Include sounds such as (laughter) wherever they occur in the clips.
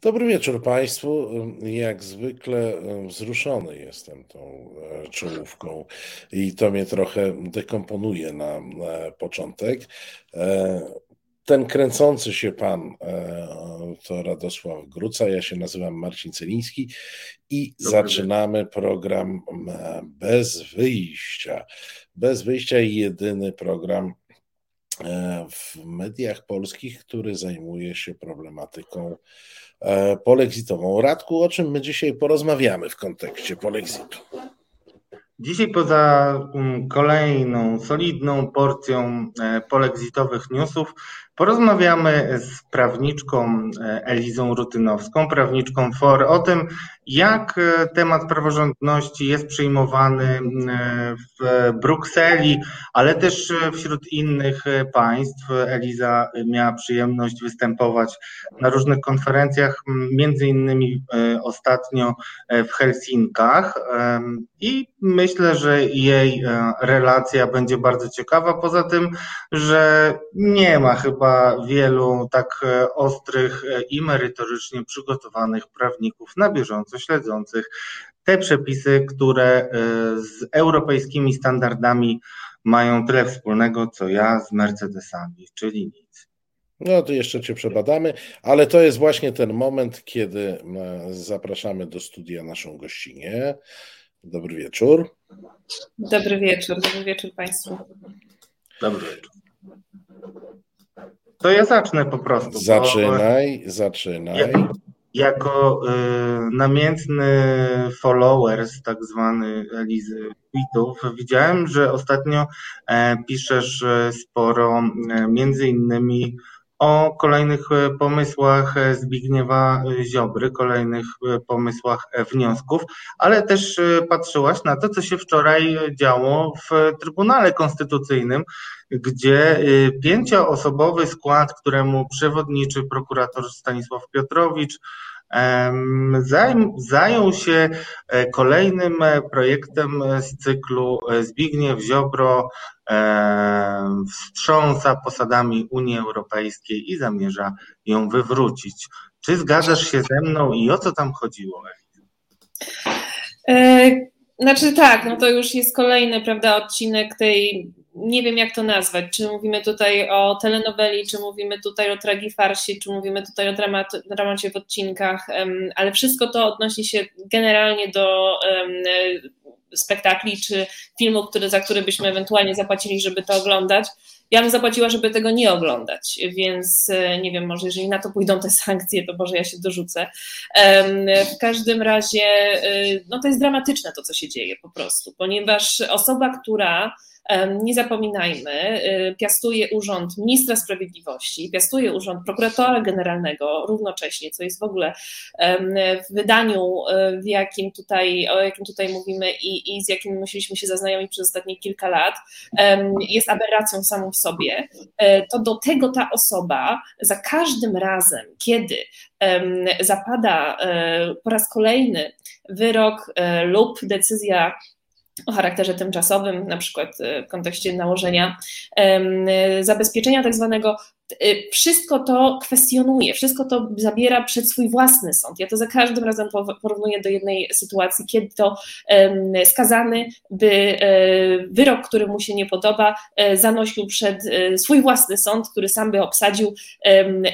Dobry wieczór Państwu. Jak zwykle wzruszony jestem tą e, czołówką i to mnie trochę dekomponuje na początek. E, ten kręcący się pan e, to Radosław Gruca, ja się nazywam Marcin Celiński i Dobry zaczynamy program bez wyjścia. Bez wyjścia jedyny program w mediach polskich, który zajmuje się problematyką polexitową. Radku, o czym my dzisiaj porozmawiamy w kontekście polexitu? Dzisiaj poza mm, kolejną solidną porcją e, polexitowych newsów porozmawiamy z prawniczką e, Elizą Rutynowską, prawniczką FOR, o tym, jak temat praworządności jest przyjmowany w Brukseli, ale też wśród innych państw. Eliza miała przyjemność występować na różnych konferencjach, między innymi ostatnio w Helsinkach i myślę, że jej relacja będzie bardzo ciekawa. Poza tym, że nie ma chyba wielu tak ostrych i merytorycznie przygotowanych prawników na bieżąco śledzących te przepisy, które e, z europejskimi standardami mają tyle wspólnego, co ja z Mercedesami, czyli nic. No to jeszcze Cię przebadamy, ale to jest właśnie ten moment, kiedy e, zapraszamy do studia naszą gościnę. Dobry wieczór. Dobry wieczór, dobry wieczór Państwu. Dobry wieczór. To ja zacznę po prostu. Zaczynaj, bo... zaczynaj. Ja, jako y, namiętny followers, tak zwany Elizy tweetów, widziałem, że ostatnio e, piszesz e, sporo e, między innymi o kolejnych pomysłach Zbigniewa Ziobry, kolejnych pomysłach wniosków, ale też patrzyłaś na to, co się wczoraj działo w Trybunale Konstytucyjnym, gdzie pięcioosobowy skład, któremu przewodniczy prokurator Stanisław Piotrowicz, zajął się e, kolejnym e, projektem z cyklu e, Zbigniew Ziobro wstrząsa posadami Unii Europejskiej i zamierza ją wywrócić. Czy zgadzasz się ze mną i o co tam chodziło? Znaczy tak, no to już jest kolejny, prawda, odcinek tej nie wiem jak to nazwać, czy mówimy tutaj o telenoweli, czy mówimy tutaj o tragifarsie, czy mówimy tutaj o dramat, dramacie w odcinkach, ale wszystko to odnosi się generalnie do spektakli, czy filmu, który, za który byśmy ewentualnie zapłacili, żeby to oglądać. Ja bym zapłaciła, żeby tego nie oglądać, więc e, nie wiem, może jeżeli na to pójdą te sankcje, to może ja się dorzucę. W każdym razie, e, no to jest dramatyczne to, co się dzieje po prostu, ponieważ osoba, która nie zapominajmy, y, piastuje urząd ministra sprawiedliwości, piastuje urząd prokuratora generalnego równocześnie, co jest w ogóle w wydaniu, y, w jakim tutaj, o jakim tutaj mówimy i, i z jakim musieliśmy się zaznajomić przez ostatnie kilka lat, jest aberracją samą w sobie, e, to do tego ta osoba za każdym razem, kiedy zapada e, po raz kolejny wyrok e, lub decyzja o charakterze tymczasowym, na przykład e, w kontekście nałożenia zabezpieczenia tak zwanego, Y, wszystko to kwestionuje, wszystko to zabiera przed swój własny sąd. Ja to za każdym razem porównuję do jednej sytuacji, kiedy to skazany by e, wyrok, który mu się nie podoba, e, zanosił przed e, swój własny sąd, który sam by obsadził,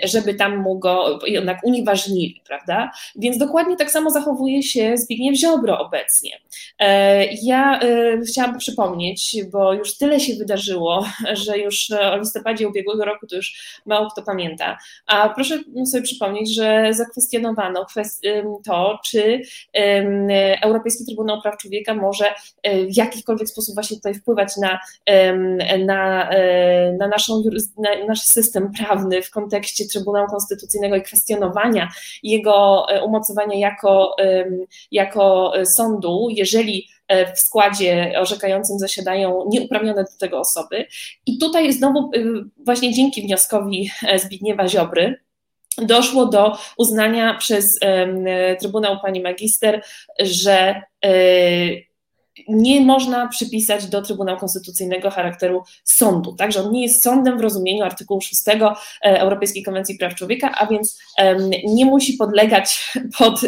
żeby tam mu go jednak unieważnili, prawda? Więc dokładnie tak samo zachowuje się Zbigniew Ziobro obecnie. Ja chciałam przypomnieć, bo już tyle się wydarzyło, (laughs) że już o listopadzie ubiegłego roku to już mało kto pamięta. A proszę sobie przypomnieć, że zakwestionowano to, czy Europejski Trybunał Praw Człowieka może e, w jakikolwiek sposób właśnie tutaj wpływać na, na, e, na, naszą, na nasz system prawny w kontekście Trybunału Konstytucyjnego i kwestionowania jego e, umocowania jako, jako sądu, jeżeli w składzie orzekającym zasiadają nieuprawnione do tego osoby. I tutaj znowu y, właśnie dzięki wnioskowi e, Zbigniewa Ziobry, doszło do uznania przez Trybunał Pani Magister, że e, nie można przypisać do Trybunału Konstytucyjnego charakteru sądu, tak, że on nie jest sądem w rozumieniu artykułu 6 Europejskiej Konwencji Praw Człowieka, a więc nie musi podlegać (laughs) pod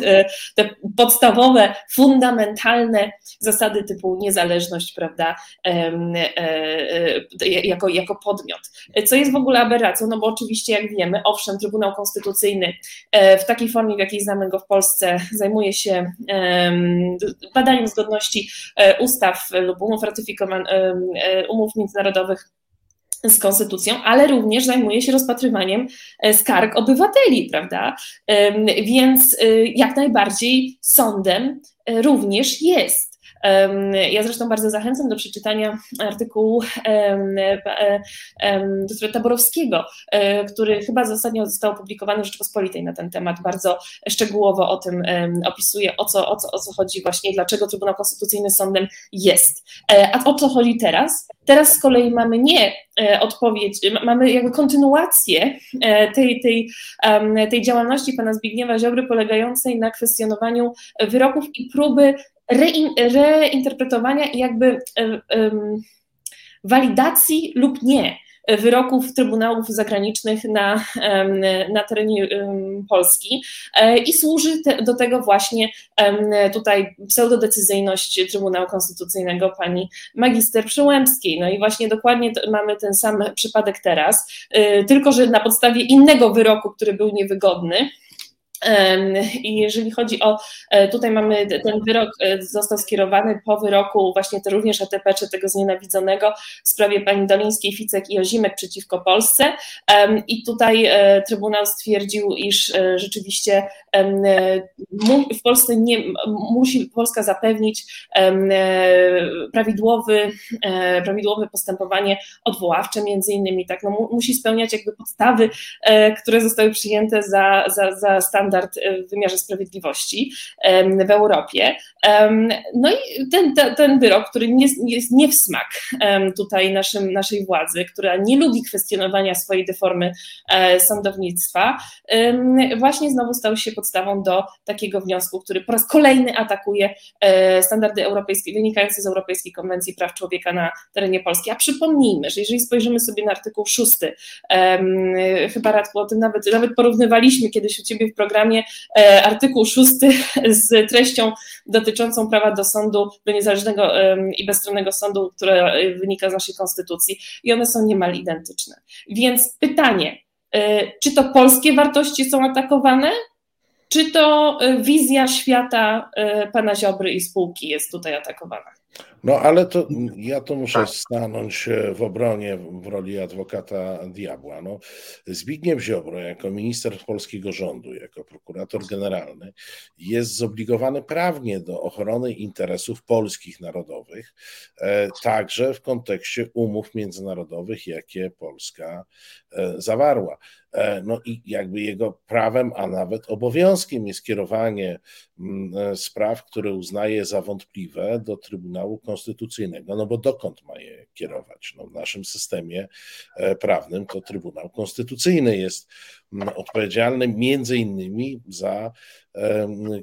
te podstawowe, fundamentalne zasady typu niezależność, prawda, jako, jako podmiot. Co jest w ogóle aberracją, no bo oczywiście, jak wiemy, owszem, Trybunał Konstytucyjny w takiej formie, w jakiej znamy go w Polsce, zajmuje się badaniem zgodności e, ustaw lub umów ratyfikowanych, e, umów międzynarodowych z konstytucją, ale również zajmuje się rozpatrywaniem e, skarg obywateli, prawda? Więc jak najbardziej sądem również jest. Ja zresztą bardzo zachęcam do przeczytania artykułu doktora Taborowskiego, e, który chyba ostatnio został opublikowany w Rzeczpospolitej na ten temat. Bardzo szczegółowo o tym opisuje, o co, o co, o co chodzi właśnie, dlaczego Trybunał Konstytucyjny sądem jest. E, a o co chodzi teraz? Teraz z kolei mamy nie e, odpowiedź, mamy jakby kontynuację tej, tej, tej działalności pana Zbigniewa Ziobry polegającej na kwestionowaniu wyroków i próby reinterpretowania i jakby walidacji lub nie wyroków trybunałów zagranicznych na, na terenie Polski e, i służy do tego właśnie tutaj pseudodecyzyjność Trybunału Konstytucyjnego pani magister Przyłębskiej. No i właśnie dokładnie mamy ten sam przypadek teraz, e, tylko że na podstawie innego wyroku, który był niewygodny, i jeżeli chodzi o, e, tutaj mamy ten wyrok, e, został skierowany po wyroku właśnie to również ATP, czy tego znienawidzonego w sprawie pani Dolińskiej, Ficek i Ozimek przeciwko Polsce. I tutaj e, Trybunał stwierdził, iż rzeczywiście w Polsce nie, musi Polska zapewnić prawidłowy, prawidłowe postępowanie odwoławcze, między innymi, tak, no, musi spełniać jakby podstawy, które zostały przyjęte za, za, za stan standard e, w wymiarze sprawiedliwości w Europie. No i ten, ten wyrok, który nie, jest nie w smak tutaj naszym, naszej władzy, która nie lubi kwestionowania swojej deformy e, sądownictwa, właśnie znowu stał się podstawą do takiego wniosku, który po raz kolejny atakuje e, standardy europejskie, wynikające z Europejskiej Konwencji Praw Człowieka na terenie Polski. A przypomnijmy, że jeżeli spojrzymy sobie na artykuł 6, chyba Radku o tym nawet, nawet porównywaliśmy kiedyś u Ciebie w programie, programie e, artykuł 6 z treścią dotyczącą prawa do sądu, do niezależnego i bezstronnego sądu, które wynika z naszej konstytucji i one są niemal identyczne. Więc pytanie, e, czy to polskie wartości są atakowane, czy to e, wizja świata pana Ziobry i spółki jest tutaj atakowana? No ale to ja to muszę tak. stanąć e, w obronie w roli adwokata diabła. No, Zbigniew Ziobro jako minister polskiego rządu, jako prokurator generalny jest zobligowany prawnie do ochrony interesów polskich narodowych, e, także w kontekście umów międzynarodowych, jakie Polska e, zawarła. No i jakby jego prawem, a nawet obowiązkiem jest kierowanie mm, spraw, które uznaje za wątpliwe do Trybunału Konstytucyjnego, no bo dokąd ma je kierować? No w naszym systemie e, prawnym to Trybunał Konstytucyjny jest mm, odpowiedzialny między innymi za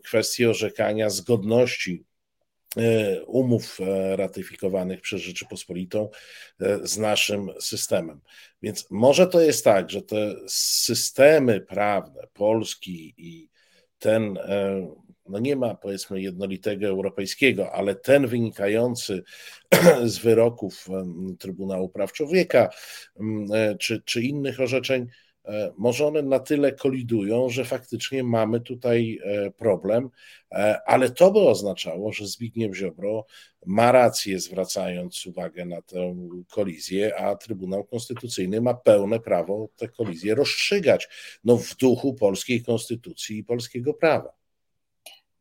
kwestię orzekania zgodności e, umów e, ratyfikowanych przez Rzeczypospolitą z naszym systemem. Więc może to jest tak, że te systemy prawne Polski i ten no nie ma powiedzmy jednolitego europejskiego, ale ten wynikający (clears throat) z wyroków Trybunału Praw Człowieka e, czy, czy innych orzeczeń, e, może one na tyle kolidują, że faktycznie mamy tutaj e, problem, ale to by oznaczało, że Zbigniew Ziobro ma rację, zwracając uwagę na tę kolizję, a Trybunał Konstytucyjny ma pełne prawo tę kolizję rozstrzygać no, w duchu polskiej konstytucji i polskiego prawa.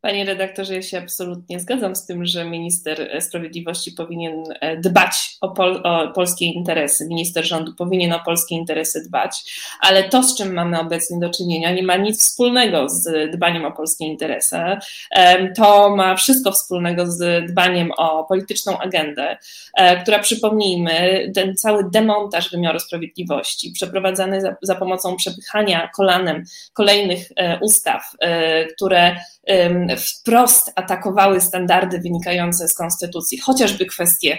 Panie redaktorze, ja się absolutnie zgadzam z tym, że minister sprawiedliwości powinien e, dbać o, pol, o, polskie interesy, minister rządu powinien o polskie interesy dbać, ale to, z czym mamy obecnie do czynienia, nie ma nic wspólnego z dbaniem o polskie interesy. To ma wszystko wspólnego z dbaniem o polityczną agendę, e, która przypomnijmy, ten cały demontaż wymiaru sprawiedliwości, przeprowadzany za, za pomocą przepychania kolanem kolejnych e, ustaw, które wprost atakowały standardy wynikające z konstytucji, chociażby kwestie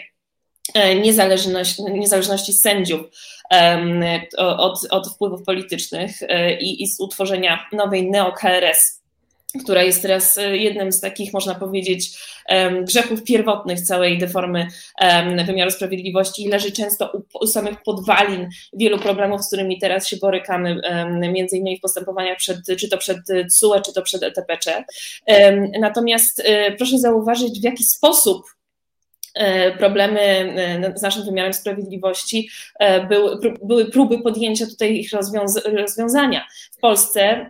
niezależności, niezależności sędziów od, od wpływów politycznych i, i z utworzenia nowej neo-KRS która jest teraz e, jednym z takich, można powiedzieć, grzechów pierwotnych całej deformy wymiaru sprawiedliwości i leży często u, samych podwalin wielu problemów, z którymi teraz się borykamy, między innymi w postępowaniach przed, czy to przed CUE, czy to przed ETPC. Natomiast e, proszę zauważyć, w jaki sposób problemy e, z naszym wymiarem sprawiedliwości, e, były, były próby podjęcia tutaj ich rozwiązania. W Polsce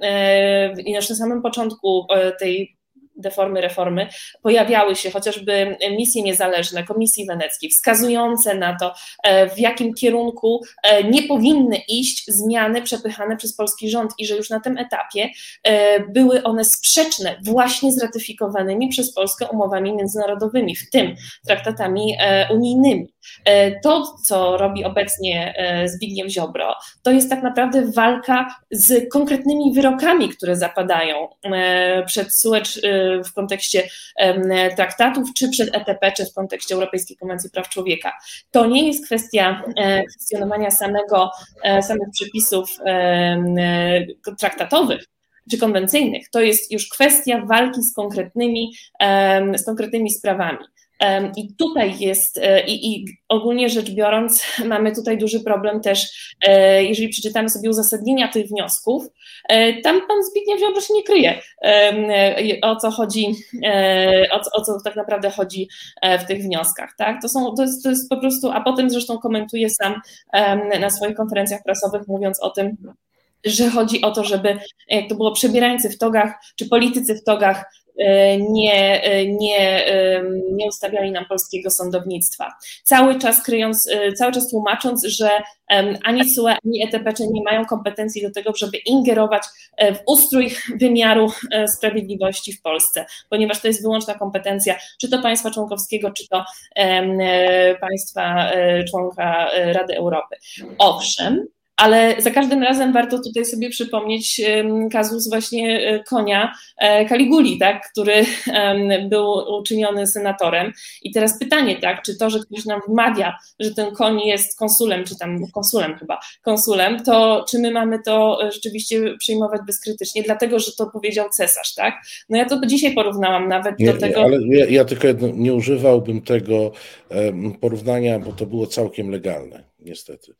i na samym początku tej deformy, reformy, pojawiały się chociażby misje niezależne Komisji Weneckiej, wskazujące na to, e, w jakim kierunku e, nie powinny iść zmiany przepychane przez polski rząd i że już na tym etapie e, były one sprzeczne właśnie z ratyfikowanymi przez Polskę umowami międzynarodowymi, w tym traktatami unijnymi. To, co robi obecnie Zbigniew Ziobro, to jest tak naprawdę walka z konkretnymi wyrokami, które zapadają przed Suecz w kontekście traktatów, czy przed ETP, czy w kontekście Europejskiej Konwencji Praw Człowieka. To nie jest kwestia e, kwestionowania samego, e, samych przepisów e, traktatowych, czy konwencyjnych, to jest już kwestia walki z konkretnymi, z konkretnymi sprawami. I tutaj jest, e, i, i, ogólnie rzecz biorąc, (laughs) mamy tutaj duży problem też, e, jeżeli przeczytamy sobie uzasadnienia tych wniosków, e, tam pan Zbigniew Ziobro się nie kryje, o co chodzi, o, o co tak naprawdę chodzi w tych wnioskach. Tak? To, są, to, jest, to jest po prostu, a potem zresztą komentuje sam na swoich konferencjach prasowych, mówiąc o tym, że chodzi o to, żeby, jak to było, przebierańcy w togach, czy politycy w togach nie, e, nie, nie ustawiali nam polskiego sądownictwa. Cały czas kryjąc, e, cały czas tłumacząc, że ani SUE, ani ETPC nie mają kompetencji do tego, żeby ingerować w ustrój wymiaru sprawiedliwości w Polsce, ponieważ to jest wyłączna kompetencja czy to państwa członkowskiego, czy to państwa członka Rady Europy. Owszem, ale za każdym razem warto tutaj sobie przypomnieć kazus właśnie e, konia e, Kaliguli, tak, który był uczyniony senatorem. I teraz pytanie, tak, czy to, że ktoś nam wmawia, że ten koń jest konsulem, czy tam konsulem chyba, konsulem, to czy my mamy to rzeczywiście przyjmować bezkrytycznie, dlatego, że to powiedział cesarz, tak? No ja to dzisiaj porównałam nawet nie, do tego. Nie, ale ja, ja tylko nie używałbym tego porównania, bo to było całkiem legalne, niestety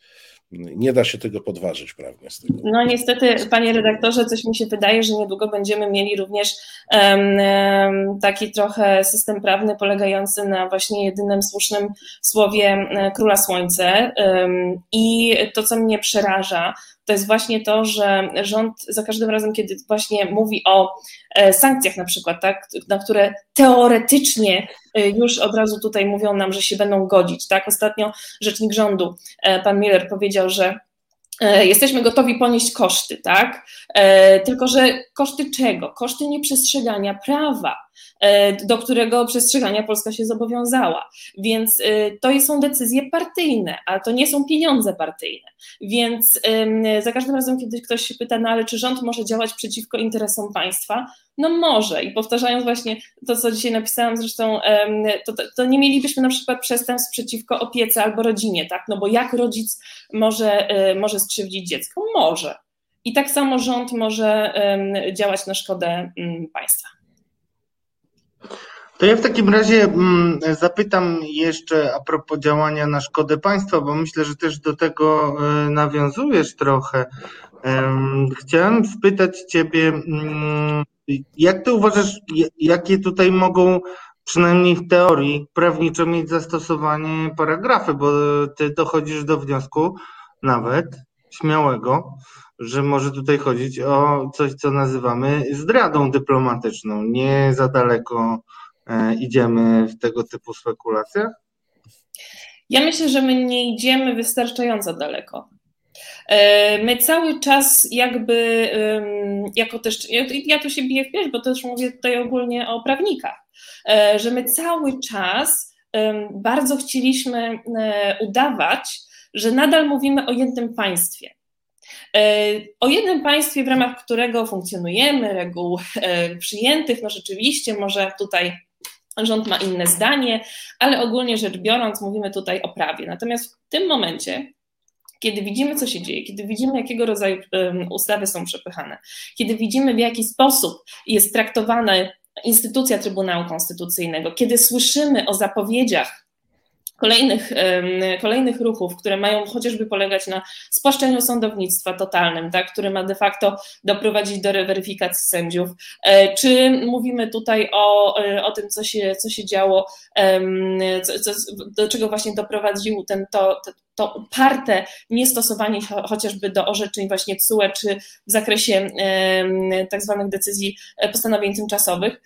nie da się tego podważyć prawnie. Z tego. No niestety, panie redaktorze, coś mi się wydaje, że niedługo będziemy mieli również um, taki trochę system prawny polegający na właśnie jedynym słusznym słowie Króla Słońce. Um, I to, co mnie przeraża, to jest właśnie to, że rząd za każdym razem, kiedy właśnie mówi o e, sankcjach na przykład, tak, na które teoretycznie e, już od razu tutaj mówią nam, że się będą godzić. Tak? Ostatnio rzecznik rządu, e, pan Miller, powiedział, że jesteśmy gotowi ponieść koszty, tak? Tylko, że koszty czego? Koszty nieprzestrzegania prawa. E, do którego przestrzegania Polska się zobowiązała. Więc e, to są decyzje partyjne, a to nie są pieniądze partyjne. Więc za każdym razem, kiedy ktoś się pyta, no ale czy rząd może działać przeciwko interesom państwa? No może. I powtarzając właśnie to, co dzisiaj napisałam, zresztą to, to nie mielibyśmy na przykład przestępstw przeciwko opiece albo rodzinie, tak? No bo jak rodzic może, e, może skrzywdzić dziecko? Może. I tak samo rząd może działać na szkodę mm, państwa. To ja w takim razie mm, zapytam jeszcze a propos działania na szkodę państwa, bo myślę, że też do tego e, nawiązujesz trochę. Chciałem spytać Ciebie, mm, jak Ty uważasz, jakie tutaj mogą przynajmniej w teorii prawniczo mieć zastosowanie paragrafy, bo Ty dochodzisz do wniosku nawet śmiałego, że może tutaj chodzić o coś, co nazywamy zdradą dyplomatyczną. Nie za daleko E, idziemy w tego typu spekulacjach? Ja myślę, że my nie idziemy wystarczająco daleko. E, my cały czas jakby, jako też, ja tu się biję w pierś, bo też mówię tutaj ogólnie o prawnikach, e, że my cały czas bardzo chcieliśmy udawać, że nadal mówimy o jednym państwie. O jednym państwie, w ramach którego funkcjonujemy, reguł przyjętych, no rzeczywiście może tutaj rząd ma inne zdanie, ale ogólnie rzecz biorąc mówimy tutaj o prawie. Natomiast w tym momencie kiedy widzimy, co się dzieje, kiedy widzimy, jakiego rodzaju ustawy są przepychane, kiedy widzimy, w jaki sposób jest traktowana instytucja Trybunału Konstytucyjnego, kiedy słyszymy o zapowiedziach kolejnych, kolejnych ruchów, które mają chociażby polegać na spłaszczeniu sądownictwa totalnym, tak, który ma de facto doprowadzić do weryfikacji sędziów. E, czy mówimy tutaj o, e, o tym, co się, co się działo, co, do czego właśnie doprowadził ten, to, to uparte niestosowanie chociażby do orzeczeń właśnie CUE, czy w zakresie tak zwanych decyzji e, postanowień tymczasowych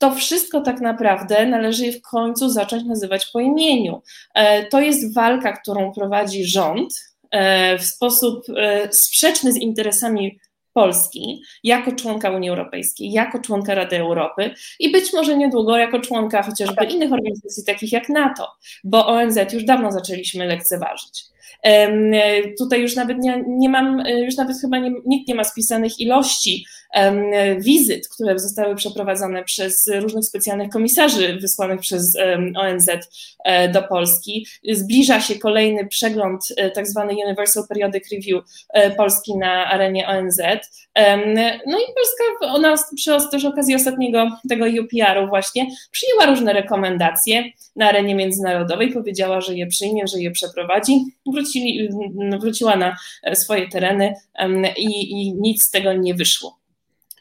to wszystko tak naprawdę należy w końcu zacząć nazywać po imieniu. E, to jest walka, którą prowadzi rząd e, w sposób e, sprzeczny z interesami Polski jako członka Unii Europejskiej, jako członka Rady Europy i być może niedługo jako członka chociażby innych organizacji takich jak NATO, bo ONZ już dawno zaczęliśmy lekceważyć. Tutaj już nawet nie, nie mam, już nawet chyba nie, nikt nie ma spisanych ilości wizyt, które zostały przeprowadzone przez różnych specjalnych komisarzy wysłanych przez ONZ e, do Polski. Zbliża się kolejny przegląd, e, tak zwany Universal Periodic Review e, Polski na arenie ONZ. No i Polska, ona przy też okazji ostatniego tego UPR-u właśnie przyjęła różne rekomendacje na arenie międzynarodowej, powiedziała, że je przyjmie, że je przeprowadzi. Wrócili, wróciła na swoje tereny i, i nic z tego nie wyszło.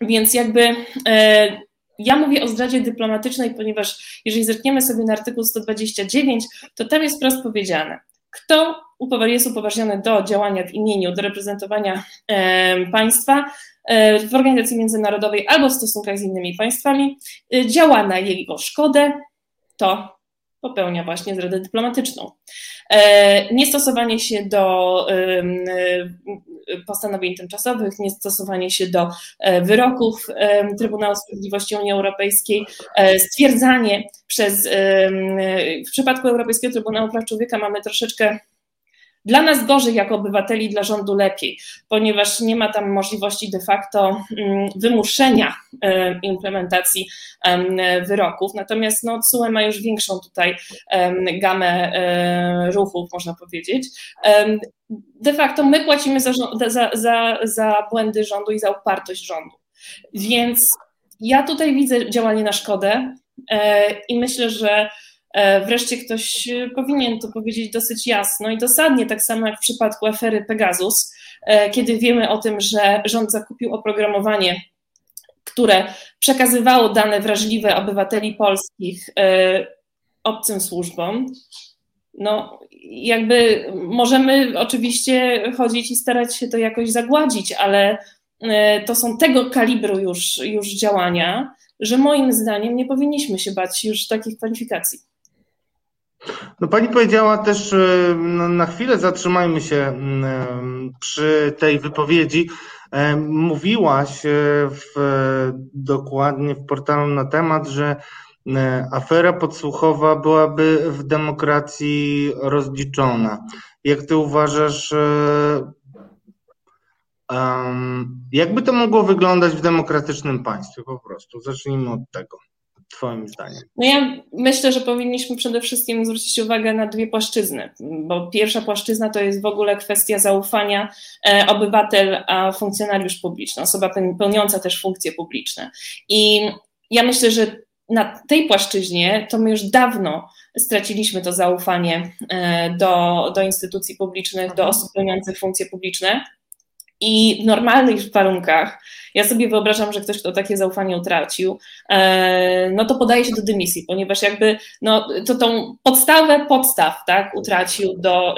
Więc jakby e, ja mówię o zdradzie dyplomatycznej, ponieważ jeżeli zerkniemy sobie na artykuł 129, to tam jest wprost powiedziane, kto jest upoważniony do działania w imieniu, do reprezentowania e, państwa e, w organizacji międzynarodowej albo w stosunkach z innymi państwami, działa na jego szkodę, to popełnia właśnie zdradę dyplomatyczną. E, niestosowanie się do postanowień tymczasowych, niestosowanie się do e, wyroków Trybunału Sprawiedliwości Unii Europejskiej, e, stwierdzanie przez, w przypadku Europejskiego Trybunału Praw Człowieka mamy troszeczkę dla nas gorzej jako obywateli, dla rządu lepiej, ponieważ nie ma tam możliwości de facto mm, wymuszenia implementacji wyroków. Natomiast no, CUE ma już większą tutaj gamę e, ruchów, można powiedzieć. De facto my płacimy za, za, za, za błędy rządu i za upartość rządu. Więc ja tutaj widzę działanie na szkodę e, i myślę, że E, wreszcie ktoś e, powinien to powiedzieć dosyć jasno i dosadnie, tak samo jak w przypadku afery Pegasus, e, kiedy wiemy o tym, że rząd zakupił oprogramowanie, które przekazywało dane wrażliwe obywateli polskich obcym służbom. No, jakby możemy oczywiście chodzić i starać się to jakoś zagładzić, ale to są tego kalibru już, już działania, że moim zdaniem nie powinniśmy się bać już takich kwalifikacji. No pani powiedziała też, e, no, na chwilę zatrzymajmy się mm, e, przy tej wypowiedzi. E, mówiłaś w, dokładnie w portalu na temat, że afera podsłuchowa byłaby w demokracji rozliczona. Jak ty uważasz, jakby to mogło wyglądać w demokratycznym państwie po prostu? Zacznijmy od tego. Twoim zdaniem? No ja myślę, że powinniśmy przede wszystkim zwrócić uwagę na dwie płaszczyzny, bo pierwsza płaszczyzna to jest w ogóle kwestia zaufania e, obywatel a funkcjonariusz publiczny, osoba pełniąca też funkcje publiczne. I ja myślę, że na tej płaszczyźnie to my już dawno straciliśmy to zaufanie e, do, do instytucji publicznych, do osób pełniących funkcje publiczne. I w normalnych warunkach, ja sobie wyobrażam, że ktoś, kto takie zaufanie utracił, e, no to podaje się do dymisji, ponieważ jakby no, to tą podstawę podstaw tak, utracił, do,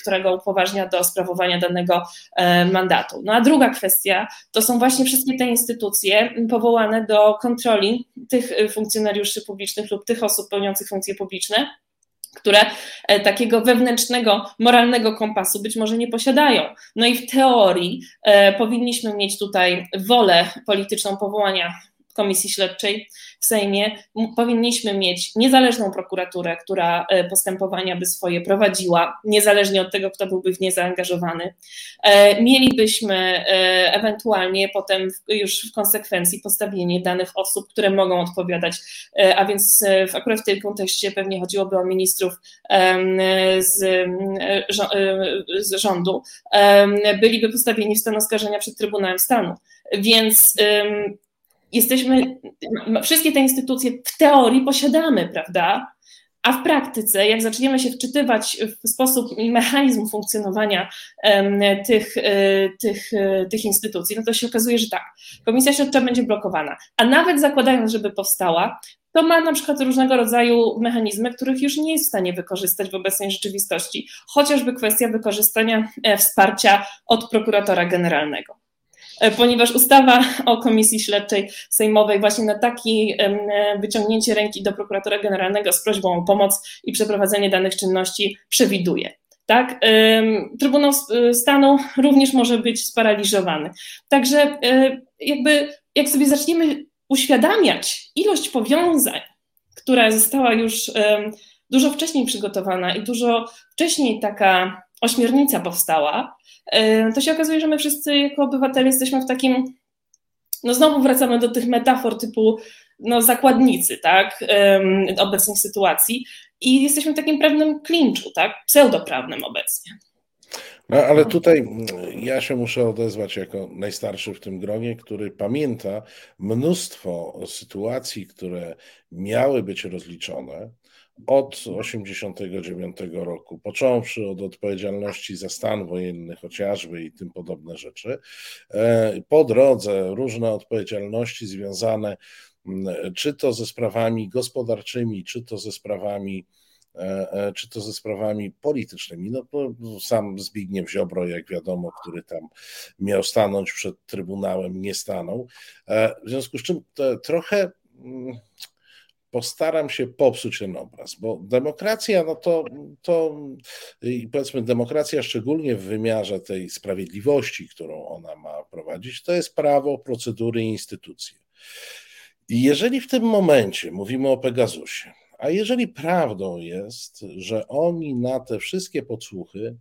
którego upoważnia do sprawowania danego e, mandatu. No a druga kwestia to są właśnie wszystkie te instytucje powołane do kontroli tych funkcjonariuszy publicznych lub tych osób pełniących funkcje publiczne, które e, takiego wewnętrznego, moralnego kompasu być może nie posiadają. No i w teorii e, powinniśmy mieć tutaj wolę polityczną powołania komisji śledczej w Sejmie powinniśmy mieć niezależną prokuraturę, która e, postępowania by swoje prowadziła, niezależnie od tego, kto byłby w nie zaangażowany. E, mielibyśmy e, ewentualnie potem już w konsekwencji postawienie danych osób, które mogą odpowiadać, a więc akurat w tym kontekście pewnie chodziłoby o ministrów z, z rządu, byliby postawieni w stan oskarżenia przed Trybunałem Stanu. Więc jesteśmy, wszystkie te instytucje w teorii posiadamy, prawda? A w praktyce, jak zaczniemy się wczytywać w sposób i mechanizm funkcjonowania tych, e, tych, e, tych instytucji, no to się okazuje, że tak, komisja śledcza będzie blokowana. A nawet zakładając, żeby powstała, to ma na przykład różnego rodzaju mechanizmy, których już nie jest w stanie wykorzystać w obecnej rzeczywistości, chociażby kwestia wykorzystania e, wsparcia od prokuratora generalnego. E, ponieważ ustawa o komisji śledczej sejmowej właśnie na takie wyciągnięcie ręki do prokuratora generalnego z prośbą o pomoc i przeprowadzenie danych czynności przewiduje. Tak? Trybunał Stanu również może być sparaliżowany. Także e, jakby jak sobie zaczniemy uświadamiać ilość powiązań, która została już dużo wcześniej przygotowana i dużo wcześniej taka ośmiornica powstała, to się okazuje, że my wszyscy jako obywatele jesteśmy w takim, no znowu wracamy do tych metafor typu no, zakładnicy, tak, obecnej sytuacji i jesteśmy w takim prawnym klinczu, tak, pseudoprawnym obecnie. No ale tutaj ja się muszę odezwać jako najstarszy w tym gronie, który pamięta mnóstwo sytuacji, które miały być rozliczone, od 1989 roku, począwszy od odpowiedzialności za stan wojenny chociażby i tym podobne rzeczy, e, po drodze różne odpowiedzialności związane czy to ze sprawami gospodarczymi, czy to ze sprawami e, e, czy to ze sprawami politycznymi. No sam Zbigniew Ziobro, jak wiadomo, który tam miał stanąć przed Trybunałem, nie stanął. W związku z czym trochę postaram się popsuć ten obraz, bo demokracja, no to, to powiedzmy, demokracja szczególnie w wymiarze tej sprawiedliwości, którą ona ma prowadzić, to jest prawo, procedury i instytucje. I jeżeli w tym momencie mówimy o Pegasusie, a jeżeli prawdą jest, że oni na te wszystkie podsłuchy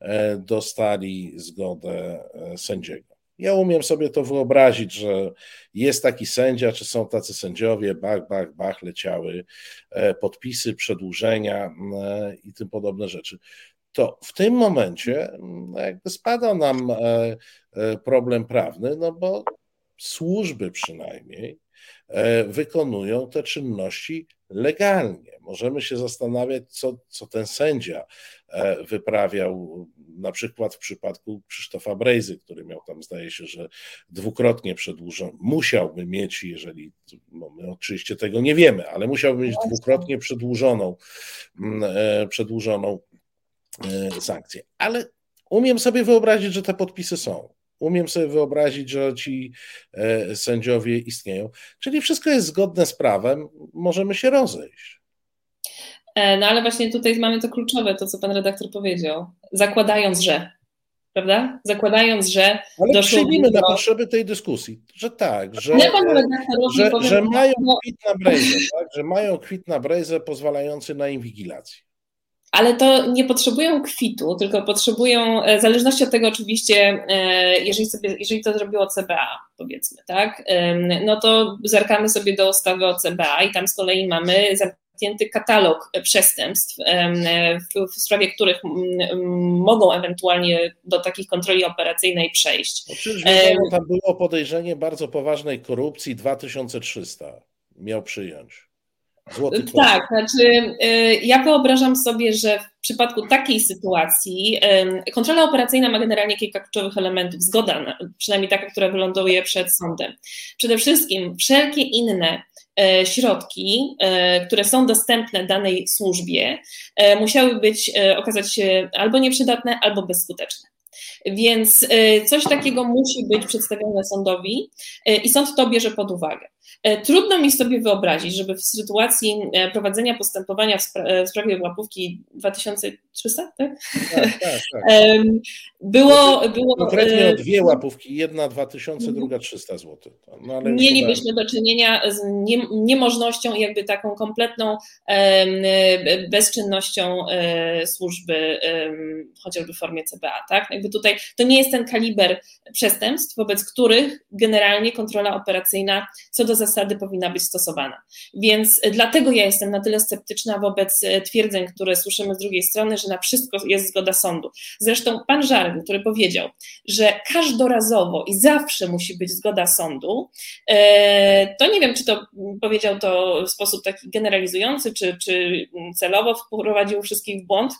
e, dostali zgodę e, sędziego, ja umiem sobie to wyobrazić, że jest taki sędzia, czy są tacy sędziowie, bach, bach, bach, leciały e, podpisy, przedłużenia e, i tym podobne rzeczy. To w tym momencie jakby spada nam e, problem prawny, no bo służby przynajmniej wykonują te czynności legalnie. Możemy się zastanawiać, co, co ten sędzia wyprawiał na przykład w przypadku Krzysztofa Brejzy, który miał tam, zdaje się, że dwukrotnie przedłużoną, musiałby mieć, jeżeli, no my oczywiście tego nie wiemy, ale musiałby mieć dwukrotnie przedłużoną, mm, e, przedłużoną e, sankcję. Ale umiem sobie wyobrazić, że te podpisy są. Umiem sobie wyobrazić, że ci e, sędziowie istnieją. Czyli wszystko jest zgodne z prawem, możemy się rozejść. E, no ale właśnie tutaj mamy to kluczowe, to co pan redaktor powiedział. Zakładając, że, prawda? Zakładając, że. Ale przyjmijmy do... na potrzeby tej dyskusji, że tak, że, że, że mają kwit na brejzę, tak? że mają kwit na brejzę pozwalający na inwigilację. Ale to nie potrzebują kwitu, tylko potrzebują, e, w zależności od tego oczywiście, e, jeżeli, sobie, jeżeli to zrobiło CBA, powiedzmy, tak, no to zerkamy sobie do ustawy o CBA i tam z kolei mamy zamknięty katalog przestępstw, w, sprawie których mogą ewentualnie do takich kontroli operacyjnej przejść. No tam było podejrzenie bardzo poważnej korupcji 2300 miał przyjąć. Złoty tak, znaczy y, ja wyobrażam sobie, że w przypadku takiej sytuacji kontrola operacyjna ma generalnie kilka kluczowych elementów. Zgoda, przynajmniej taka, która wyląduje przed sądem. Przede wszystkim wszelkie inne E, środki, e, które są dostępne danej służbie, e, musiały być, okazać się albo nieprzydatne, albo bezskuteczne. Więc coś takiego musi być przedstawione sądowi i sąd to bierze pod uwagę. E, trudno mi sobie wyobrazić, żeby w sytuacji e, prowadzenia postępowania w, spra e, w sprawie łapówki 2300, tak? tak, tak, tak. (laughs) Było, było. Konkretnie o dwie łapówki, jedna 2000, druga 300 zł. No, mielibyśmy do czynienia z nie, niemożnością, jakby taką kompletną bezczynnością służby, chociażby w formie CBA, tak? Jakby tutaj to nie jest ten kaliber przestępstw, wobec których generalnie kontrola operacyjna co do zasady powinna być stosowana. Więc dlatego ja jestem na tyle sceptyczna wobec e, twierdzeń, które słyszymy z drugiej strony, że na wszystko jest zgoda sądu. Zresztą pan Żaryn, który powiedział, że każdorazowo i zawsze musi być zgoda sądu, e, to nie wiem, czy to powiedział to w sposób taki generalizujący, czy, czy celowo wprowadził wszystkich w błąd,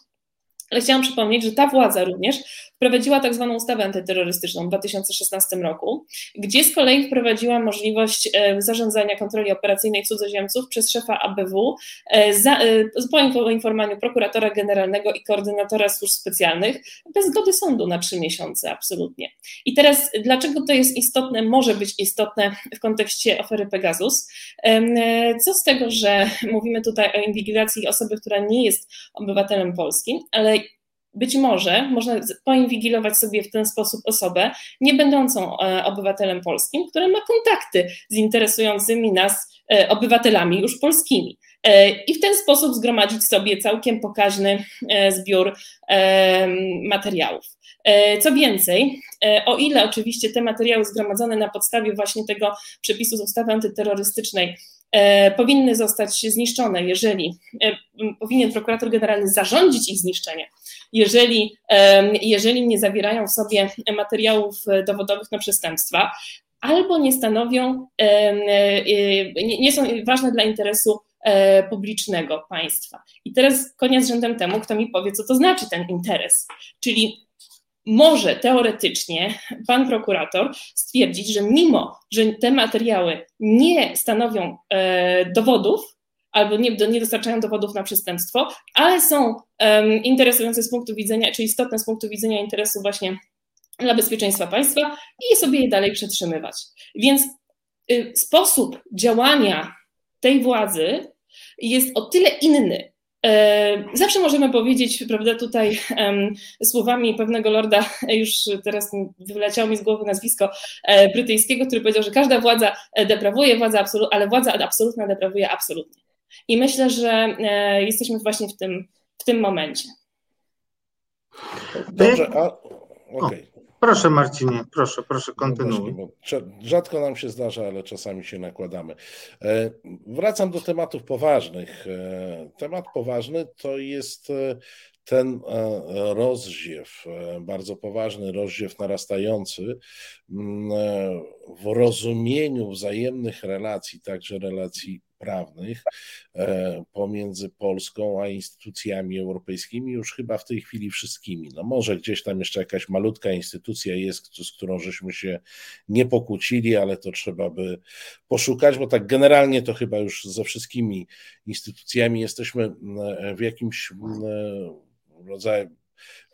ale chciałam przypomnieć, że ta władza również wprowadziła tak zwaną ustawę antyterrorystyczną w 2016 roku, gdzie z kolei wprowadziła możliwość e, zarządzania kontroli operacyjnej cudzoziemców przez szefa ABW e, za, e, po poinformowaniu prokuratora generalnego i koordynatora służb specjalnych bez zgody sądu na trzy miesiące, absolutnie. I teraz dlaczego to jest istotne, może być istotne w kontekście afery Pegasus? Co z tego, że mówimy tutaj o inwigilacji osoby, która nie jest obywatelem polskim, ale być może można poinwigilować sobie w ten sposób osobę nie będącą e, obywatelem polskim, która ma kontakty z interesującymi nas e, obywatelami już polskimi. E, I w ten sposób zgromadzić sobie całkiem pokaźny zbiór materiałów. Co więcej, o ile oczywiście te materiały zgromadzone na podstawie właśnie tego przepisu z ustawy antyterrorystycznej powinny zostać zniszczone, jeżeli powinien prokurator generalny zarządzić ich zniszczenie, jeżeli, jeżeli nie zawierają w sobie materiałów dowodowych na przestępstwa, albo nie stanowią, e, nie są ważne dla interesu e, publicznego państwa. I teraz koniec rzędem temu, kto mi powie, co to znaczy ten interes. Czyli może teoretycznie pan prokurator stwierdzić, że mimo, że te materiały nie stanowią e, dowodów, albo nie, nie dostarczają dowodów na przestępstwo, ale są interesujące z punktu widzenia, czy istotne z punktu widzenia interesu właśnie dla bezpieczeństwa państwa i sobie je dalej przetrzymywać. Więc y, sposób działania tej władzy jest o tyle inny. E, zawsze możemy powiedzieć, prawda, tutaj um, słowami pewnego lorda, już teraz wyleciało mi z głowy nazwisko e, brytyjskiego, który powiedział, że każda władza deprawuje, władza absolu- ale władza absolutna deprawuje absolutnie. I myślę, że e, jesteśmy właśnie w tym, w tym momencie. Dobrze, a okay. Proszę Marcinie, proszę, proszę kontynuuj. No rzadko nam się zdarza, ale czasami się nakładamy. E, wracam do tematów poważnych. E, temat poważny to jest ten rozziew, bardzo poważny rozziew narastający mm, w rozumieniu wzajemnych relacji, także relacji prawnych e, pomiędzy Polską a instytucjami europejskimi, już chyba w tej chwili wszystkimi. No może gdzieś tam jeszcze jakaś malutka instytucja jest, z którą żeśmy się nie pokłócili, ale to trzeba by poszukać, bo tak generalnie to chyba już ze wszystkimi instytucjami jesteśmy w jakimś rodzaju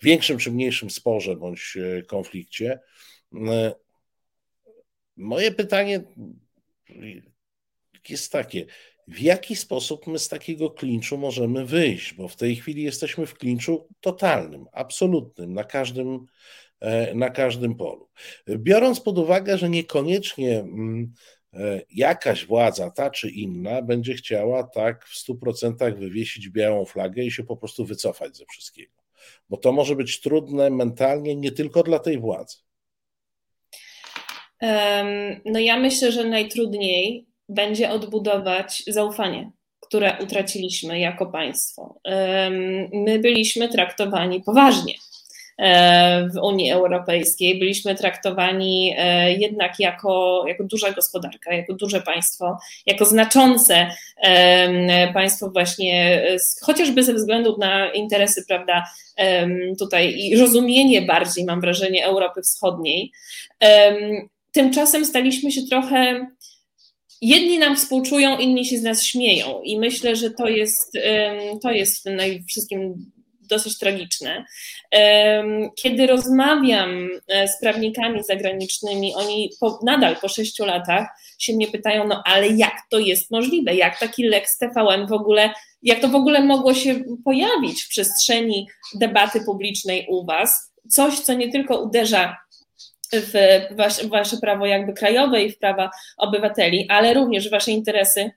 większym czy mniejszym sporze bądź e, konflikcie. Moje pytanie jest takie, w jaki sposób my z takiego klinczu możemy wyjść, bo w tej chwili jesteśmy w klinczu totalnym, absolutnym, na każdym, e, na każdym polu. Biorąc pod uwagę, że niekoniecznie mm, e, jakaś władza, ta czy inna, będzie chciała tak w 100% wywiesić białą flagę i się po prostu wycofać ze wszystkiego. Bo to może być trudne mentalnie nie tylko dla tej władzy. No ja myślę, że najtrudniej będzie odbudować zaufanie, które utraciliśmy jako państwo. My byliśmy traktowani poważnie e, w Unii Europejskiej, byliśmy traktowani e, jednak jako, jako duża gospodarka, jako duże państwo, jako znaczące państwo właśnie, chociażby ze względu na interesy, prawda, tutaj i rozumienie bardziej, mam wrażenie, Europy Wschodniej. Tymczasem staliśmy się trochę jedni nam współczują, inni się z nas śmieją i myślę, że to jest, to jest w tym wszystkim dosyć tragiczne. Kiedy rozmawiam e, z prawnikami zagranicznymi, oni po, nadal po sześciu latach się mnie pytają, no ale jak to jest możliwe? Jak taki Lex TVN w ogóle, jak to w ogóle mogło się pojawić w przestrzeni debaty publicznej u Was? Coś, co nie tylko uderza w wasze, wasze prawo jakby krajowe i w prawa obywateli, ale również w wasze interesy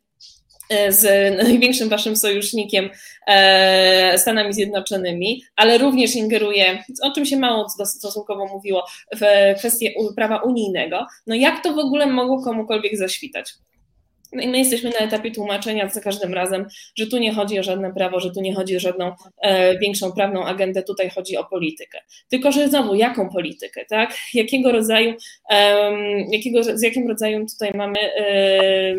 e, z największym waszym sojusznikiem e, Stanami Zjednoczonymi, ale również ingeruje, o czym się mało stosunkowo mówiło, w kwestię prawa unijnego. No jak to w ogóle mogło komukolwiek zaświtać? No my jesteśmy na etapie tłumaczenia za każdym razem, że tu nie chodzi o żadne prawo, że tu nie chodzi o żadną e, większą prawną agendę, tutaj chodzi o politykę. Tylko, że znowu, jaką politykę, tak? Jakiego rodzaju, e, jakiego, z jakim rodzajem tutaj mamy e,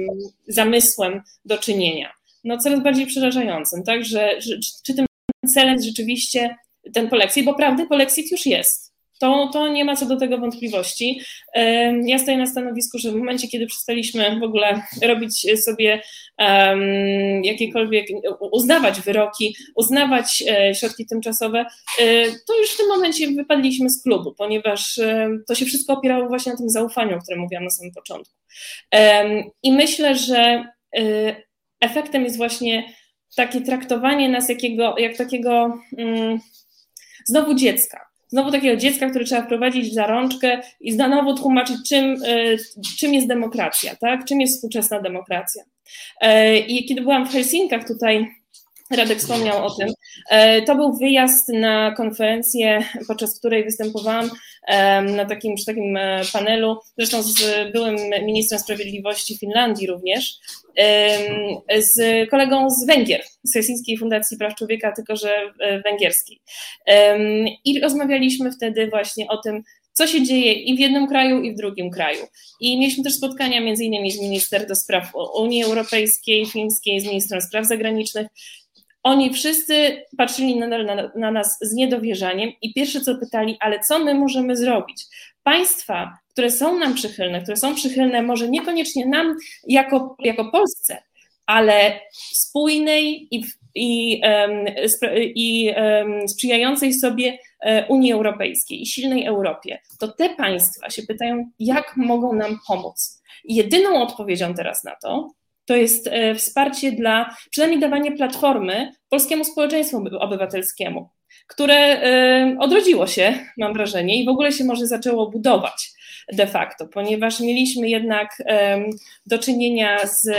zamysłem do czynienia? No coraz bardziej przerażającym, tak? Że, że czy tym celem rzeczywiście ten polexit, bo prawdy polexit już jest to, to nie ma co do tego wątpliwości. Ja stoję na stanowisku, że w momencie, kiedy przestaliśmy w ogóle robić sobie jakiekolwiek, uznawać wyroki, uznawać e, środki tymczasowe, e, to już w tym momencie wypadliśmy z klubu, ponieważ e, to się wszystko opierało właśnie na tym zaufaniu, o którym mówiłam na samym początku. I myślę, że efektem jest właśnie takie traktowanie nas jakiego, jak takiego mm, znowu dziecka znowu takiego dziecka, które trzeba wprowadzić za rączkę i znowu tłumaczyć, czym, e, czym jest demokracja, tak? czym jest współczesna demokracja. E, I kiedy byłam w Helsinkach tutaj Radek wspomniał o tym. E, to był wyjazd na konferencję, podczas której występowałam na takim, przy takim panelu, zresztą z byłym ministrem sprawiedliwości Finlandii również, z kolegą z Węgier, z Helsińskiej Fundacji Praw Człowieka, tylko że węgierskiej. I rozmawialiśmy wtedy właśnie o tym, co się dzieje i w jednym kraju, i w drugim kraju. I mieliśmy też spotkania między innymi z minister do spraw Unii Europejskiej, fińskiej, z ministrem spraw zagranicznych. Oni wszyscy patrzyli na, na, na nas z niedowierzaniem i pierwsze co pytali, ale co my możemy zrobić? Państwa, które są nam przychylne, które są przychylne może niekoniecznie nam jako, jako Polsce, ale spójnej i, i, i sprzyjającej sobie e, Unii Europejskiej i silnej Europie, to te państwa się pytają, jak mogą nam pomóc. Jedyną odpowiedzią teraz na to to jest e, wsparcie dla, przynajmniej dawanie platformy polskiemu społeczeństwu obywatelskiemu, które e, odrodziło się, mam wrażenie, i w ogóle się może zaczęło budować de facto, ponieważ mieliśmy jednak do czynienia z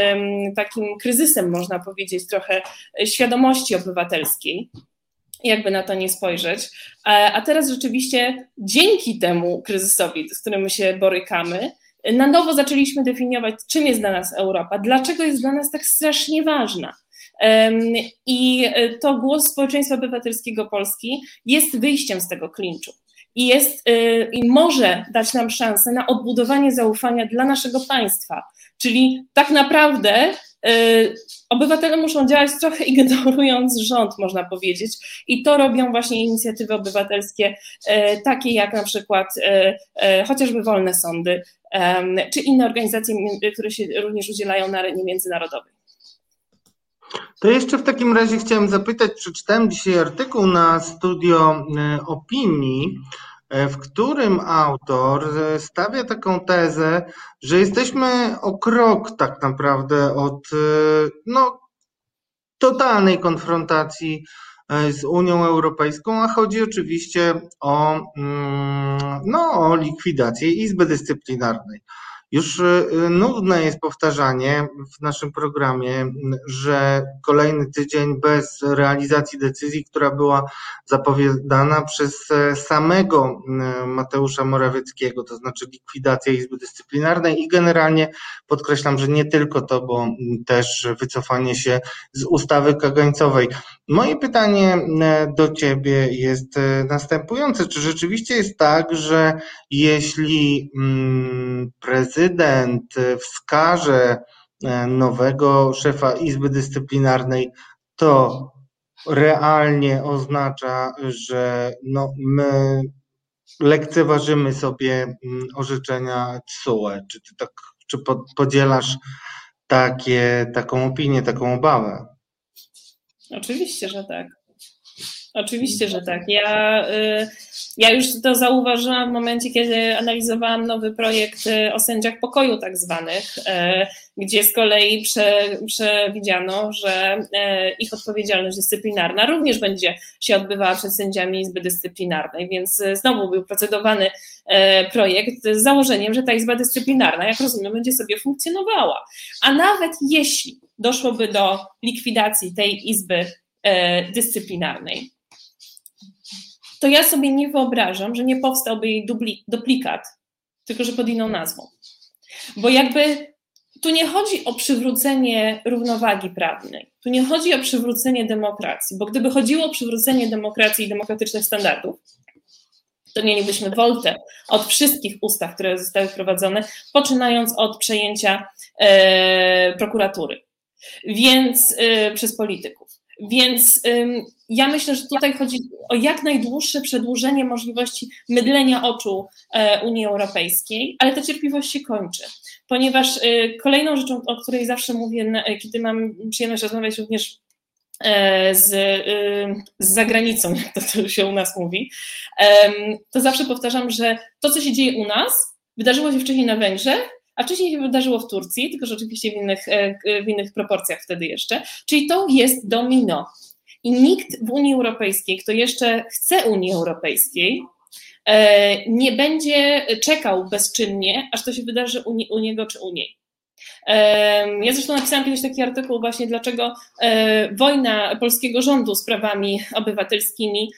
takim kryzysem, można powiedzieć, trochę świadomości obywatelskiej jakby na to nie spojrzeć. E, a teraz rzeczywiście dzięki temu kryzysowi, z którym się borykamy, na nowo zaczęliśmy definiować, czym jest dla nas Europa, dlaczego jest dla nas tak strasznie ważna. I to głos społeczeństwa obywatelskiego Polski jest wyjściem z tego klinczu i, jest, y, i może dać nam szansę na odbudowanie zaufania dla naszego państwa. Czyli tak naprawdę y, obywatele muszą działać trochę ignorując rząd, można powiedzieć. I to robią właśnie inicjatywy obywatelskie, takie jak na przykład chociażby wolne sądy, czy inne organizacje, które się również udzielają na arenie międzynarodowej. To jeszcze w takim razie chciałem zapytać, przeczytałem dzisiaj artykuł na studio e, opinii, e, w którym autor e, stawia taką tezę, że jesteśmy o krok tak naprawdę od no, totalnej konfrontacji z Unią Europejską, a chodzi oczywiście o, mm, no, o likwidację Izby Dyscyplinarnej. Już y, nudne jest powtarzanie w naszym programie, że kolejny tydzień bez realizacji decyzji, która była zapowiadana przez e, samego e, Mateusza Morawieckiego, to znaczy likwidacja Izby Dyscyplinarnej i generalnie podkreślam, że nie tylko to, bo też wycofanie się z ustawy kagańcowej. Moje pytanie e, do Ciebie jest następujące. Czy rzeczywiście jest tak, że jeśli mm, prezydent prezydent wskaże e, nowego szefa Izby Dyscyplinarnej, to realnie oznacza, że no my lekceważymy sobie mm, orzeczenia TSUE. Czy ty tak, czy podzielasz takie, taką opinię, taką obawę? Oczywiście, że tak. Oczywiście, że tak. Ja, y, ja już to zauważyłam w momencie, kiedy analizowałam nowy projekt y, o sędziach pokoju, tak zwanych, y, gdzie z kolei prze, przewidziano, że ich odpowiedzialność dyscyplinarna również będzie się odbywała przed sędziami Izby Dyscyplinarnej, więc znowu był procedowany projekt z założeniem, że ta Izba Dyscyplinarna, jak rozumiem, będzie sobie funkcjonowała. A nawet jeśli doszłoby do likwidacji tej Izby Dyscyplinarnej, to ja sobie nie wyobrażam, że nie powstałby jej dubli, duplikat, tylko że pod inną nazwą. Bo jakby tu nie chodzi o przywrócenie równowagi prawnej, tu nie chodzi o przywrócenie demokracji, bo gdyby chodziło o przywrócenie demokracji i demokratycznych standardów, to mielibyśmy woltę od wszystkich ustaw, które zostały wprowadzone, poczynając od przejęcia e, prokuratury, więc e, przez polityków. Więc ja myślę, że tutaj chodzi o jak najdłuższe przedłużenie możliwości mydlenia oczu e, Unii Europejskiej, ale ta cierpliwość się kończy, ponieważ e, kolejną rzeczą, o której zawsze mówię, kiedy mam przyjemność rozmawiać również e, z, z zagranicą, (laughs) jak to, to się u nas mówi, to zawsze powtarzam, że to, co się dzieje u nas, wydarzyło się wcześniej na Węgrzech, a wcześniej się wydarzyło w Turcji, tylko że oczywiście w innych, e, w innych proporcjach wtedy jeszcze. Czyli to jest domino. I nikt w Unii Europejskiej, kto jeszcze chce Unii Europejskiej, e, nie będzie czekał bezczynnie, aż to się wydarzy u, nie, u niego czy u niej. Ja zresztą napisałam kiedyś taki artykuł właśnie, dlaczego e, wojna polskiego rządu z prawami obywatelskimi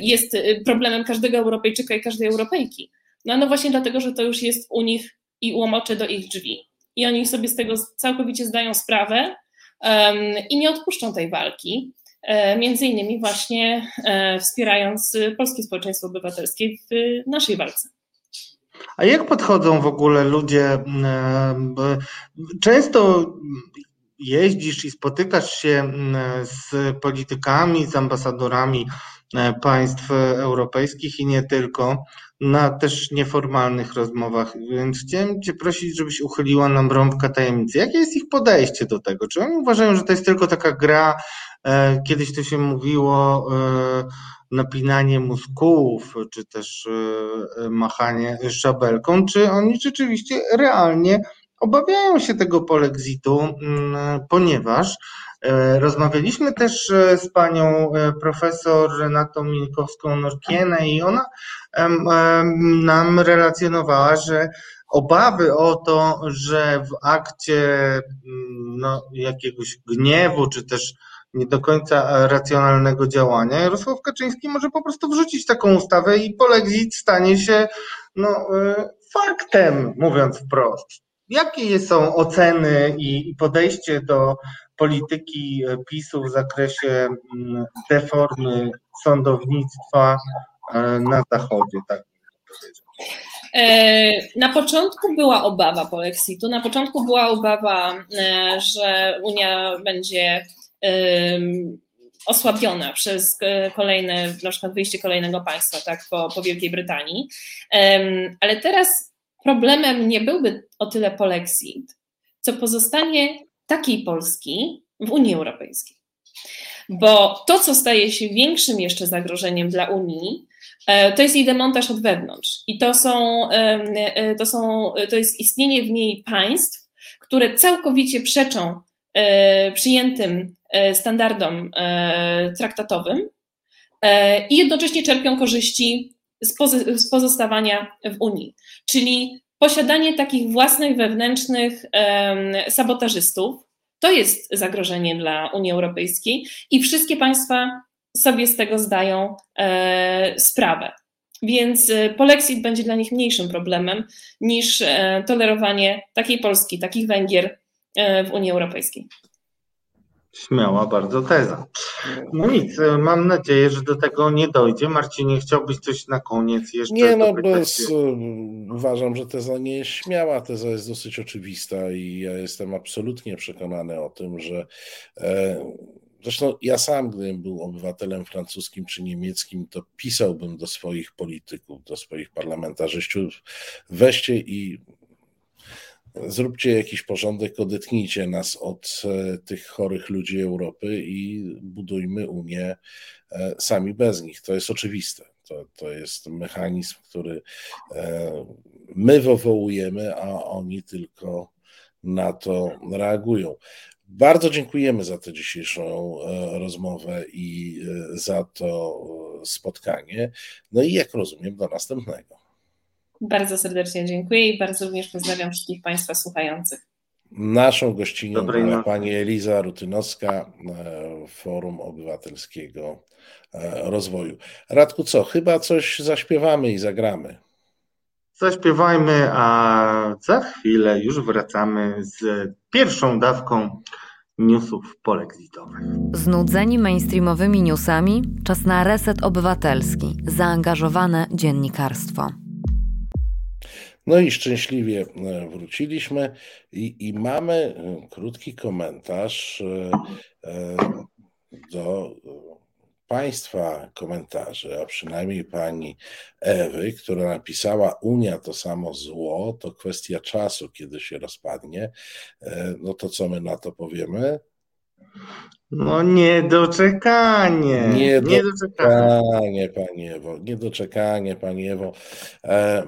jest problemem każdego Europejczyka i każdej Europejki. No, no właśnie dlatego, że to już jest u nich i łomocze do ich drzwi. I oni sobie z tego całkowicie zdają sprawę um, i nie odpuszczą tej walki. E, między innymi właśnie e, wspierając polskie społeczeństwo obywatelskie w naszej walce. A jak podchodzą w ogóle ludzie? E, często jeździsz i spotykasz się z politykami, z ambasadorami państw europejskich i nie tylko na też nieformalnych rozmowach, więc chciałem Cię prosić, żebyś uchyliła nam rąbka tajemnicy. Jakie jest ich podejście do tego? Czy oni uważają, że to jest tylko taka gra, e, kiedyś to się mówiło, e, napinanie muskułów, czy też e, machanie szabelką, czy oni rzeczywiście realnie obawiają się tego polexitu, mm, ponieważ Rozmawialiśmy też z panią profesor Renatą Minkowską-Norkienę i ona nam relacjonowała, że obawy o to, że w akcie mm, no, jakiegoś gniewu, czy też nie do końca racjonalnego działania, Jarosław Kaczyński może po prostu wrzucić taką ustawę i polexit stanie się no, e, faktem, mówiąc wprost. Jakie są oceny i podejście do polityki PiSu w zakresie mm, deformy sądownictwa E, na zachodzie, tak e, na początku była obawa po Exitu, na początku była obawa, e, że Unia będzie osłabiona przez kolejne, na przykład wyjście kolejnego państwa, tak, po, po Wielkiej Brytanii. Ale teraz problemem nie byłby o tyle polexit, co pozostanie takiej Polski w Unii Europejskiej. Bo to, co staje się większym jeszcze zagrożeniem dla Unii, E, to jest jej demontaż od wewnątrz. I to są, e, to są, to jest istnienie w niej państw, które całkowicie przeczą e, przyjętym standardom traktatowym i jednocześnie czerpią korzyści z pozostawania w Unii. Czyli posiadanie takich własnych wewnętrznych sabotażystów to jest zagrożenie dla Unii Europejskiej i wszystkie państwa sobie z tego zdają e, sprawę. Więc e, polexit będzie dla nich mniejszym problemem niż e, tolerowanie takiej Polski, takich Węgier w Unii Europejskiej. Śmiała bardzo teza. No nic, mam nadzieję, że do tego nie dojdzie. Marcinie, chciałbyś coś na koniec jeszcze? Nie, no bez, uważam, że teza nie jest śmiała, teza jest dosyć oczywista i ja jestem absolutnie przekonany o tym, że Zresztą ja sam, gdybym był obywatelem francuskim czy niemieckim, to pisałbym do swoich polityków, do swoich parlamentarzystów, weźcie i zróbcie jakiś porządek, odetnijcie nas od e, tych chorych ludzi Europy i budujmy Unię e, sami bez nich. To jest oczywiste. To, to jest mechanizm, który e, my wywołujemy, a oni tylko na to reagują. Bardzo dziękujemy za tę dzisiejszą rozmowę i za to spotkanie. No i jak rozumiem, do następnego. Bardzo serdecznie dziękuję i bardzo również pozdrawiam wszystkich Państwa słuchających. Naszą gościnią była pani Eliza Rutynowska, e, Forum Obywatelskiego e, Rozwoju. Radku, co? Chyba coś zaśpiewamy i zagramy. Zaśpiewajmy, a za chwilę już wracamy z pierwszą dawką newsów polexitowych. Znudzeni mainstreamowymi newsami? Czas na reset obywatelski, zaangażowane dziennikarstwo. No i szczęśliwie e, wróciliśmy i, i mamy e, krótki komentarz e, do Państwa komentarzy, a przynajmniej pani Ewy, która napisała Unia to samo zło, to kwestia czasu, kiedy się rozpadnie. No to co my na to powiemy? No niedoczekanie. Niedoczekanie, Pani Ewo. Niedoczekanie, Pani Ewo. E,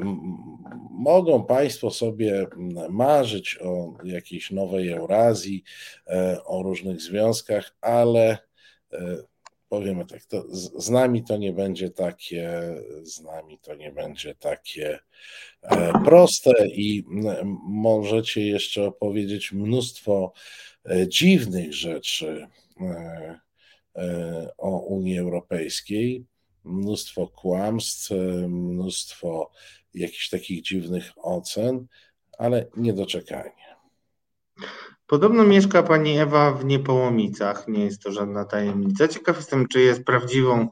mogą Państwo sobie marzyć o jakiejś nowej Eurazji, e, o różnych związkach, ale e, powiemy tak, to z, z, nami to nie będzie takie, z nami to nie będzie takie e, proste i możecie jeszcze opowiedzieć mnóstwo dziwnych rzeczy E, e, o Unii Europejskiej. Mnóstwo kłamstw, e, mnóstwo jakichś takich dziwnych ocen, ale niedoczekanie. Podobno mieszka pani Ewa w Niepołomicach, nie jest to żadna tajemnica. Ciekaw jestem, czy jest prawdziwą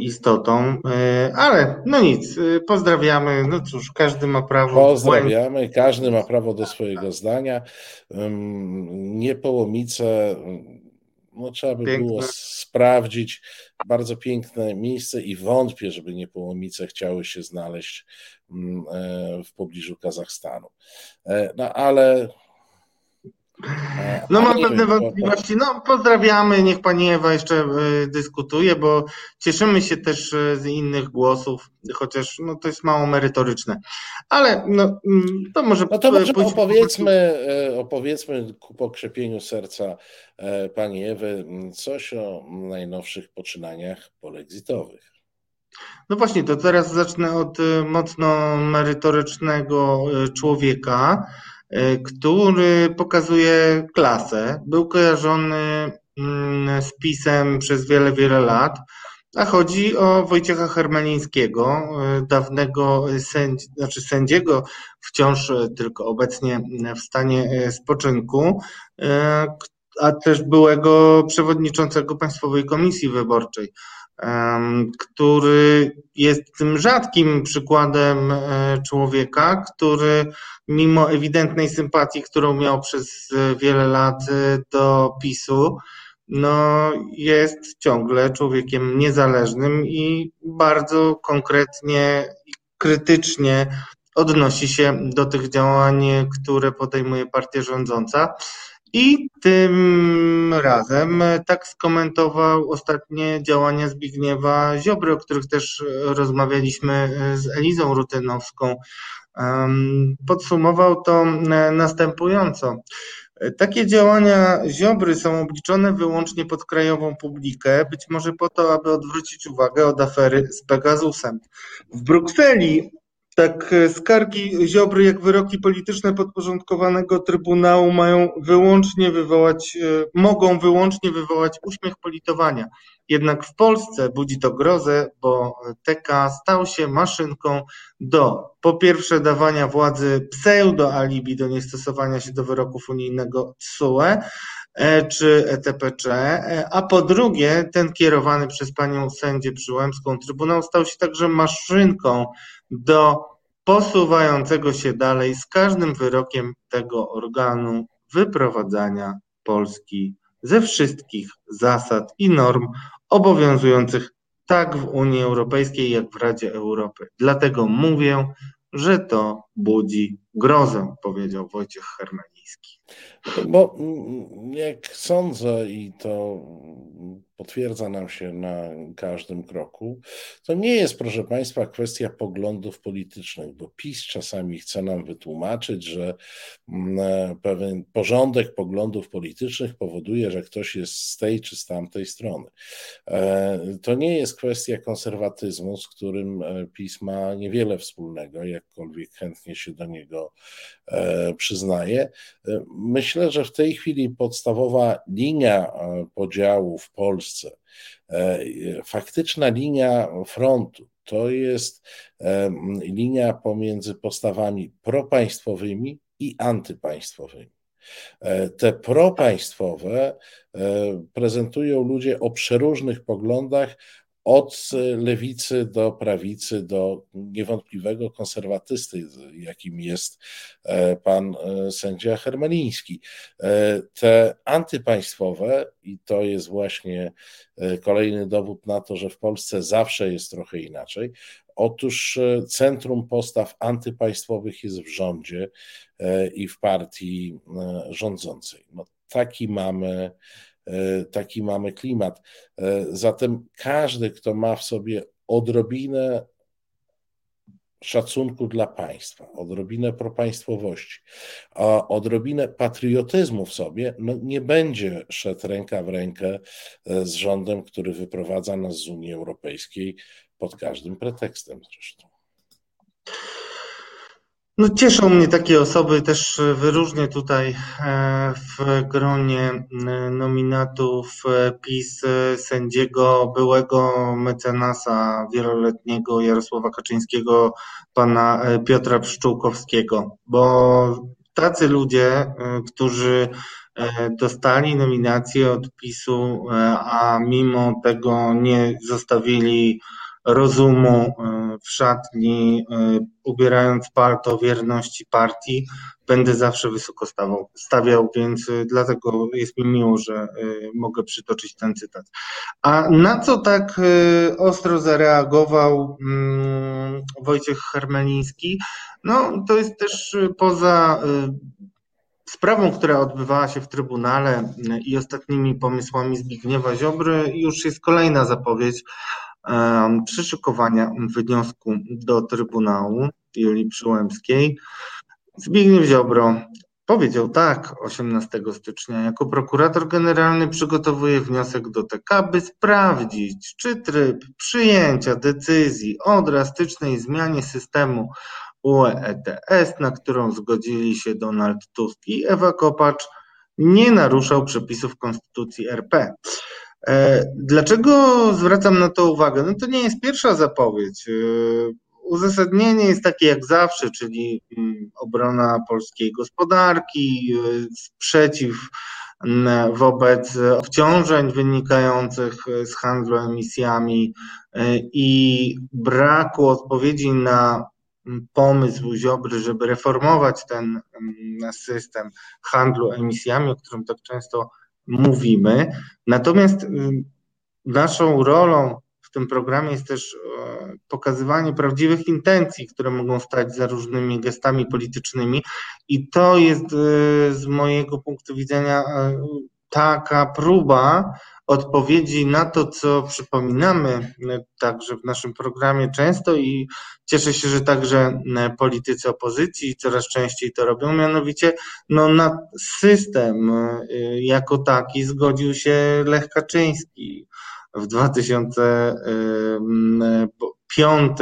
istotą, ale no nic, pozdrawiamy. No cóż, każdy ma prawo. Pozdrawiamy, każdy ma prawo do swojego zdania. Niepołomice no, trzeba by Piękne. było sprawdzić. Bardzo piękne miejsce i wątpię, żeby Niepołomice chciały się znaleźć e, w pobliżu Kazachstanu. E, no ale no mam pewne wątpliwości. No pozdrawiamy, niech pani Ewa jeszcze e, dyskutuje, bo cieszymy się też e, z innych głosów, chociaż no, to jest mało merytoryczne. Ale no, mm, to może... No to może opowiedzmy, opowiedzmy ku pokrzepieniu serca pani Ewy coś o najnowszych poczynaniach polexitowych. No właśnie, to teraz zacznę od mocno merytorycznego człowieka, E, który pokazuje klasę. Był kojarzony mm, z pisem przez wiele, wiele lat, a chodzi o Wojciecha Hermelińskiego, e, dawnego sędzi, znaczy sędziego, wciąż tylko obecnie w stanie e, spoczynku, a też byłego przewodniczącego Państwowej Komisji Wyborczej który jest tym rzadkim przykładem człowieka, który mimo ewidentnej sympatii, którą miał przez e, wiele lat e, do PiSu, no jest ciągle człowiekiem niezależnym i bardzo konkretnie i krytycznie odnosi się do tych działań, które podejmuje partia rządząca. I tym razem tak skomentował ostatnie działania Zbigniewa Ziobry, o których też rozmawialiśmy z Elizą Rutynowską Podsumował to e, następująco. Takie działania Ziobry są obliczone wyłącznie pod krajową publikę, być może po to, aby odwrócić uwagę od afery z Pegasusem. W Brukseli tak skargi Ziobry, jak wyroki polityczne podporządkowanego Trybunału mają wyłącznie wywołać, e, mogą wyłącznie wywołać uśmiech politowania. Jednak w Polsce budzi to grozę, bo TK stał się maszynką do po pierwsze dawania władzy pseudo-alibi do niestosowania się do wyroków unijnego TSUE e, czy ETPC, e, a po drugie ten kierowany przez panią sędzię Przyłębską Trybunał stał się także maszynką do posuwającego się dalej z każdym wyrokiem tego organu wyprowadzania Polski ze wszystkich zasad i norm obowiązujących tak w Unii Europejskiej, jak w Radzie Europy. Dlatego mówię, że to budzi grozę, powiedział Wojciech Hermeliński. Bo jak sądzę, i to potwierdza nam się na każdym kroku, to nie jest, proszę Państwa, kwestia poglądów politycznych, bo PiS czasami chce nam wytłumaczyć, że e, pewien porządek poglądów politycznych powoduje, że ktoś jest z tej czy z tamtej strony. E, to nie jest kwestia konserwatyzmu, z którym e, PiS ma niewiele wspólnego, jakkolwiek chętnie się do niego przyznaje. Myślę, że w tej chwili podstawowa linia podziału w Polsce. E, faktyczna linia frontu to jest linia pomiędzy postawami propaństwowymi i antypaństwowymi. E, te propaństwowe e, prezentują ludzie o przeróżnych poglądach, od lewicy do prawicy, do niewątpliwego konserwatysty, jakim jest e, pan e, sędzia Hermeliński. E, te antypaństwowe, i to jest właśnie kolejny dowód na to, że w Polsce zawsze jest trochę inaczej. Otóż centrum postaw antypaństwowych jest w rządzie i w partii rządzącej. No, taki mamy taki mamy klimat. E, zatem każdy, kto ma w sobie odrobinę szacunku dla państwa, odrobinę propaństwowości, a odrobinę patriotyzmu w sobie, no nie będzie szedł ręka w rękę e, z rządem, który wyprowadza nas z Unii Europejskiej pod każdym pretekstem zresztą. No cieszą mnie takie osoby, też wyróżnię tutaj e, w gronie e, nominatów e, PiS sędziego, byłego mecenasa wieloletniego Jarosława Kaczyńskiego, pana Piotra Pszczółkowskiego, bo tacy ludzie, którzy dostali nominację od PiSu, a mimo tego nie zostawili rozumu e, w szatni, e, ubierając palto wierności partii, będę zawsze wysoko stawał, stawiał, więc e, dlatego jest mi miło, że mogę przytoczyć ten cytat. A na co tak ostro zareagował mm, Wojciech Hermeliński? No, to jest też poza sprawą, która odbywała się w Trybunale i ostatnimi pomysłami Zbigniewa Ziobry, już jest kolejna zapowiedź przyszykowania wniosku do Trybunału Julii Przyłębskiej. Zbigniew Ziobro powiedział tak 18 stycznia. Jako prokurator generalny przygotowuje wniosek do TK, by sprawdzić, czy tryb przyjęcia decyzji o drastycznej zmianie systemu UE ETS, na którą zgodzili się Donald Tusk i Ewa Kopacz, nie naruszał przepisów Konstytucji RP. E, dlaczego zwracam na to uwagę? No to nie jest pierwsza zapowiedź. E, uzasadnienie jest takie jak zawsze, czyli mm, obrona polskiej gospodarki, e, sprzeciw wobec obciążeń wynikających z handlu emisjami i braku odpowiedzi na pomysł Ziobry, żeby reformować ten system handlu emisjami, o którym tak często mówimy. Natomiast y, naszą rolą w tym programie jest też e, pokazywanie prawdziwych intencji, które mogą stać za różnymi gestami politycznymi, i to jest y, z mojego punktu widzenia e, taka próba odpowiedzi na to, co przypominamy y, także w naszym programie często i cieszę się, że także y, politycy opozycji coraz częściej to robią, mianowicie no, na system y, jako taki zgodził się Lech Kaczyński w 2005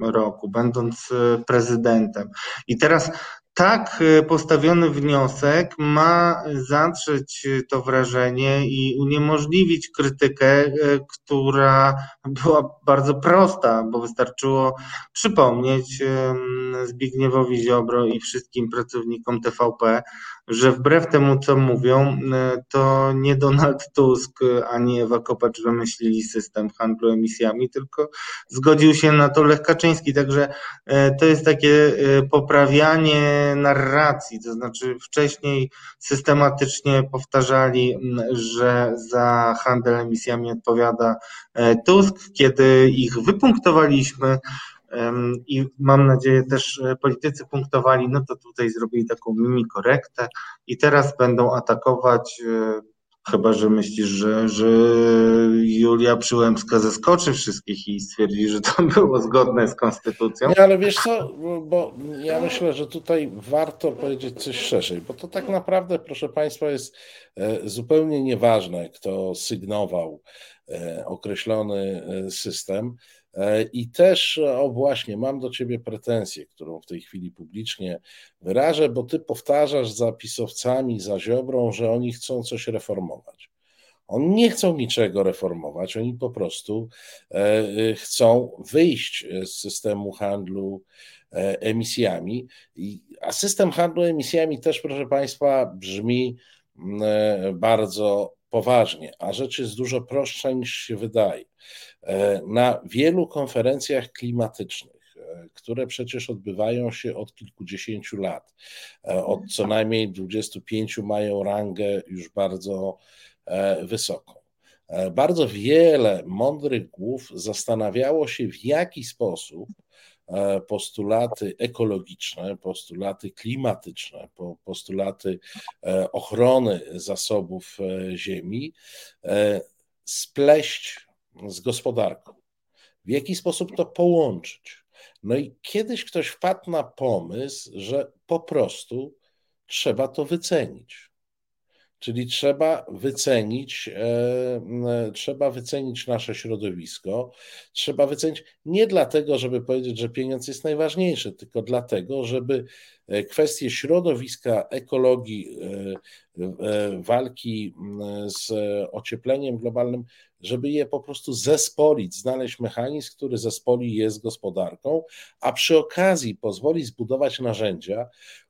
roku, będąc prezydentem. I teraz tak e, postawiony wniosek ma zatrzeć to wrażenie i uniemożliwić krytykę, e, która była bardzo prosta, bo wystarczyło przypomnieć Zbigniewowi Ziobro i wszystkim pracownikom TVP, że wbrew temu, co mówią, e, to nie Donald Tusk ani Ewa Kopacz wymyślili system handlu emisjami, tylko zgodził się na to Lech Kaczyński. Także to jest takie poprawianie narracji, to znaczy wcześniej systematycznie powtarzali, że za handel emisjami odpowiada e, Tusk. Kiedy ich wypunktowaliśmy, i mam nadzieję też politycy punktowali, no to tutaj zrobili taką mini korektę i teraz będą atakować Chyba, że myślisz, że, że Julia Przyłębska zaskoczy wszystkich i stwierdzi, że to (laughs) było zgodne z konstytucją. Nie, ale wiesz co, bo ja myślę, że tutaj warto powiedzieć coś szerzej, bo to tak naprawdę, proszę Państwa, jest e, zupełnie nieważne, kto sygnował e, określony e, system. E, I też, o właśnie, mam do ciebie pretensję, którą w tej chwili publicznie wyrażę, bo ty powtarzasz za pisowcami, za Ziobrą, że oni chcą coś reformować. Oni nie chcą niczego reformować, oni po prostu e, chcą wyjść z systemu handlu e, emisjami. A system handlu emisjami też, proszę Państwa, brzmi bardzo poważnie, a rzecz jest dużo prostsza niż się wydaje. E, na wielu konferencjach klimatycznych, e, które przecież odbywają się od kilkudziesięciu lat, e, od co najmniej 25 mają rangę już bardzo wysoką. Bardzo wiele mądrych głów zastanawiało się, w jaki sposób postulaty ekologiczne, postulaty klimatyczne, postulaty ochrony zasobów ziemi spleść z gospodarką. W jaki sposób to połączyć? No i kiedyś ktoś wpadł na pomysł, że po prostu trzeba to wycenić. Czyli trzeba wycenić, e, trzeba wycenić nasze środowisko, trzeba wycenić nie dlatego, żeby powiedzieć, że pieniądz jest najważniejszy, tylko dlatego, żeby e, kwestie środowiska, ekologii, e, walki z ociepleniem globalnym, żeby je po prostu zespolić, znaleźć mechanizm, który zespoli je z gospodarką, a przy okazji pozwoli zbudować narzędzia,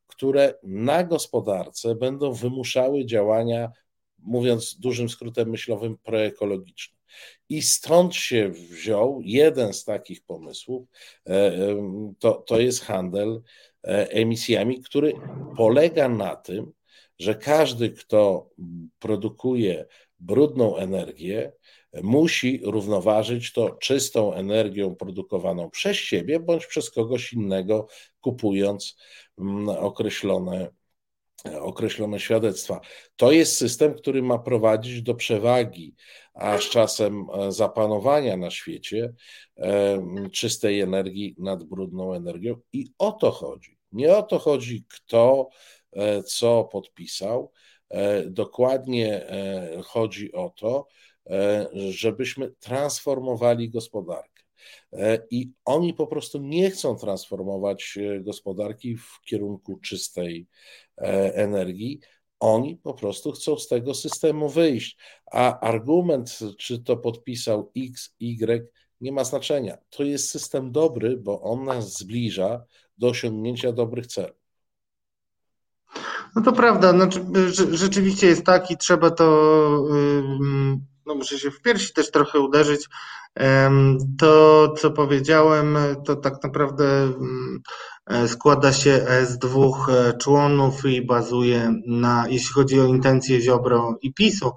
które na gospodarce będą wymuszały działania, mówiąc dużym skrótem myślowym, proekologiczne. I stąd się wziął jeden z takich pomysłów, e, to, to jest handel e, emisjami, który polega na tym, że każdy, kto produkuje brudną energię, musi równoważyć to czystą energią produkowaną przez siebie bądź przez kogoś innego, kupując mm, określone, określone świadectwa. To jest system, który ma prowadzić do przewagi, a z czasem e, zapanowania na świecie e, czystej energii nad brudną energią. I o to chodzi. Nie o to chodzi, kto e, co podpisał. Dokładnie chodzi o to, żebyśmy transformowali gospodarkę. E, I oni po prostu nie chcą transformować e, gospodarki w kierunku czystej energii. Oni po prostu chcą z tego systemu wyjść. A argument, czy to podpisał X, Y, nie ma znaczenia. To jest system dobry, bo on nas zbliża do osiągnięcia dobrych celów. No to prawda, znaczy, rzeczywiście jest tak i trzeba to no muszę się w piersi też trochę uderzyć. To, co powiedziałem, to tak naprawdę mm, E, składa się z dwóch e, członów i bazuje na, jeśli chodzi o intencje Ziobro i PiSu,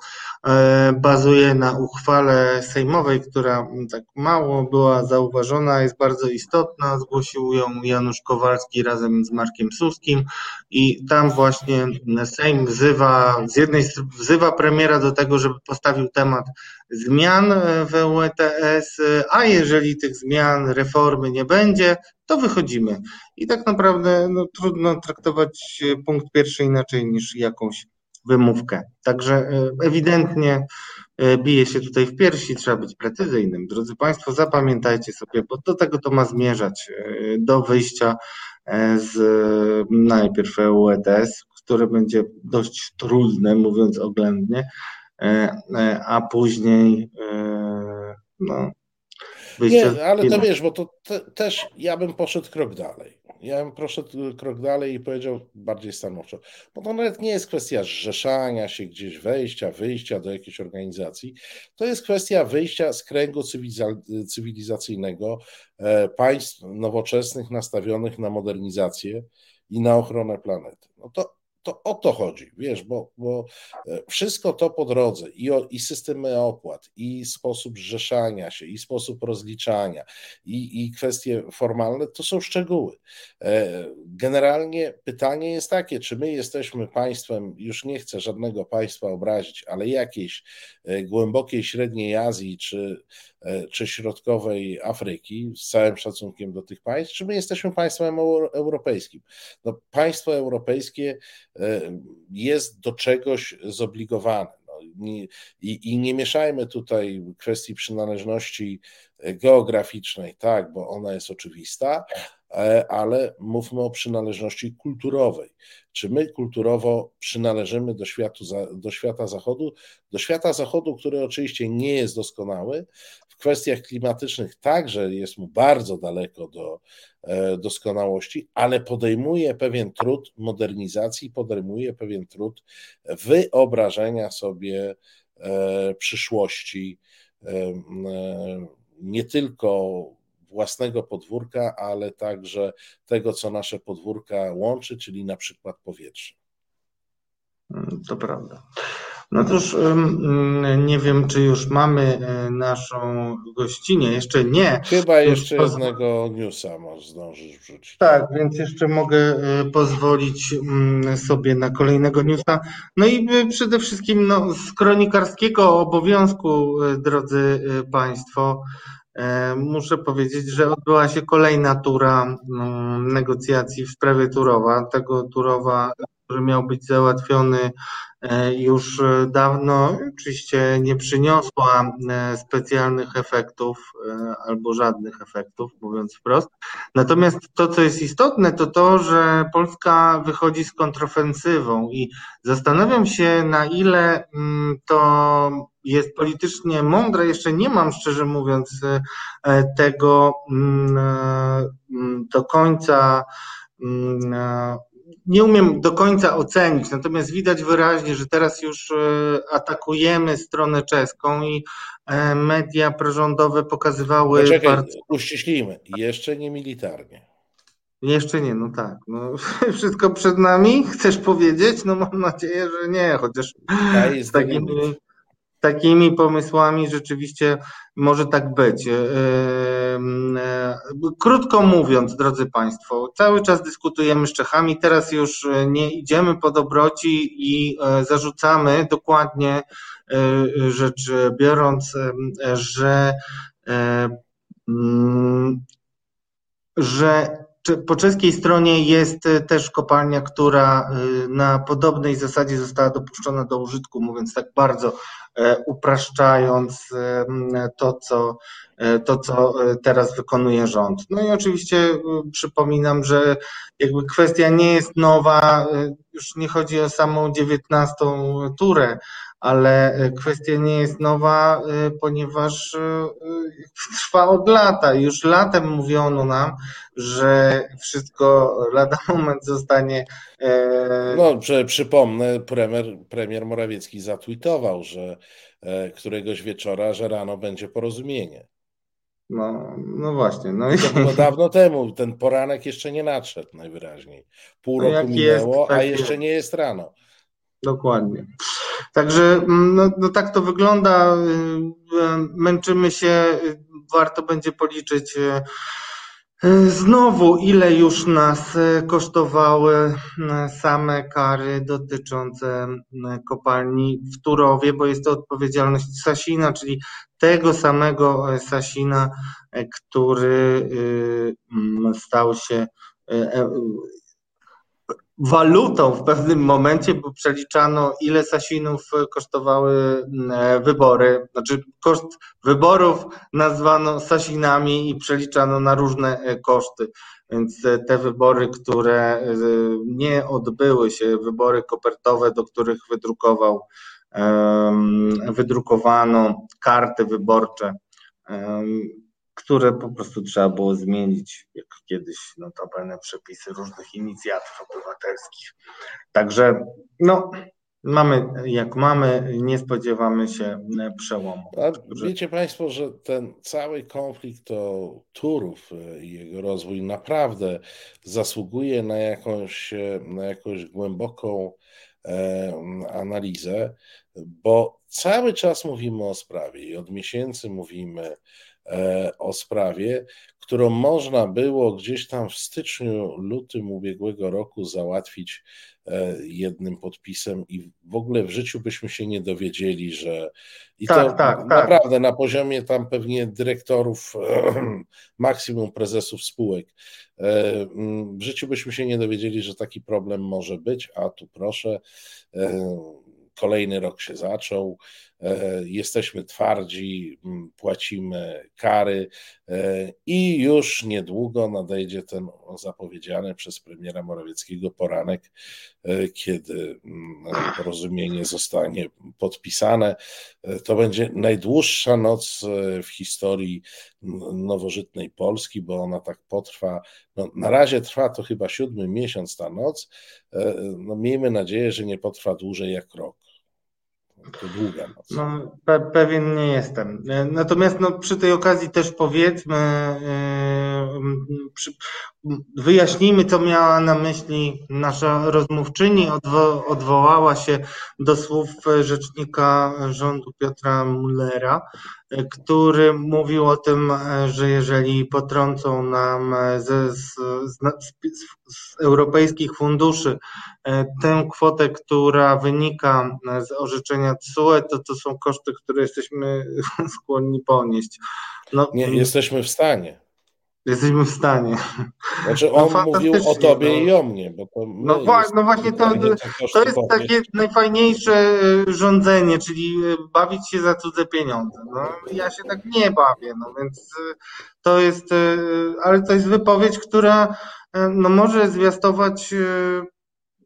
e, bazuje na uchwale sejmowej, która tak mało była zauważona, jest bardzo istotna. Zgłosił ją Janusz Kowalski razem z Markiem Suskim i tam właśnie Sejm wzywa, z jednej strony wzywa premiera do tego, żeby postawił temat zmian w ETS, a jeżeli tych zmian, reformy nie będzie, to wychodzimy. I tak naprawdę no, trudno traktować punkt pierwszy inaczej niż jakąś wymówkę. Także e, ewidentnie e, bije się tutaj w piersi, trzeba być precyzyjnym. Drodzy Państwo, zapamiętajcie sobie, bo do tego to ma zmierzać, e, do wyjścia z najpierw EU ETS, które będzie dość trudne, mówiąc oględnie, a później no, nie, ale to wiesz, bo to te, też ja bym poszedł krok dalej. Ja bym poszedł krok dalej i powiedział bardziej stanowczo, bo to nawet nie jest kwestia zrzeszania się gdzieś, wejścia, wyjścia do jakiejś organizacji. To jest kwestia wyjścia z kręgu cywilizacyjnego e, państw nowoczesnych, nastawionych na modernizację i na ochronę planety. No to to o to chodzi, wiesz, bo, bo e, wszystko to po drodze i, o, i systemy opłat, i sposób zrzeszania się, i sposób rozliczania, i, i kwestie formalne, to są szczegóły. E, generalnie pytanie jest takie, czy my jesteśmy państwem, już nie chcę żadnego państwa obrazić, ale jakiejś e, głębokiej średniej Azji, czy, czy środkowej Afryki, z całym szacunkiem do tych państw, czy my jesteśmy państwem europejskim? No, państwo europejskie jest do czegoś zobligowane. No, i, I nie mieszajmy tutaj kwestii przynależności geograficznej, tak, bo ona jest oczywista, e, ale mówmy o przynależności kulturowej. Czy my kulturowo przynależymy do, światu, do świata zachodu? Do świata zachodu, który oczywiście nie jest doskonały, kwestiach klimatycznych także jest mu bardzo daleko do e, doskonałości, ale podejmuje pewien trud modernizacji, podejmuje pewien trud wyobrażenia sobie e, przyszłości nie tylko własnego podwórka, ale także tego, co nasze podwórka łączy, czyli na przykład powietrze. To prawda. No cóż, nie wiem, czy już mamy e, naszą gościnę. Jeszcze nie. Chyba jeszcze jednego newsa zdążyć wrzucić. Tak, więc jeszcze mogę e, pozwolić mm, sobie na kolejnego newsa. No i e, przede wszystkim no, z kronikarskiego obowiązku, drodzy Państwo, Muszę powiedzieć, że odbyła się kolejna tura mm, negocjacji w sprawie Turowa. Tego Turowa, który miał być załatwiony E, już e, dawno oczywiście nie przyniosła e, specjalnych efektów albo żadnych efektów, mówiąc wprost. Natomiast to, co jest istotne, to to, że Polska wychodzi z kontrofensywą i zastanawiam się, na ile mm, to jest politycznie mądre. Jeszcze nie mam, szczerze mówiąc, tego mm, mm, do końca nie umiem do końca ocenić, natomiast widać wyraźnie, że teraz już e, atakujemy stronę czeską i e, media prorządowe pokazywały. Poczekaj, bardzo... uściślimy, jeszcze nie militarnie. Jeszcze nie, no tak. No, (laughs) wszystko przed nami, chcesz powiedzieć? No mam nadzieję, że nie, chociaż z takimi, takimi pomysłami rzeczywiście może tak być. E, e, krótko mówiąc, drodzy Państwo, cały czas dyskutujemy z Czechami, teraz już nie idziemy po dobroci i e, zarzucamy dokładnie rzecz biorąc, że mm, że po czeskiej stronie jest też kopalnia, która na podobnej zasadzie została dopuszczona do użytku, mówiąc tak bardzo upraszczając to, co, to, co teraz wykonuje rząd. No i oczywiście przypominam, że jakby kwestia nie jest nowa, już nie chodzi o samą dziewiętnastą turę, ale e, kwestia nie jest nowa, e, ponieważ e, trwa od lata. Już latem mówiono nam, że wszystko lada moment zostanie. No, przypomnę, premier, premier Morawiecki zatweetował, że któregoś wieczora, że rano będzie porozumienie. No, no właśnie. No i... To dawno temu, ten poranek jeszcze nie nadszedł najwyraźniej. Pół no roku minęło, jest, tak a jeszcze jest. nie jest rano. Dokładnie. Także mm, no, no tak to wygląda. Y, y, męczymy się, y, warto będzie policzyć znowu, ile już nas kosztowały same kary dotyczące kopalni w Turowie, bo jest to odpowiedzialność Sasina, czyli tego samego Sasina, który stał się e, walutą w pewnym momencie, bo przeliczano, ile Sasinów kosztowały mm, wybory. Znaczy, koszt wyborów nazwano Sasinami i przeliczano na różne e, koszty. Więc e, te wybory, które e, nie odbyły się, wybory kopertowe, do których wydrukował, wydrukowano karty wyborcze które po prostu trzeba było zmienić, jak kiedyś notabene przepisy różnych inicjatyw obywatelskich. Także no, mamy jak mamy, nie spodziewamy się przełomu. A wiecie Państwo, że ten cały konflikt o Turów i jego rozwój naprawdę zasługuje na jakąś, na jakąś głęboką analizę, bo cały czas mówimy o sprawie i od miesięcy mówimy e, o sprawie, którą można było gdzieś tam w styczniu, lutym ubiegłego roku załatwić e, jednym podpisem i w ogóle w życiu byśmy się nie dowiedzieli, że i tak, to tak, tak. naprawdę tak. na poziomie tam pewnie dyrektorów, (clears throat) maksimum prezesów spółek, e, w życiu byśmy się nie dowiedzieli, że taki problem może być, a tu proszę, kolejny rok się zaczął, e, jesteśmy twardzi, płacimy kary e, i już niedługo nadejdzie ten zapowiedziany przez premiera Morawieckiego poranek, e, kiedy porozumienie zostanie podpisane. To będzie najdłuższa noc w historii nowożytnej Polski, bo ona tak potrwa. No, na razie trwa to chyba siódmy miesiąc ta noc. No, miejmy nadzieję, że nie potrwa dłużej jak rok. Długa noc. No, pe pewien nie jestem. Natomiast no, przy tej okazji też powiedzmy, yy, przy, wyjaśnijmy, co miała na myśli nasza rozmówczyni. Odwo odwołała się do słów rzecznika rządu Piotra Mullera, który mówił o tym, że jeżeli potrącą nam ze, z, z, z, europejskich funduszy tę kwotę, która wynika z orzeczenia TSUE, to to są koszty, które jesteśmy (laughs) skłonni ponieść. No, Nie jesteśmy w stanie. Jesteśmy w stanie. Znaczy on no, mówił o tobie no. i o mnie. Bo to no, no właśnie to, to jest takie najfajniejsze e, rządzenie, czyli e, bawić się za cudze pieniądze. No, ja się tak nie bawię, no więc e, to jest, ale to jest wypowiedź, która no, może zwiastować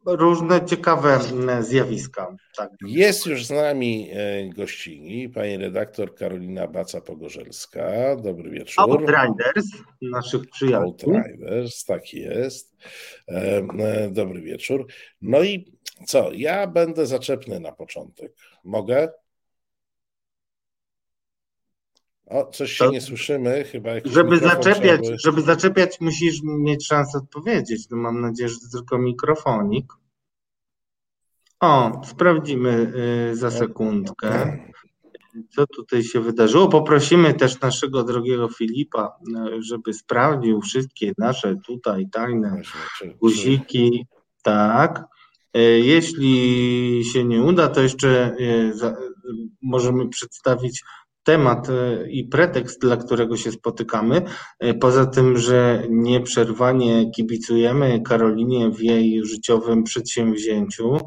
różne ciekawe zjawiska. Tak. Jest już z nami e, gościni pani redaktor Karolina Baca-Pogorzelska. Dobry wieczór. Outriders, naszych przyjaciół. Outriders, tak jest. E, e, dobry wieczór. No i co, ja będę zaczepny na początek. Mogę? O, coś się to, nie słyszymy, chyba. Żeby zaczepiać, żeby zaczepiać, musisz mieć szansę odpowiedzieć. No mam nadzieję, że to tylko mikrofonik. O, sprawdzimy y, za sekundkę, co tutaj się wydarzyło. Poprosimy też naszego drogiego Filipa, y, żeby sprawdził wszystkie nasze tutaj tajne guziki. Tak. Y, jeśli się nie uda, to jeszcze możemy przedstawić temat e, i pretekst, dla którego się spotykamy. E, poza tym, że nieprzerwanie kibicujemy Karolinie w jej życiowym przedsięwzięciu,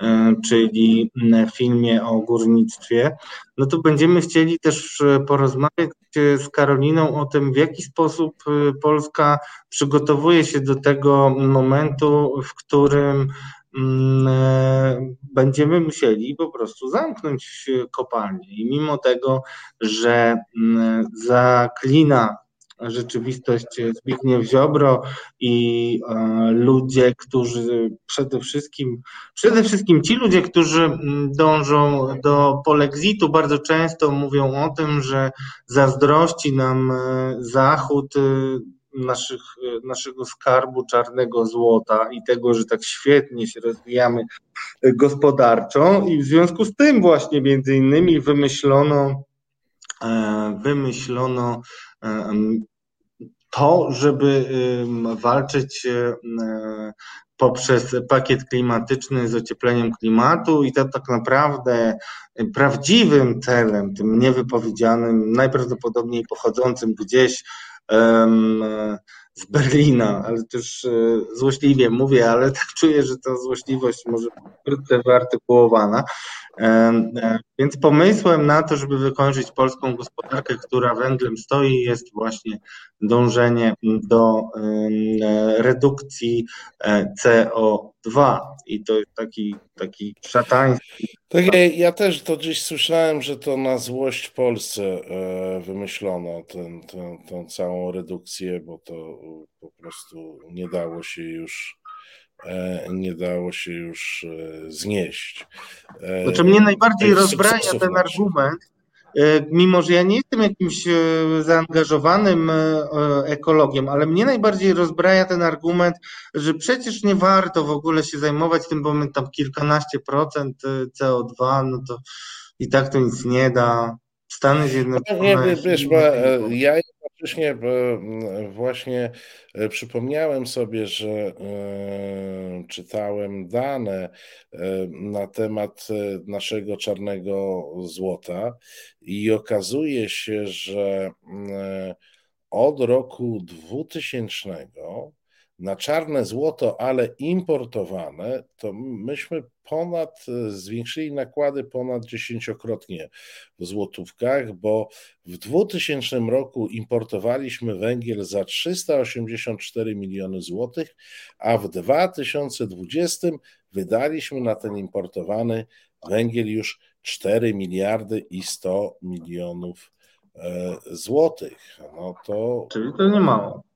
e, czyli filmie o górnictwie, no to będziemy chcieli też porozmawiać z Karoliną o tym, w jaki sposób Polska przygotowuje się do tego momentu, w którym będziemy musieli po prostu zamknąć kopalnię. I mimo tego, że mm, zaklina rzeczywistość Zbigniew Ziobro i e, ludzie, którzy przede wszystkim, przede wszystkim ci ludzie, którzy mm, dążą do polexitu, bardzo często mówią o tym, że zazdrości nam e, Zachód naszych, naszego skarbu czarnego złota i tego, że tak świetnie się rozwijamy gospodarczo i w związku z tym właśnie między innymi wymyślono e, wymyślono e, to, żeby walczyć e, poprzez pakiet klimatyczny z ociepleniem klimatu i to tak naprawdę prawdziwym celem, tym niewypowiedzianym, najprawdopodobniej pochodzącym gdzieś z Berlina, ale też e, złośliwie mówię, ale (laughs) tak czuję, że ta złośliwość może wkrótce wyartykułowana. Więc pomysłem na to, żeby wykończyć polską gospodarkę, która węglem stoi, jest właśnie dążenie do redukcji e, CO2. I to jest taki, taki szatański. Tak, ja, też to gdzieś słyszałem, że to na złość Polsce e, wymyślono ten, ten, tą całą redukcję, bo to po prostu nie dało się już nie dało się już znieść. Znaczy mnie najbardziej rozbraja ten argument, mimo że ja nie jestem jakimś zaangażowanym ekologiem, ale mnie najbardziej rozbraja ten argument, że przecież nie warto w ogóle się zajmować tym, bo my tam kilkanaście procent CO2, no to i tak to nic nie da. Stany Zjednoczone. No, wiesz, bo e, ja jednocześnie właśnie e, przypomniałem sobie, że e, czytałem dane na temat naszego czarnego złota i okazuje się, że od roku 2000 na czarne złoto, ale importowane, to myśmy ponad, zwiększyli nakłady ponad dziesięciokrotnie w złotówkach, bo w 2000 roku importowaliśmy węgiel za 384 miliony złotych, a w 2020 wydaliśmy na ten importowany węgiel już 4 miliardy i 100 milionów e, złotych. No to... Czyli to nie mało.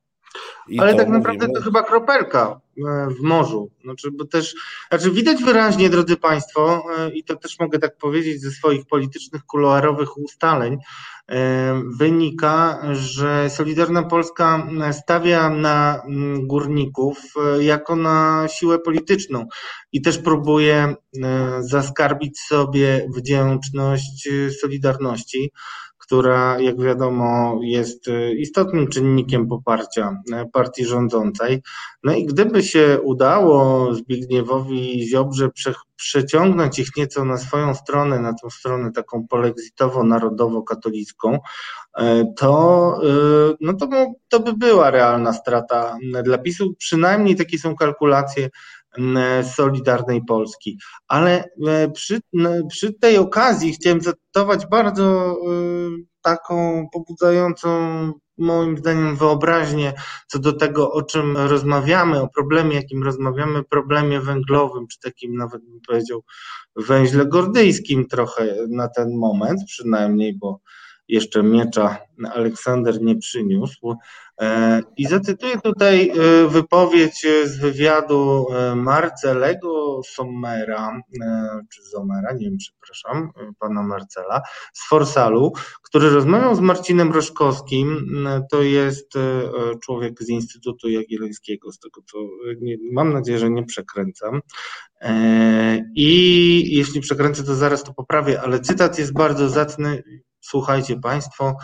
I Ale tak naprawdę mówimy... to chyba kropelka w morzu. Znaczy, bo też, znaczy widać wyraźnie, drodzy Państwo, e, i to też mogę tak powiedzieć ze swoich politycznych, kuluarowych ustaleń, e, wynika, że Solidarna Polska stawia na górników jako na siłę polityczną i też próbuje zaskarbić sobie wdzięczność Solidarności która, jak wiadomo, jest e, istotnym czynnikiem poparcia e, partii rządzącej. No i gdyby się udało Zbigniewowi Ziobrze prze, przeciągnąć ich nieco na swoją stronę, na tą stronę taką polexitowo-narodowo-katolicką, e, to, no to, to by była realna strata dla PiSu. Przynajmniej takie są kalkulacje Solidarnej Polski. Ale e, przy, przy tej okazji chciałem zacytować bardzo e, taką pobudzającą moim zdaniem wyobraźnię co do tego, o czym rozmawiamy, o problemie, jakim rozmawiamy, problemie węglowym, czy takim nawet bym powiedział węźle gordyjskim trochę na ten moment przynajmniej, bo jeszcze miecza Aleksander nie przyniósł. E, I zacytuję tutaj e, wypowiedź z wywiadu e, Marcelego Sommera, czy Zomera, nie wiem, przepraszam, pana Marcela, z Forsalu, który rozmawiał z Marcinem Roszkowskim. To jest człowiek z Instytutu Jagiellońskiego, z tego co mam nadzieję, że nie przekręcam. I jeśli przekręcę, to zaraz to poprawię, ale cytat jest bardzo zacny. Słuchajcie Państwo,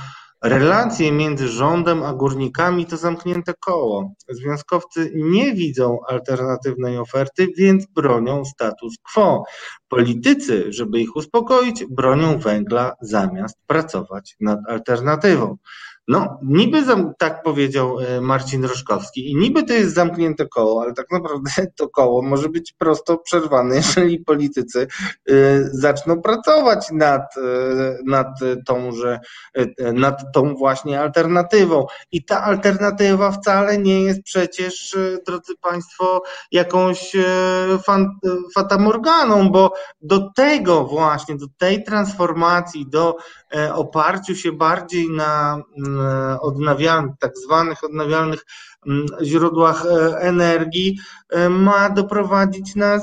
Relacje między rządem a górnikami to zamknięte koło. Związkowcy nie widzą alternatywnej oferty, więc bronią status quo. Politycy, żeby ich uspokoić, bronią węgla zamiast pracować nad alternatywą. No, niby tak powiedział e, Marcin Roszkowski i niby to jest zamknięte koło, ale tak naprawdę (laughs) to koło może być prosto przerwane, (laughs) jeżeli politycy e, zaczną pracować nad, e, nad, tą, że, nad tą właśnie alternatywą. I ta alternatywa wcale nie jest przecież, drodzy Państwo, jakąś fatamorganą, bo do tego właśnie, do tej transformacji, do oparciu się bardziej na E, odnawialnych, tak zwanych odnawialnych mm, źródłach e, energii e, ma doprowadzić nas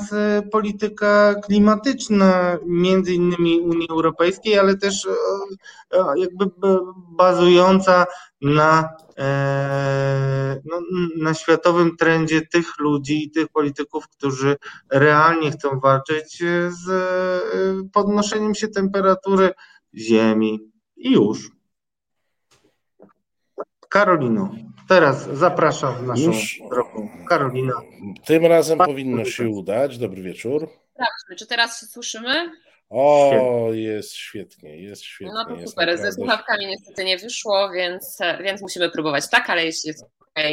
polityka klimatyczna, między innymi Unii Europejskiej, ale też jakby bazująca na, no, na światowym trendzie tych ludzi i tych polityków, którzy realnie chcą walczyć z podnoszeniem się temperatury Ziemi. I już. Karolino, teraz zapraszam naszą Już. drogą Karolina. Tym razem Pan powinno się udać. Dobry wieczór. Sprawdźmy, czy teraz się słyszymy? O, świetnie. jest świetnie, jest świetnie. No to super, naprawdę... ze słuchawkami niestety nie wyszło, więc, więc musimy próbować tak, ale jeśli jest ok.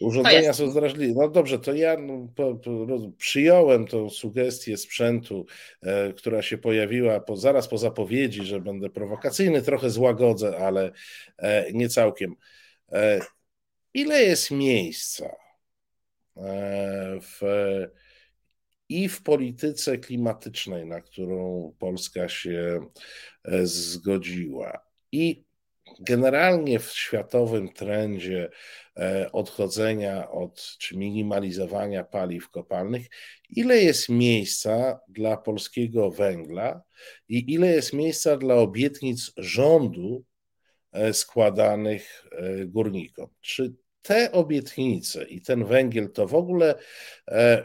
Urządzenia są drażliwe. No dobrze, to ja no, po, po, przyjąłem tą sugestię sprzętu, e, która się pojawiła po, zaraz po zapowiedzi, że będę prowokacyjny, trochę złagodzę, ale e, nie całkiem. E, ile jest miejsca e, w i w polityce klimatycznej, na którą Polska się e, zgodziła, i generalnie w światowym trendzie e, odchodzenia od czy minimalizowania paliw kopalnych, ile jest miejsca dla polskiego węgla i ile jest miejsca dla obietnic rządu e, składanych górnikom? Czy te obietnice i ten węgiel to w ogóle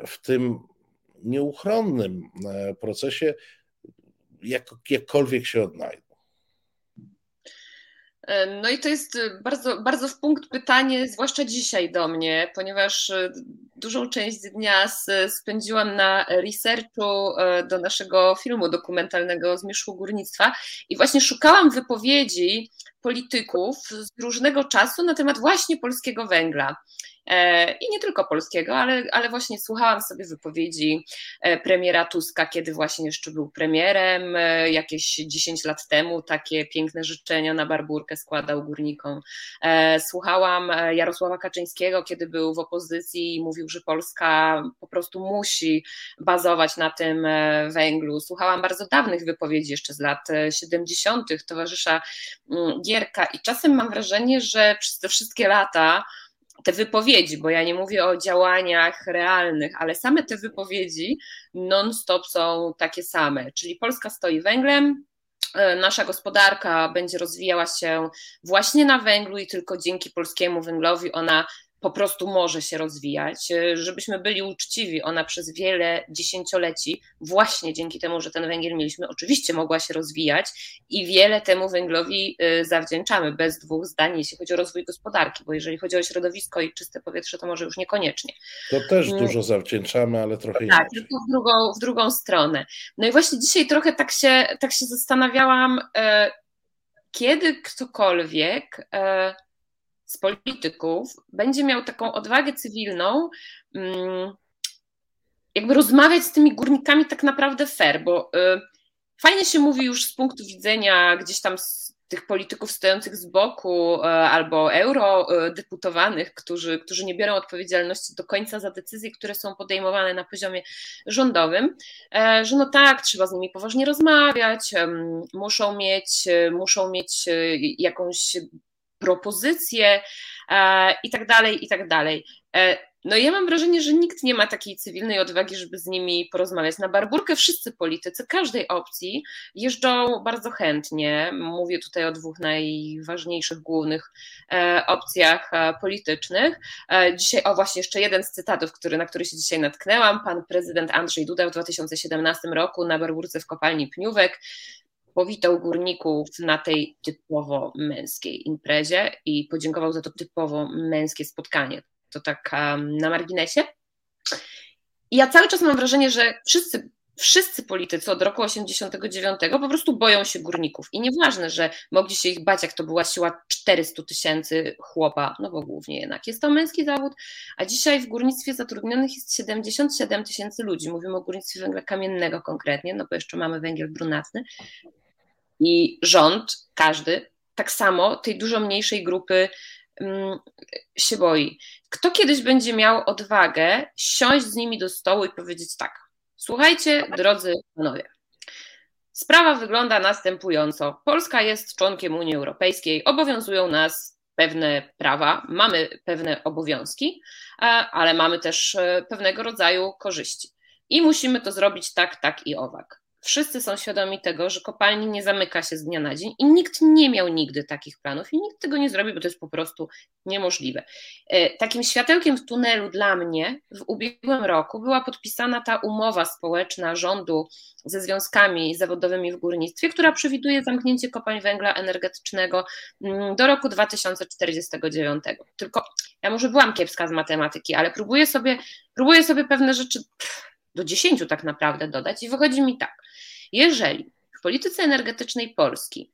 w tym nieuchronnym procesie jak, jakkolwiek się odnajdą? E, no i to jest e, bardzo, bardzo w punkt pytanie, zwłaszcza dzisiaj do mnie, ponieważ e, dużą część dnia spędziłam na researchu do naszego filmu dokumentalnego Zmierzchu Górnictwa i właśnie szukałam wypowiedzi polityków z różnego czasu na temat właśnie polskiego węgla. E, i nie tylko polskiego, ale, ale właśnie słuchałam sobie wypowiedzi e, premiera Tuska, kiedy właśnie jeszcze był premierem, e, jakieś 10 lat temu takie piękne życzenia na barburkę składał górnikom. Słuchałam Jarosława Kaczyńskiego, kiedy był w opozycji i mówił, że Polska po prostu musi bazować na tym węglu. Słuchałam bardzo dawnych wypowiedzi jeszcze z lat 70. towarzysza mm, Gierka. I czasem mam wrażenie, że przez te wszystkie lata te wypowiedzi, bo ja nie mówię o działaniach realnych, ale same te wypowiedzi non-stop są takie same, czyli Polska stoi węglem, e, nasza gospodarka będzie rozwijała się właśnie na węglu i tylko dzięki polskiemu węglowi ona po prostu może się rozwijać. E, żebyśmy byli uczciwi, ona przez wiele dziesięcioleci, właśnie dzięki temu, że ten węgiel mieliśmy, oczywiście mogła się rozwijać i wiele temu węglowi e, zawdzięczamy, bez dwóch zdań, jeśli chodzi o rozwój gospodarki, bo jeżeli chodzi o środowisko i czyste powietrze, to może już niekoniecznie. To też mm. dużo zawdzięczamy, ale trochę tak, inaczej. Tak, tylko w drugą, w drugą stronę. No i właśnie dzisiaj trochę tak się, tak się zastanawiałam, e, kiedy ktokolwiek z polityków będzie miał taką odwagę cywilną, mm, jakby rozmawiać z tymi górnikami tak naprawdę fair, bo y, fajnie się mówi już z punktu widzenia gdzieś tam tych polityków stojących z boku y, albo eurodeputowanych, którzy, którzy nie biorą odpowiedzialności do końca za decyzje, które są podejmowane na poziomie rządowym, e, że no tak, trzeba z nimi poważnie rozmawiać, muszą mieć, muszą mieć y, jakąś propozycje e, i tak dalej, i tak dalej. E, no ja mam wrażenie, że nikt nie ma takiej cywilnej odwagi, żeby z nimi porozmawiać. Na barburkę wszyscy politycy każdej opcji jeżdżą bardzo chętnie. Mówię tutaj o dwóch najważniejszych, głównych e, opcjach politycznych. Dzisiaj, o właśnie jeszcze jeden z cytatów, który, na który się dzisiaj natknęłam. Pan prezydent Andrzej Duda w 2017 roku na barburce w kopalni Pniówek powitał górników na tej typowo męskiej imprezie i podziękował za to typowo męskie spotkanie. To tak um, na marginesie. I ja cały czas mam wrażenie, że wszyscy, wszyscy politycy od roku 89 po prostu boją się górników. I nieważne, że mogli się ich bać, jak to była siła 400 tysięcy chłopa, no bo głównie jednak jest to męski zawód, a dzisiaj w górnictwie zatrudnionych jest 77 tysięcy ludzi. Mówimy o górnictwie węgla kamiennego konkretnie, no bo jeszcze mamy węgiel brunatny. I rząd, każdy, tak samo tej dużo mniejszej grupy um, się boi. Kto kiedyś będzie miał odwagę siąść z nimi do stołu i powiedzieć tak: Słuchajcie, drodzy panowie, sprawa wygląda następująco. Polska jest członkiem Unii Europejskiej, obowiązują nas pewne prawa, mamy pewne obowiązki, ale mamy też e, pewnego rodzaju korzyści. I musimy to zrobić tak, tak i owak wszyscy są świadomi tego, że kopalni nie zamyka się z dnia na dzień i nikt nie miał nigdy takich planów i nikt tego nie zrobi, bo to jest po prostu niemożliwe. E, takim światełkiem w tunelu dla mnie w ubiegłym roku była podpisana ta umowa społeczna rządu ze związkami zawodowymi w górnictwie, która przewiduje zamknięcie kopalń węgla energetycznego mm, do roku 2049. Tylko ja może byłam kiepska z matematyki, ale próbuję sobie, próbuję sobie pewne rzeczy do 10 tak naprawdę dodać i wychodzi mi tak. Jeżeli w polityce energetycznej Polski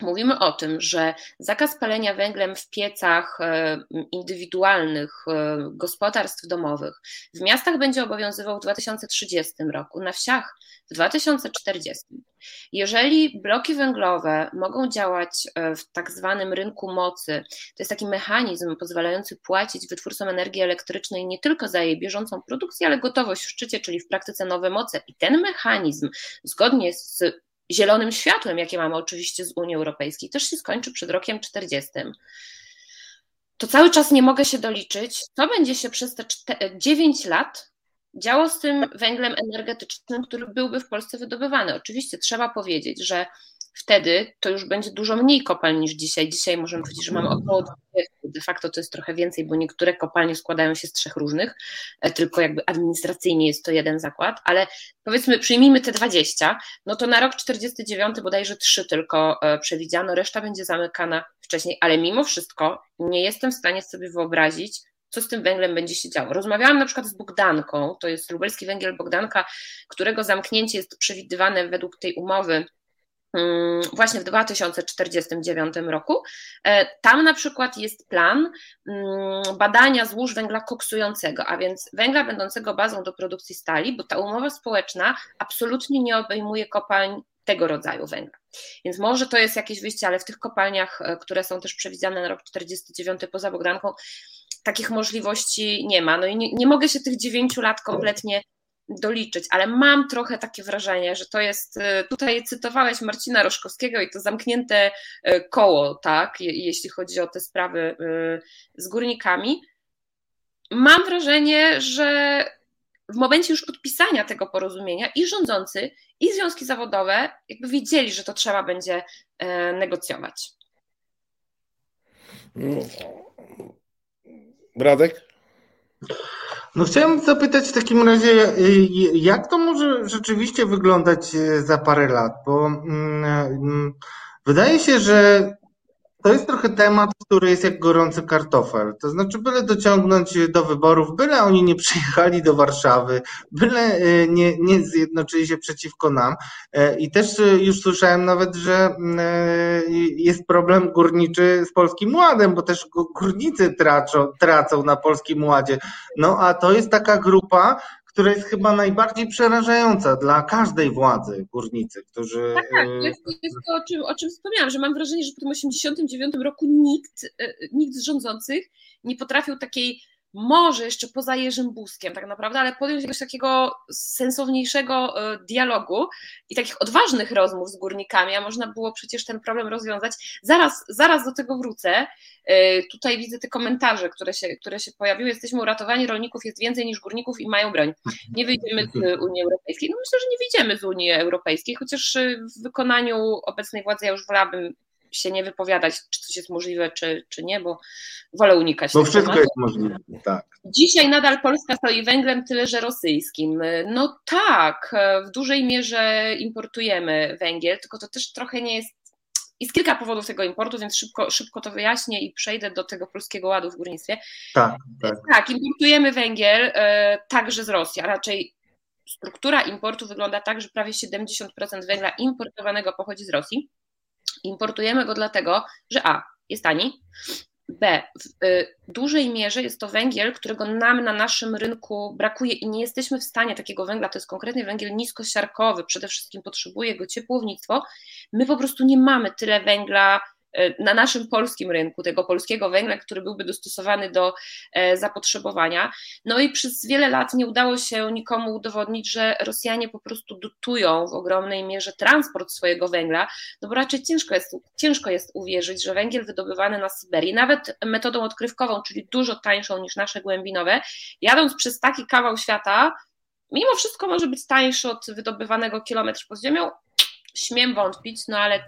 Mówimy o tym, że zakaz palenia węglem w piecach e, indywidualnych e, gospodarstw domowych w miastach będzie obowiązywał w 2030 roku, na wsiach w 2040. Jeżeli bloki węglowe mogą działać e, w tak zwanym rynku mocy, to jest taki mechanizm pozwalający płacić wytwórcom energii elektrycznej nie tylko za jej bieżącą produkcję, ale gotowość w szczycie, czyli w praktyce nowe moce. I ten mechanizm, zgodnie z zielonym światłem, jakie mamy oczywiście z Unii Europejskiej, też się skończy przed rokiem 40. To cały czas nie mogę się doliczyć, co będzie się przez te 9 lat działo z tym węglem energetycznym, który byłby w Polsce wydobywany. Oczywiście trzeba powiedzieć, że wtedy to już będzie dużo mniej kopalń niż dzisiaj. Dzisiaj możemy powiedzieć, że mamy około 20, de facto to jest trochę więcej, bo niektóre kopalnie składają się z trzech różnych, e, tylko jakby administracyjnie jest to jeden zakład, ale powiedzmy przyjmijmy te 20, no to na rok 49 bodajże trzy tylko e, przewidziano, reszta będzie zamykana wcześniej, ale mimo wszystko nie jestem w stanie sobie wyobrazić, co z tym węglem będzie się działo. Rozmawiałam na przykład z Bogdanką, to jest lubelski węgiel Bogdanka, którego zamknięcie jest przewidywane według tej umowy właśnie w 2049 roku. E, tam na przykład jest plan mm, badania złóż węgla koksującego, a więc węgla będącego bazą do produkcji stali, bo ta umowa społeczna absolutnie nie obejmuje kopalń tego rodzaju węgla. Więc może to jest jakieś wyjście, ale w tych kopalniach, e, które są też przewidziane na rok 49 poza Bogdanką, takich możliwości nie ma. No i nie, nie mogę się tych dziewięciu lat kompletnie doliczyć, ale mam trochę takie wrażenie, że to jest, y, tutaj cytowałeś Marcina Roszkowskiego i to zamknięte y, koło, tak, jeśli chodzi o te sprawy y, z górnikami. Mam wrażenie, że w momencie już podpisania tego porozumienia i rządzący, i związki zawodowe jakby wiedzieli, że to trzeba będzie negocjować. No, Radek? No chciałem zapytać w takim razie, y, jak to może rzeczywiście wyglądać y, za parę lat, bo mm, mm, wydaje się, że to jest trochę temat, który jest jak gorący kartofel. To znaczy, byle dociągnąć do wyborów, byle oni nie przyjechali do Warszawy, byle e, nie, nie zjednoczyli się przeciwko nam. E, I też e, już słyszałem nawet, że jest problem górniczy z Polskim Ładem, bo też górnicy tracą, tracą na Polskim Ładzie. No a to jest taka grupa, która jest chyba najbardziej przerażająca dla każdej władzy górnicy, którzy... Tak, tak, jest, to, jest to o, czym, o czym wspomniałam, że mam wrażenie, że po tym 89 roku nikt, e, nikt z rządzących nie potrafił takiej może jeszcze poza Jerzym Buzkiem tak naprawdę, ale podjąć jakiegoś takiego sensowniejszego e, dialogu i takich odważnych rozmów z górnikami, a można było przecież ten problem rozwiązać. Zaraz, zaraz do tego wrócę. E, tutaj widzę te komentarze, które się, które się pojawiły. Jesteśmy uratowani, rolników jest więcej niż górników i mają broń. Nie wyjdziemy z Unii Europejskiej. No myślę, że nie wyjdziemy z Unii Europejskiej, chociaż w wykonaniu obecnej władzy ja już wolałabym się nie wypowiadać, czy coś jest możliwe, czy, czy nie, bo wolę unikać Bo wszystko tematu. jest możliwe, tak. Dzisiaj nadal Polska stoi węglem, tyle że rosyjskim. No tak, w dużej mierze importujemy węgiel, tylko to też trochę nie jest jest kilka powodów tego importu, więc szybko, szybko to wyjaśnię i przejdę do tego polskiego ładu w górnictwie. Tak, tak. tak importujemy węgiel e, także z Rosji, a raczej struktura importu wygląda tak, że prawie 70% węgla importowanego pochodzi z Rosji. Importujemy go dlatego, że A jest tani, B w y, dużej mierze jest to węgiel, którego nam na naszym rynku brakuje i nie jesteśmy w stanie takiego węgla, to jest konkretnie węgiel niskosiarkowy, przede wszystkim potrzebuje go ciepłownictwo. My po prostu nie mamy tyle węgla na naszym polskim rynku, tego polskiego węgla, który byłby dostosowany do e, zapotrzebowania. No i przez wiele lat nie udało się nikomu udowodnić, że Rosjanie po prostu dotują w ogromnej mierze transport swojego węgla, no bo raczej ciężko jest, ciężko jest uwierzyć, że węgiel wydobywany na Syberii, nawet metodą odkrywkową, czyli dużo tańszą niż nasze głębinowe, jadąc przez taki kawał świata, mimo wszystko może być tańszy od wydobywanego kilometr pod ziemią, śmiem wątpić, no ale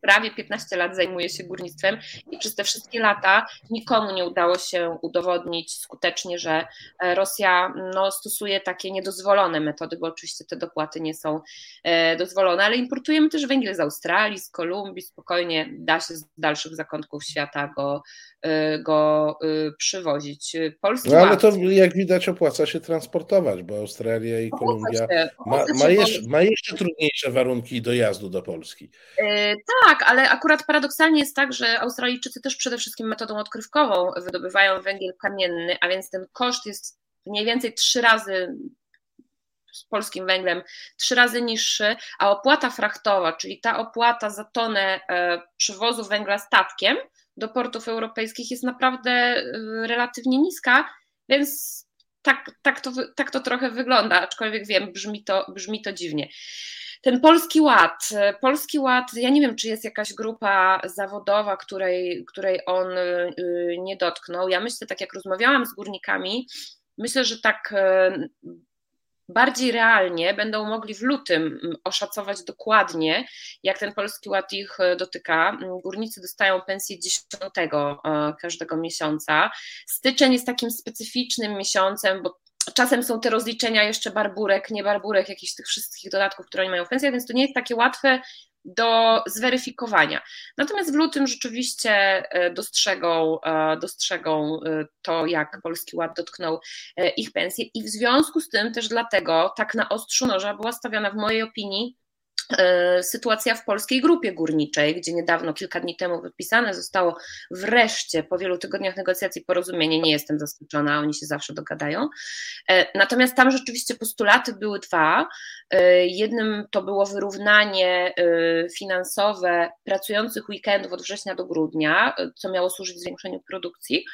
prawie 15 lat zajmuję się górnictwem i przez te wszystkie lata nikomu nie udało się udowodnić skutecznie, że e, Rosja no, stosuje takie niedozwolone metody, bo oczywiście te dopłaty nie są e, dozwolone, ale importujemy też węgiel z Australii, z Kolumbii, spokojnie da się z dalszych zakątków świata go, e, go przywozić. Polski no ale to jak widać opłaca się transportować, bo Australia i Kolumbia ma, ma, jeszcze, ma jeszcze trudniejsze warunki dojazdu do Polski. Tak, tak, ale akurat paradoksalnie jest tak, że Australijczycy też przede wszystkim metodą odkrywkową wydobywają węgiel kamienny, a więc ten koszt jest mniej więcej trzy razy z polskim węglem trzy razy niższy, a opłata frachtowa, czyli ta opłata za tonę e, przywozu węgla statkiem do portów europejskich jest naprawdę e, relatywnie niska, więc tak, tak, to, tak to trochę wygląda, aczkolwiek wiem, brzmi to, brzmi to dziwnie. Ten Polski Ład, Polski Ład, ja nie wiem, czy jest jakaś grupa zawodowa, której, której on y, nie dotknął. Ja myślę, tak jak rozmawiałam z górnikami, myślę, że tak y, bardziej realnie będą mogli w lutym mm, oszacować dokładnie, jak ten Polski Ład ich y, dotyka. Górnicy dostają pensję 10 każdego miesiąca. Styczeń jest takim specyficznym miesiącem, bo Czasem są te rozliczenia jeszcze barburek, nie barburek, jakichś tych wszystkich dodatków, które oni mają w pensjach, więc to nie jest takie łatwe do zweryfikowania. Natomiast w lutym rzeczywiście e, dostrzegą, e, dostrzegą e, to, jak Polski Ład dotknął ich pensje i w związku z tym też dlatego tak na ostrzu noża była stawiana w mojej opinii sytuacja w polskiej grupie górniczej, gdzie niedawno, kilka dni temu podpisane zostało wreszcie po wielu tygodniach negocjacji porozumienie. Nie jestem zaskoczona, oni się zawsze dogadają. E, natomiast tam rzeczywiście postulaty były dwa. E, jednym to było wyrównanie finansowe pracujących weekendów od września do grudnia, co miało służyć zwiększeniu produkcji,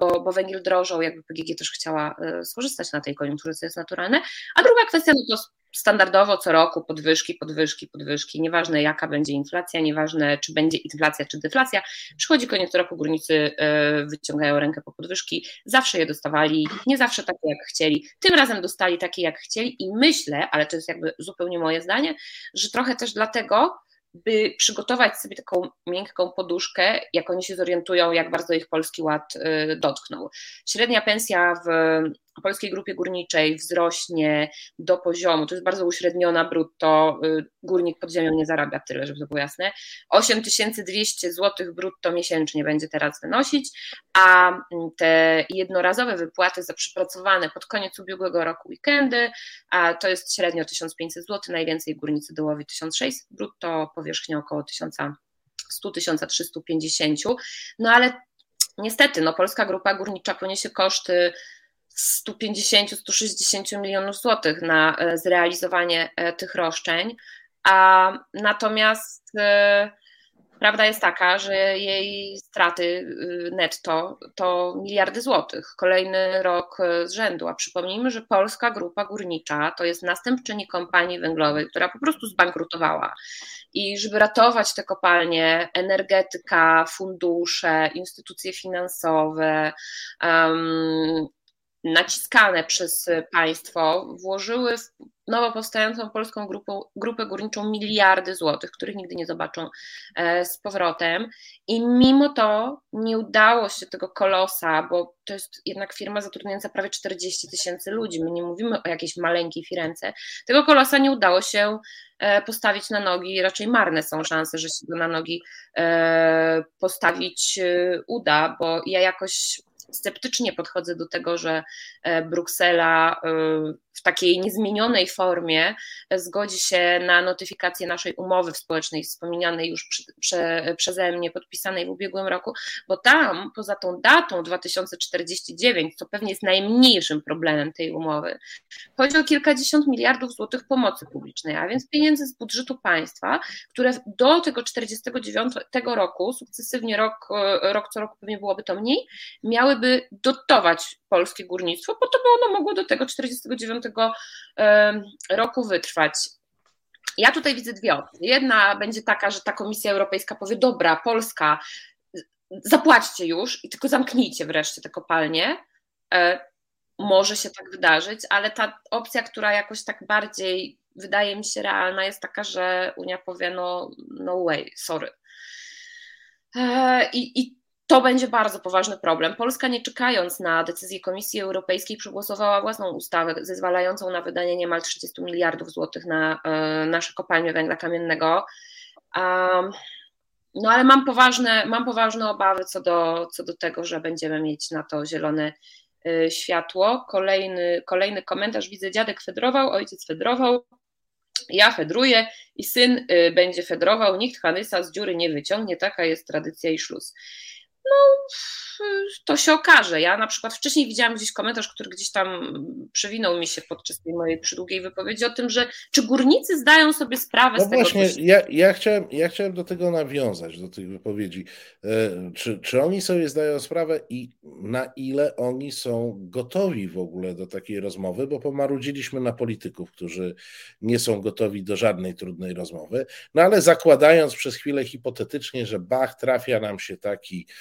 bo, bo węgiel drożał, jakby PGG też chciała skorzystać na tej koniunkturze, co jest naturalne. A druga kwestia no to standardowo co roku podwyżki, podwyżki, podwyżki, nieważne jaka będzie inflacja, nieważne czy będzie inflacja, czy deflacja, przychodzi koniec roku, górnicy e, wyciągają rękę po podwyżki, zawsze je dostawali, nie zawsze takie jak chcieli, tym razem dostali takie jak chcieli i myślę, ale to jest jakby zupełnie moje zdanie, że trochę też dlatego, by przygotować sobie taką miękką poduszkę, jak oni się zorientują, jak bardzo ich polski ład e, dotknął. Średnia pensja w polskiej grupie górniczej wzrośnie do poziomu, to jest bardzo uśredniona brutto, y, górnik pod ziemią nie zarabia tyle, żeby to było jasne, 8200 zł brutto miesięcznie będzie teraz wynosić, a mm, te jednorazowe wypłaty za przepracowane pod koniec ubiegłego roku weekendy, a to jest średnio 1500 zł, najwięcej górnicy dołowi 1600 brutto, powierzchnia około 1100-1350, no ale niestety, no polska grupa górnicza poniesie koszty 150-160 milionów złotych na e, zrealizowanie e, tych roszczeń, a natomiast e, prawda jest taka, że jej straty netto to miliardy złotych, kolejny rok z rzędu, a przypomnijmy, że Polska Grupa Górnicza to jest następczyni kompanii węglowej, która po prostu zbankrutowała. I żeby ratować te kopalnie, energetyka, fundusze, instytucje finansowe, um, naciskane przez państwo włożyły w nowo powstającą polską grupę, grupę górniczą miliardy złotych, których nigdy nie zobaczą e, z powrotem. I mimo to nie udało się tego kolosa, bo to jest jednak firma zatrudniająca prawie 40 tysięcy ludzi. My nie mówimy o jakiejś maleńkiej firence. Tego kolosa nie udało się e, postawić na nogi. Raczej marne są szanse, że się go na nogi e, postawić uda, bo ja jakoś sceptycznie podchodzę do tego, że e, Bruksela e, w takiej niezmienionej formie zgodzi się na notyfikację naszej umowy społecznej, wspomnianej już prze, prze, przeze mnie, podpisanej w ubiegłym roku, bo tam poza tą datą 2049, co pewnie jest najmniejszym problemem tej umowy, chodzi o kilkadziesiąt miliardów złotych pomocy publicznej, a więc pieniędzy z budżetu państwa, które do tego 49 roku, sukcesywnie rok, rok co roku pewnie byłoby to mniej, miałyby dotować polskie górnictwo, po to by ono mogło do tego 49 roku wytrwać. Ja tutaj widzę dwie opcje. Jedna będzie taka, że ta Komisja Europejska powie: Dobra, Polska, zapłaćcie już i tylko zamknijcie wreszcie te kopalnie. E, może się tak wydarzyć, ale ta opcja, która jakoś tak bardziej wydaje mi się realna, jest taka, że Unia powie: No, no way, sorry. E, I, i to będzie bardzo poważny problem. Polska, nie czekając na decyzję Komisji Europejskiej, przegłosowała własną ustawę zezwalającą na wydanie niemal 30 miliardów złotych na e, nasze kopalnie węgla kamiennego. No ale mam poważne, mam poważne obawy co do, co do tego, że będziemy mieć na to zielone e, światło. Kolejny, kolejny komentarz widzę, dziadek fedrował, ojciec fedrował, ja fedruję i syn e, będzie fedrował, nikt Hanysa z dziury nie wyciągnie, taka jest tradycja i szluz. No, to się okaże. Ja na przykład wcześniej widziałam gdzieś komentarz, który gdzieś tam przewinął mi się podczas tej mojej przydługiej wypowiedzi o tym, że czy górnicy zdają sobie sprawę no z tego. Właśnie, ja, ja, chciałem, ja chciałem do tego nawiązać, do tych wypowiedzi. E, czy, czy oni sobie zdają sprawę i na ile oni są gotowi w ogóle do takiej rozmowy, bo pomarudziliśmy na polityków, którzy nie są gotowi do żadnej trudnej rozmowy, no ale zakładając przez chwilę hipotetycznie, że Bach trafia nam się taki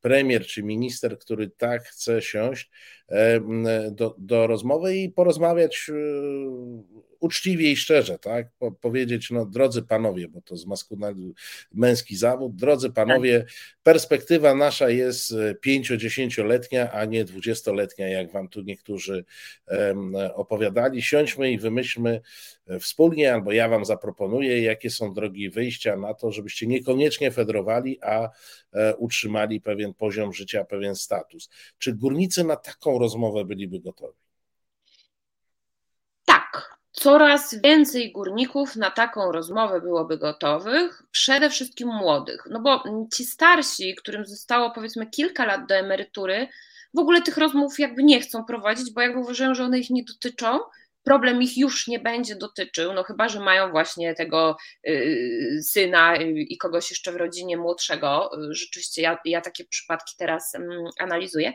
premier czy minister, który tak chce siąść e, do, do rozmowy i porozmawiać e, uczciwie i szczerze, tak? Po, powiedzieć, no drodzy panowie, bo to z masku męski zawód, drodzy panowie, perspektywa nasza jest 5-10-letnia, a nie 20-letnia, jak wam tu niektórzy um, opowiadali. Siądźmy i wymyślmy wspólnie, albo ja wam zaproponuję, jakie są drogi wyjścia na to, żebyście niekoniecznie federowali, a e, utrzymali pewien poziom życia, pewien status. Czy górnicy na taką rozmowę byliby gotowi? Tak, coraz więcej górników na taką rozmowę byłoby gotowych, przede wszystkim młodych. No bo ci starsi, którym zostało powiedzmy kilka lat do emerytury, w ogóle tych rozmów jakby nie chcą prowadzić, bo jakby uważają, że one ich nie dotyczą problem ich już nie będzie dotyczył, no chyba, że mają właśnie tego y, syna i kogoś jeszcze w rodzinie młodszego. Rzeczywiście ja, ja takie przypadki teraz mm, analizuję,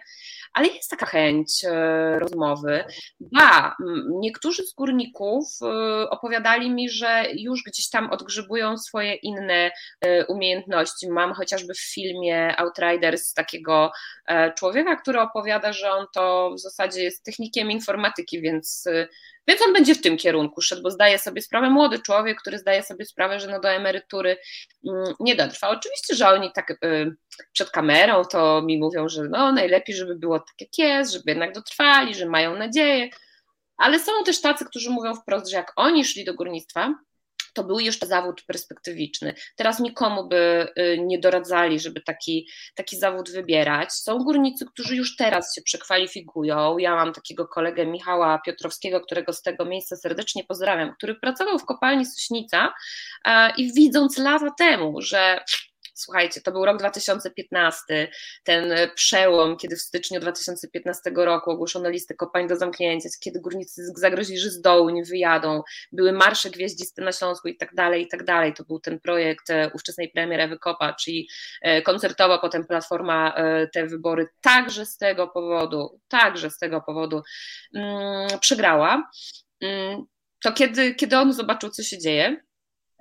ale jest taka chęć y, rozmowy. Ba, niektórzy z górników y, opowiadali mi, że już gdzieś tam odgrzybują swoje inne umiejętności. Mam chociażby w filmie Outriders takiego e, człowieka, który opowiada, że on to w zasadzie jest technikiem informatyki, więc więc on będzie w tym kierunku szedł, bo zdaje sobie sprawę, młody człowiek, który zdaje sobie sprawę, że no do emerytury mm, nie dotrwa. Oczywiście, że oni tak y, przed kamerą to mi mówią, że no najlepiej, żeby było tak jak jest, żeby jednak dotrwali, że mają nadzieję, ale są też tacy, którzy mówią wprost, że jak oni szli do górnictwa, to był jeszcze zawód perspektywiczny. Teraz nikomu by y, nie doradzali, żeby taki, taki zawód wybierać. Są górnicy, którzy już teraz się przekwalifikują. Ja mam takiego kolegę Michała Piotrowskiego, którego z tego miejsca serdecznie pozdrawiam, który pracował w kopalni Sośnica i widząc lata temu, że Słuchajcie, to był rok 2015, ten przełom, kiedy w styczniu 2015 roku ogłoszono listę kopalń do zamknięcia, kiedy górnicy zagrozili, że z dołu nie wyjadą, były marsze gwieździste na Śląsku i tak dalej, i tak dalej. To był ten projekt e, ówczesnej premier Ewy Kopa, czyli e, koncertowa potem Platforma e, te wybory także z tego powodu, także z tego powodu mm, przegrała. Mm, to kiedy, kiedy on zobaczył, co się dzieje,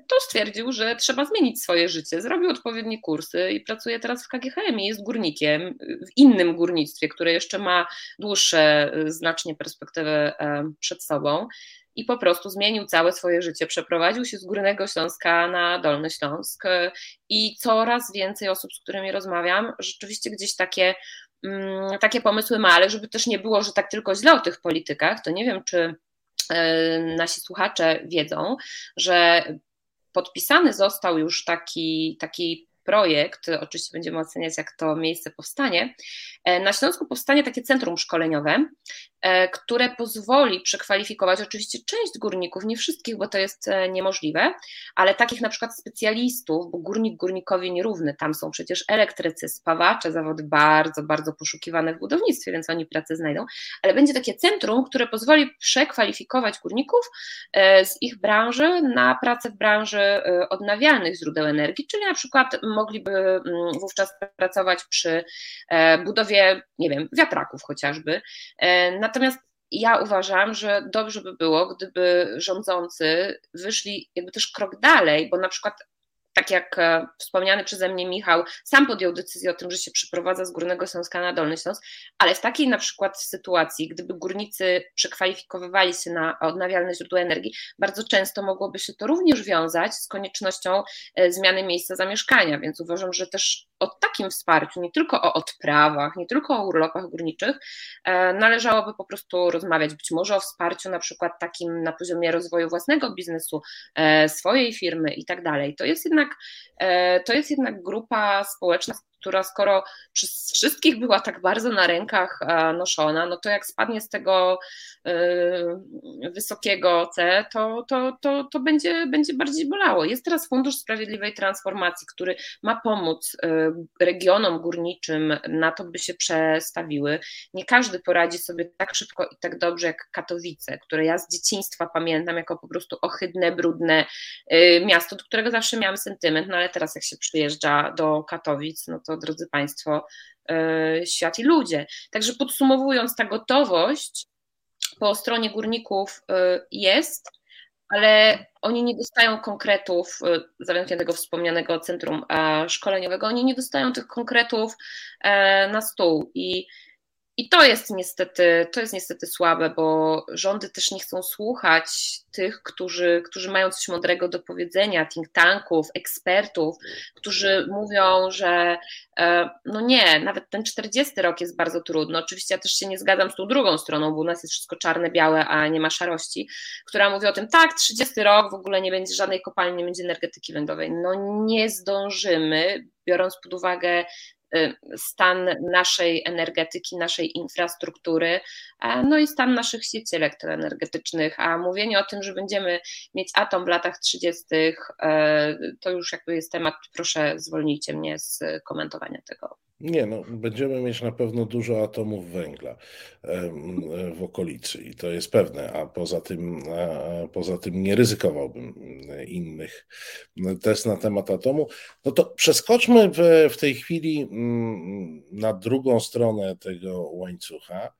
to stwierdził, że trzeba zmienić swoje życie. Zrobił odpowiednie kursy i pracuje teraz w KGHM i jest górnikiem w innym górnictwie, które jeszcze ma dłuższe znacznie perspektywę e, przed sobą. I po prostu zmienił całe swoje życie. Przeprowadził się z Górnego Śląska na Dolny Śląsk i coraz więcej osób, z którymi rozmawiam, rzeczywiście gdzieś takie, mm, takie pomysły ma, ale żeby też nie było, że tak tylko źle o tych politykach, to nie wiem, czy e, nasi słuchacze wiedzą, że podpisany został już taki, taki projekt, oczywiście będziemy oceniać, jak to miejsce powstanie. E, na Śląsku powstanie takie centrum szkoleniowe, które pozwoli przekwalifikować oczywiście część górników, nie wszystkich, bo to jest e, niemożliwe, ale takich na przykład specjalistów, bo górnik górnikowi nierówny, tam są przecież elektrycy, spawacze, zawody bardzo, bardzo poszukiwane w budownictwie, więc oni pracę znajdą, ale będzie takie centrum, które pozwoli przekwalifikować górników z ich branży na pracę w branży odnawialnych źródeł energii, czyli na przykład mogliby mm, wówczas pracować przy budowie nie wiem, wiatraków chociażby. E, natomiast ja uważam, że dobrze by było, gdyby rządzący wyszli jakby też krok dalej, bo na przykład tak jak e, wspomniany przeze mnie Michał, sam podjął decyzję o tym, że się przyprowadza z Górnego Śląska na Dolny Śląsk, ale w takiej na przykład sytuacji, gdyby górnicy przekwalifikowywali się na odnawialne źródła energii, bardzo często mogłoby się to również wiązać z koniecznością e, zmiany miejsca zamieszkania, więc uważam, że też o takim wsparciu, nie tylko o odprawach, nie tylko o urlopach górniczych, e, należałoby po prostu rozmawiać, być może o wsparciu na przykład takim na poziomie rozwoju własnego biznesu, swojej firmy i tak dalej. To jest jednak e, to jest jednak grupa społeczna, która skoro przez wszystkich była tak bardzo na rękach noszona, no to jak spadnie z tego wysokiego C, to, to, to, to będzie, będzie bardziej bolało. Jest teraz Fundusz Sprawiedliwej Transformacji, który ma pomóc regionom górniczym na to, by się przestawiły. Nie każdy poradzi sobie tak szybko i tak dobrze jak Katowice, które ja z dzieciństwa pamiętam jako po prostu ohydne, brudne miasto, do którego zawsze miałam sentyment, no ale teraz jak się przyjeżdża do Katowic, no to drodzy Państwo, świat i ludzie. Także podsumowując, ta gotowość po stronie górników jest, ale oni nie dostają konkretów, z wyjątkiem tego wspomnianego centrum szkoleniowego, oni nie dostają tych konkretów na stół i i to jest niestety, to jest niestety słabe, bo rządy też nie chcą słuchać tych, którzy, którzy mają coś mądrego do powiedzenia, think tanków, ekspertów, którzy mówią, że e, no nie, nawet ten 40 rok jest bardzo trudny. Oczywiście ja też się nie zgadzam z tą drugą stroną, bo u nas jest wszystko czarne, białe, a nie ma szarości, która mówi o tym, tak, 30 rok w ogóle nie będzie żadnej kopalni, nie będzie energetyki węglowej. No nie zdążymy, biorąc pod uwagę stan naszej energetyki, naszej infrastruktury, no i stan naszych sieci elektroenergetycznych. A mówienie o tym, że będziemy mieć atom w latach 30., e, to już jakby jest temat, proszę zwolnijcie mnie z komentowania tego. Nie, no, będziemy mieć na pewno dużo atomów węgla w okolicy i to jest pewne, a poza tym, a poza tym nie ryzykowałbym innych test na temat atomu. No to przeskoczmy w, w tej chwili mm, na drugą stronę tego łańcucha,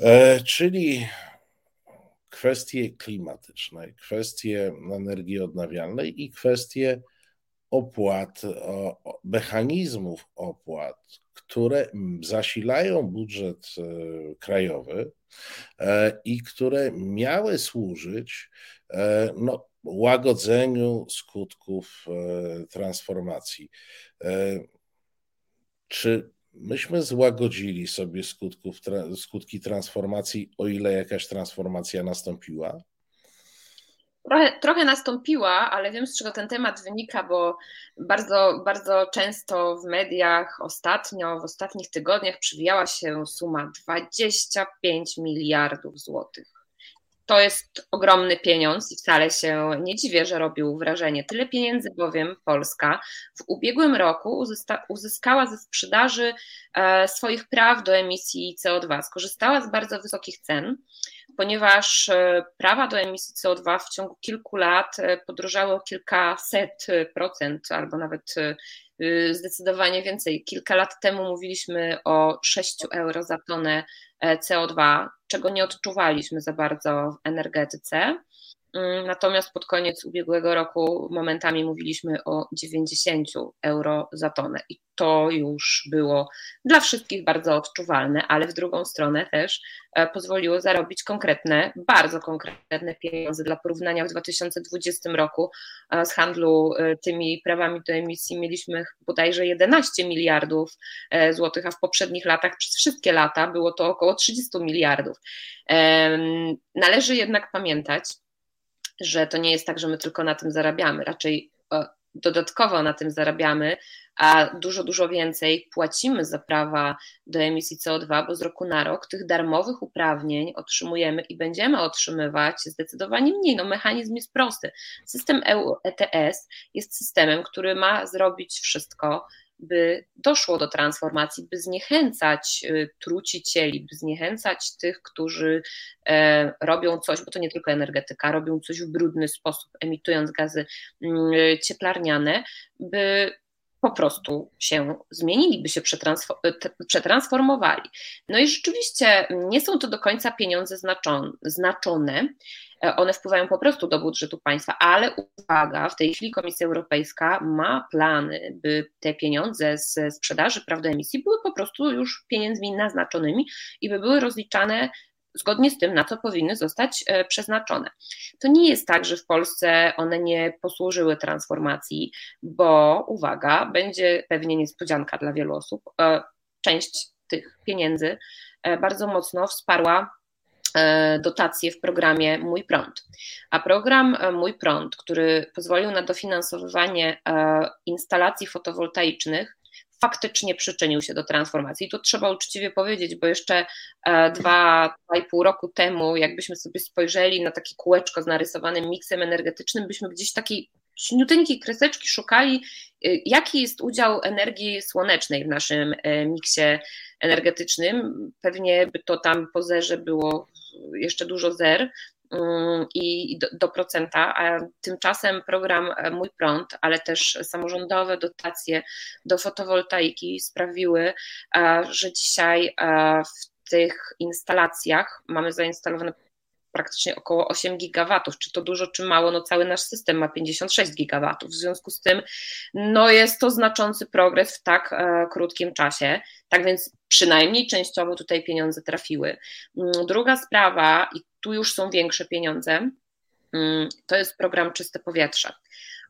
e, czyli kwestie klimatyczne, kwestie energii odnawialnej i kwestie opłat, mechanizmów opłat, które zasilają budżet e, krajowy e, i które miały służyć e, no, łagodzeniu skutków transformacji. Czy myśmy złagodzili sobie skutków, skutki transformacji, o ile jakaś transformacja nastąpiła? Trochę, trochę nastąpiła, ale wiem z czego ten temat wynika, bo bardzo, bardzo często w mediach ostatnio, w ostatnich tygodniach przywijała się suma 25 miliardów złotych. To jest ogromny pieniądz i wcale się nie dziwię, że robił wrażenie. Tyle pieniędzy bowiem Polska w ubiegłym roku uzyskała ze sprzedaży e, swoich praw do emisji CO2. Skorzystała z bardzo wysokich cen ponieważ e, prawa do emisji CO2 w ciągu kilku lat e, podrożały o kilkaset procent, albo nawet e, zdecydowanie więcej. Kilka lat temu mówiliśmy o 6 euro za tonę CO2, czego nie odczuwaliśmy za bardzo w energetyce. Mm, natomiast pod koniec ubiegłego roku momentami mówiliśmy o 90 euro za tonę i to już było dla wszystkich bardzo odczuwalne, ale w drugą stronę też e, pozwoliło zarobić konkretne, bardzo konkretne pieniądze. Dla porównania w 2020 roku e, z handlu e, tymi prawami do emisji mieliśmy bodajże 11 miliardów złotych, a w poprzednich latach przez wszystkie lata było to około 30 miliardów. Należy jednak pamiętać, że to nie jest tak, że my tylko na tym zarabiamy, raczej e, dodatkowo na tym zarabiamy, a dużo, dużo więcej płacimy za prawa do emisji CO2, bo z roku na rok tych darmowych uprawnień otrzymujemy i będziemy otrzymywać zdecydowanie mniej. No, mechanizm jest prosty. System EU ETS jest systemem, który ma zrobić wszystko, by doszło do transformacji, by zniechęcać y, trucicieli, by zniechęcać tych, którzy e, robią coś, bo to nie tylko energetyka, robią coś w brudny sposób, emitując gazy mm, cieplarniane, by po prostu się zmienili, by się przetransformowali. No i rzeczywiście nie są to do końca pieniądze znaczone, E, one wpływają po prostu do budżetu państwa, ale uwaga, w tej chwili Komisja Europejska ma plany, by te pieniądze ze sprzedaży praw do emisji były po prostu już pieniędzmi naznaczonymi i by były rozliczane zgodnie z tym, na co powinny zostać e, przeznaczone. To nie jest tak, że w Polsce one nie posłużyły transformacji, bo uwaga, będzie pewnie niespodzianka dla wielu osób. E, część tych pieniędzy bardzo mocno wsparła E, dotacje w programie Mój Prąd. A program e, Mój Prąd, który pozwolił na dofinansowywanie e, instalacji fotowoltaicznych faktycznie przyczynił się do transformacji. I to trzeba uczciwie powiedzieć, bo jeszcze e, dwa, dwa i pół roku temu, jakbyśmy sobie spojrzeli na takie kółeczko z narysowanym miksem energetycznym, byśmy gdzieś takiej śniuteńkiej kreseczki szukali, y, jaki jest udział energii słonecznej w naszym e, miksie energetycznym. Pewnie by to tam po zerze było jeszcze dużo zer, i do, do, procenta, a tymczasem program e, Mój Prąd, ale też samorządowe dotacje do fotowoltaiki sprawiły, e, że dzisiaj w tych instalacjach mamy zainstalowane praktycznie około 8 gigawatów. Czy to dużo, czy mało? No cały nasz system ma 56 gigawatów. W związku z tym no jest to znaczący progres w tak e, krótkim czasie. Tak więc przynajmniej częściowo tutaj pieniądze trafiły. Mm, druga sprawa, i tu już są większe pieniądze, mm, to jest program Czyste Powietrze.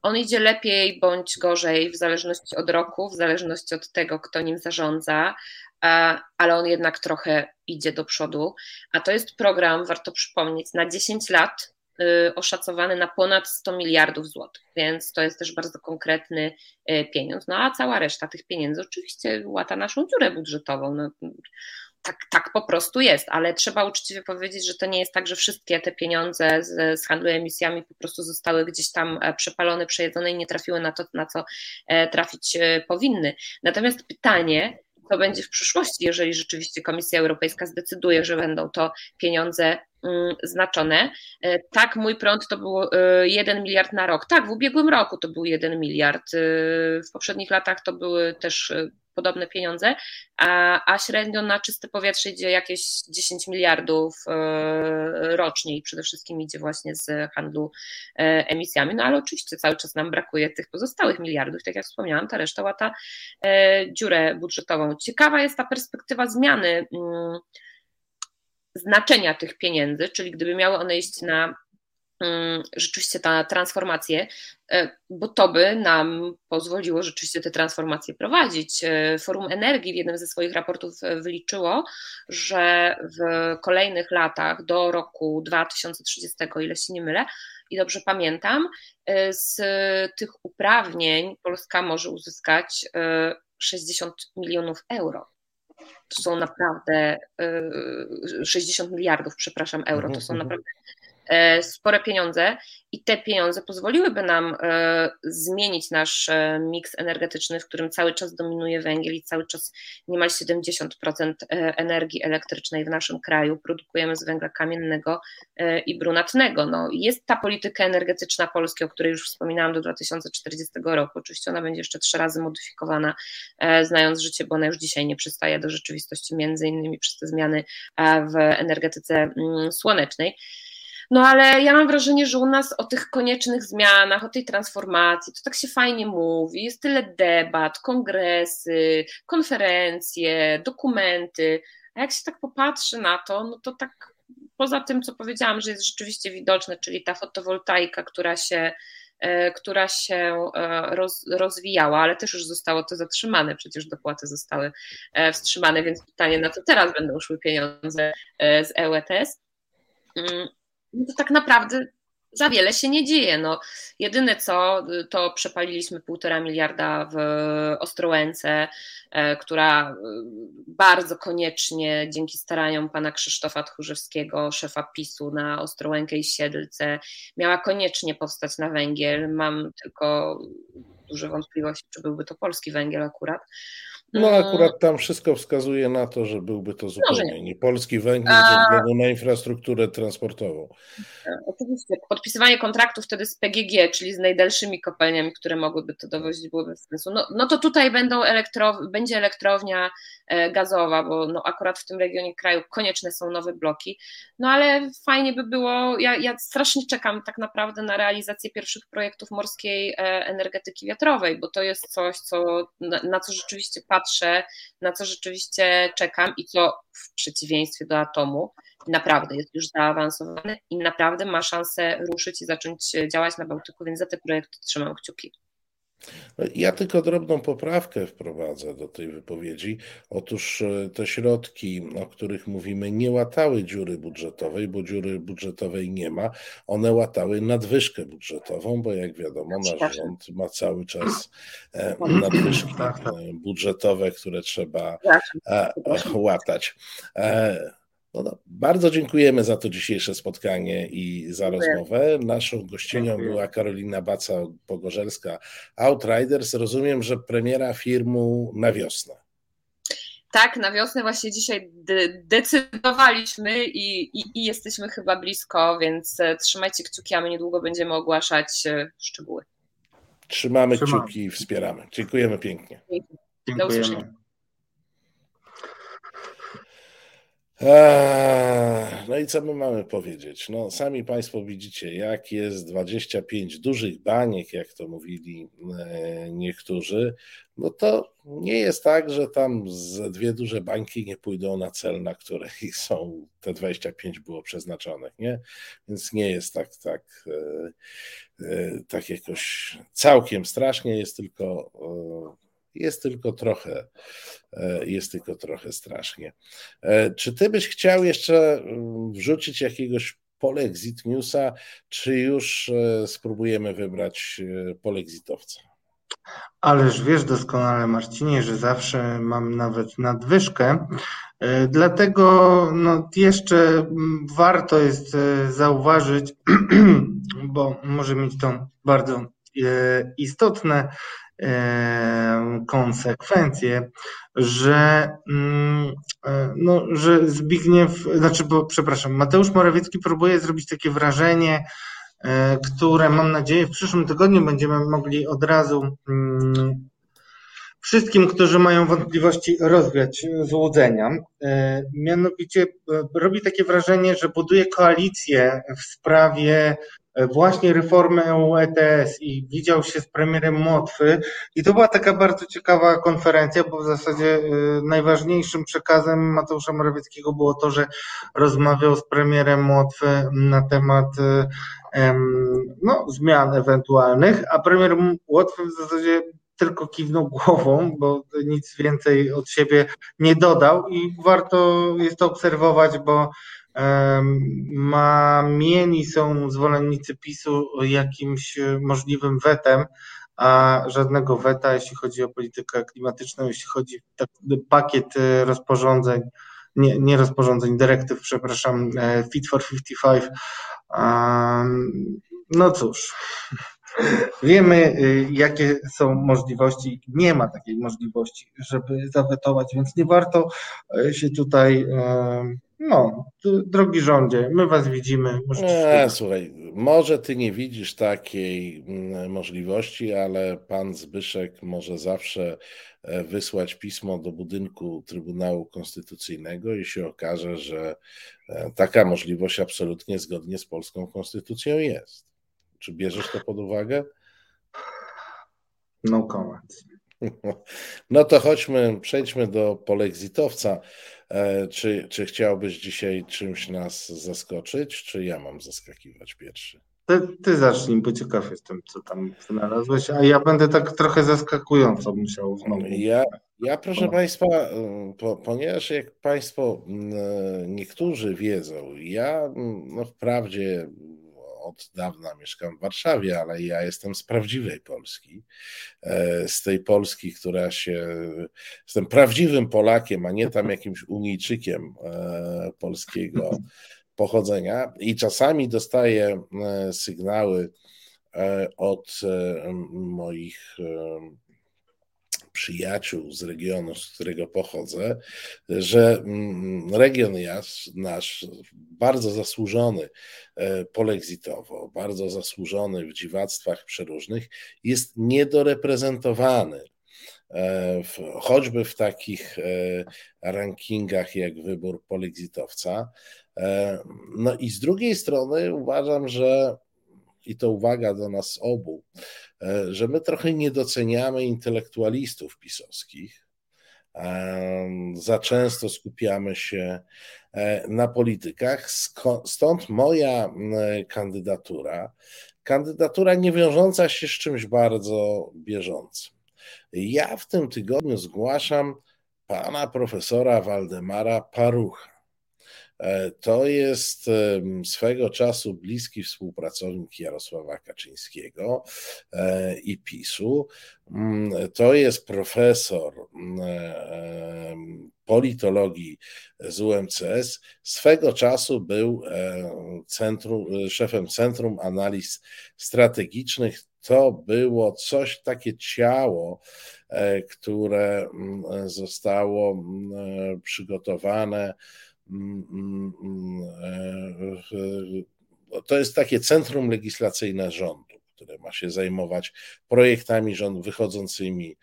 On idzie lepiej bądź gorzej w zależności od roku, w zależności od tego, kto nim zarządza, ale on jednak trochę idzie do przodu. A to jest program, warto przypomnieć, na 10 lat y, oszacowany na ponad 100 miliardów złotych, więc to jest też bardzo konkretny y, pieniądz. No a cała reszta tych pieniędzy oczywiście łata naszą dziurę budżetową. No, tak, tak po prostu jest, ale trzeba uczciwie powiedzieć, że to nie jest tak, że wszystkie te pieniądze z, z handlu emisjami po prostu zostały gdzieś tam e, przepalone, przejedzone i nie trafiły na to, na co e, trafić e, powinny. Natomiast pytanie, co będzie w przyszłości, jeżeli rzeczywiście Komisja Europejska zdecyduje, że będą to pieniądze mm, znaczone. Tak, mój prąd to był 1 miliard na rok. Tak, w ubiegłym roku to był 1 miliard. W poprzednich latach to były też podobne pieniądze, a, a średnio na czyste powietrze idzie jakieś 10 miliardów e, rocznie i przede wszystkim idzie właśnie z handlu e, emisjami, no ale oczywiście cały czas nam brakuje tych pozostałych miliardów, tak jak wspomniałam, ta reszta łata e, dziurę budżetową. Ciekawa jest ta perspektywa zmiany mm, znaczenia tych pieniędzy, czyli gdyby miały one iść na rzeczywiście ta transformację, e, bo to by nam pozwoliło rzeczywiście te transformacje prowadzić. E, Forum Energii w jednym ze swoich raportów e, wyliczyło, że w kolejnych latach do roku 2030, ile się nie mylę, i dobrze pamiętam, z tych uprawnień Polska może uzyskać 60 milionów euro. To są naprawdę 60 miliardów, przepraszam, euro. To są mhm, naprawdę spore pieniądze i te pieniądze pozwoliłyby nam e, zmienić nasz e, miks energetyczny, w którym cały czas dominuje węgiel i cały czas niemal 70% energii elektrycznej w naszym kraju produkujemy z węgla kamiennego i brunatnego. No, jest ta polityka energetyczna Polski, o której już wspominałam do 2040 roku. Oczywiście ona będzie jeszcze trzy razy modyfikowana, znając życie, bo ona już dzisiaj nie przystaje do rzeczywistości, między innymi przez te zmiany w energetyce mm, słonecznej. No ale ja mam wrażenie, że u nas o tych koniecznych zmianach, o tej transformacji, to tak się fajnie mówi, jest tyle debat, kongresy, konferencje, dokumenty, a jak się tak popatrzy na to, no to tak poza tym, co powiedziałam, że jest rzeczywiście widoczne, czyli ta fotowoltaika, która się e, która się e, roz, rozwijała, ale też już zostało to zatrzymane, przecież dopłaty zostały e, wstrzymane, więc pytanie, na co teraz będą szły pieniądze z EUETS. No to tak naprawdę za wiele się nie dzieje. No, jedyne co, to przepaliliśmy półtora miliarda w Ostrołęce, e, która e, bardzo koniecznie dzięki staraniom pana Krzysztofa Tchórzewskiego, szefa PiSu na Ostrołękę i Siedlce, miała koniecznie powstać na węgiel. Mam tylko duże wątpliwości, czy byłby to polski węgiel akurat. No akurat tam wszystko wskazuje na to, że byłby to zupełnie nie polski węgiel ze względu na infrastrukturę transportową. Oczywiście. Podpisywanie kontraktów wtedy z PGG, czyli z najdalszymi kopalniami, które mogłyby to dowozić, byłoby bez sensu. No, no to tutaj będą elektrow będzie elektrownia e, gazowa, bo no akurat w tym regionie kraju konieczne są nowe bloki. No ale fajnie by było, ja, ja strasznie czekam tak naprawdę na realizację pierwszych projektów morskiej e, energetyki wiatrowej, bo to jest coś, co, na, na co rzeczywiście patrzę patrzę, na co rzeczywiście czekam i co w przeciwieństwie do atomu naprawdę jest już zaawansowany i naprawdę ma szansę ruszyć i zacząć działać na Bałtyku, więc za te projekty trzymam kciuki. No, ja tylko drobną poprawkę wprowadzę do tej wypowiedzi. Otóż e, te środki, o których mówimy, nie łatały dziury budżetowej, bo dziury budżetowej nie ma. One łatały nadwyżkę budżetową, bo jak wiadomo, nasz rząd ma cały czas e, nadwyżki tak, tak. budżetowe, które trzeba łatać. No, no, bardzo dziękujemy za to dzisiejsze spotkanie i za Dziękuję. rozmowę. Naszą gościnią Dziękuję. była Karolina Baca-Pogorzelska, Outriders. Rozumiem, że premiera firmu na wiosnę. Tak, na wiosnę właśnie dzisiaj de decydowaliśmy i, i, i, jesteśmy chyba blisko, więc e, trzymajcie kciuki, a my niedługo będziemy ogłaszać e, szczegóły. Trzymamy, Trzymamy. kciuki i wspieramy. Dziękujemy pięknie. Dziękujemy. Do usłyszenia. Eee, no i co my mamy powiedzieć? No, sami Państwo widzicie, jak jest 25 dużych baniek, jak to mówili e, niektórzy. No to nie jest tak, że tam z dwie duże bańki nie pójdą na cel, na który (laughs) są te 25 było przeznaczonych, nie? Więc nie jest tak, tak, e, e, tak jakoś całkiem strasznie, jest tylko jest tylko trochę, e, jest tylko trochę strasznie. E, czy ty byś chciał jeszcze mm, wrzucić jakiegoś polexit newsa, czy już e, spróbujemy wybrać polexitowca? Ależ wiesz doskonale, Marcinie, że zawsze mam nawet nadwyżkę. Dlatego no, jeszcze mm, warto jest zauważyć, (clears throat) bo może mieć to bardzo istotne konsekwencje, że, mm, e, no, że Zbigniew, znaczy, bo, przepraszam, Mateusz Morawiecki próbuje zrobić takie wrażenie, e, które mam nadzieję w przyszłym tygodniu będziemy mogli od razu mm, wszystkim, którzy mają wątpliwości, rozwiać złudzenia. E, mianowicie robi takie wrażenie, że buduje koalicję w sprawie właśnie reformy EU ETS i widział się z premierem Motwy. I to była taka bardzo ciekawa konferencja, bo w zasadzie y, najważniejszym przekazem Mateusza Morawieckiego było to, że rozmawiał z premierem Motwy na temat y, no, zmian ewentualnych, a premier Łotwy w zasadzie tylko kiwnął głową, bo nic więcej od siebie nie dodał. I warto jest to obserwować, bo Mamieni są zwolennicy PiSu jakimś e, możliwym wetem, a żadnego weta, jeśli chodzi o politykę klimatyczną, jeśli chodzi o pakiet e, rozporządzeń, nie, nie rozporządzeń, dyrektyw, przepraszam, e, Fit for 55. No cóż, (laughs) wiemy, jakie są możliwości. Nie ma takiej możliwości, żeby zawetować, więc nie warto się tutaj no, drogi rządzie, my was widzimy. Nie, słuchaj, może ty nie widzisz takiej mm, możliwości, ale pan Zbyszek może zawsze e, wysłać pismo do budynku Trybunału Konstytucyjnego i się okaże, że e, taka możliwość absolutnie zgodnie z polską konstytucją jest. Czy bierzesz to pod uwagę? No comment. No to chodźmy, przejdźmy do polexitowca. E, czy, czy chciałbyś dzisiaj czymś nas zaskoczyć, czy ja mam zaskakiwać pierwszy? Ty, ty zacznij, bo ciekaw jestem, co tam znalazłeś, a ja będę tak trochę zaskakująco musiał znowu. Ja, ja proszę Państwa, po, ponieważ jak Państwo e, niektórzy wiedzą, ja no wprawdzie od dawna mieszkam w Warszawie, ale ja jestem z prawdziwej Polski. E, z tej Polski, która się. Jestem prawdziwym Polakiem, a nie tam (laughs) jakimś Unijczykiem e, polskiego pochodzenia. I czasami dostaję e, sygnały od moich przyjaciół z regionu, z którego pochodzę, że mm, region nasz, bardzo zasłużony e, polexitowo, bardzo zasłużony w dziwactwach przeróżnych, jest niedoreprezentowany. E, w, choćby w takich e, rankingach jak wybór polexitowca. No i z drugiej strony uważam, że i to uwaga do nas obu, że my trochę nie doceniamy intelektualistów pisowskich. Za często skupiamy się e, na politykach, stąd moja kandydatura kandydatura nie wiążąca się z czymś bardzo bieżącym. Ja w tym tygodniu zgłaszam pana profesora Waldemara Parucha. E, to jest swego czasu bliski współpracownik Jarosława Kaczyńskiego e, i PiSu. Mm, to jest profesor mm, e, politologii z UMCS. Swego czasu był centrum, szefem Centrum Analiz Strategicznych. To było coś, takie ciało, które mm, zostało przygotowane to jest takie centrum legislacyjne rządu, które ma się zajmować projektami rząd, wychodzącymi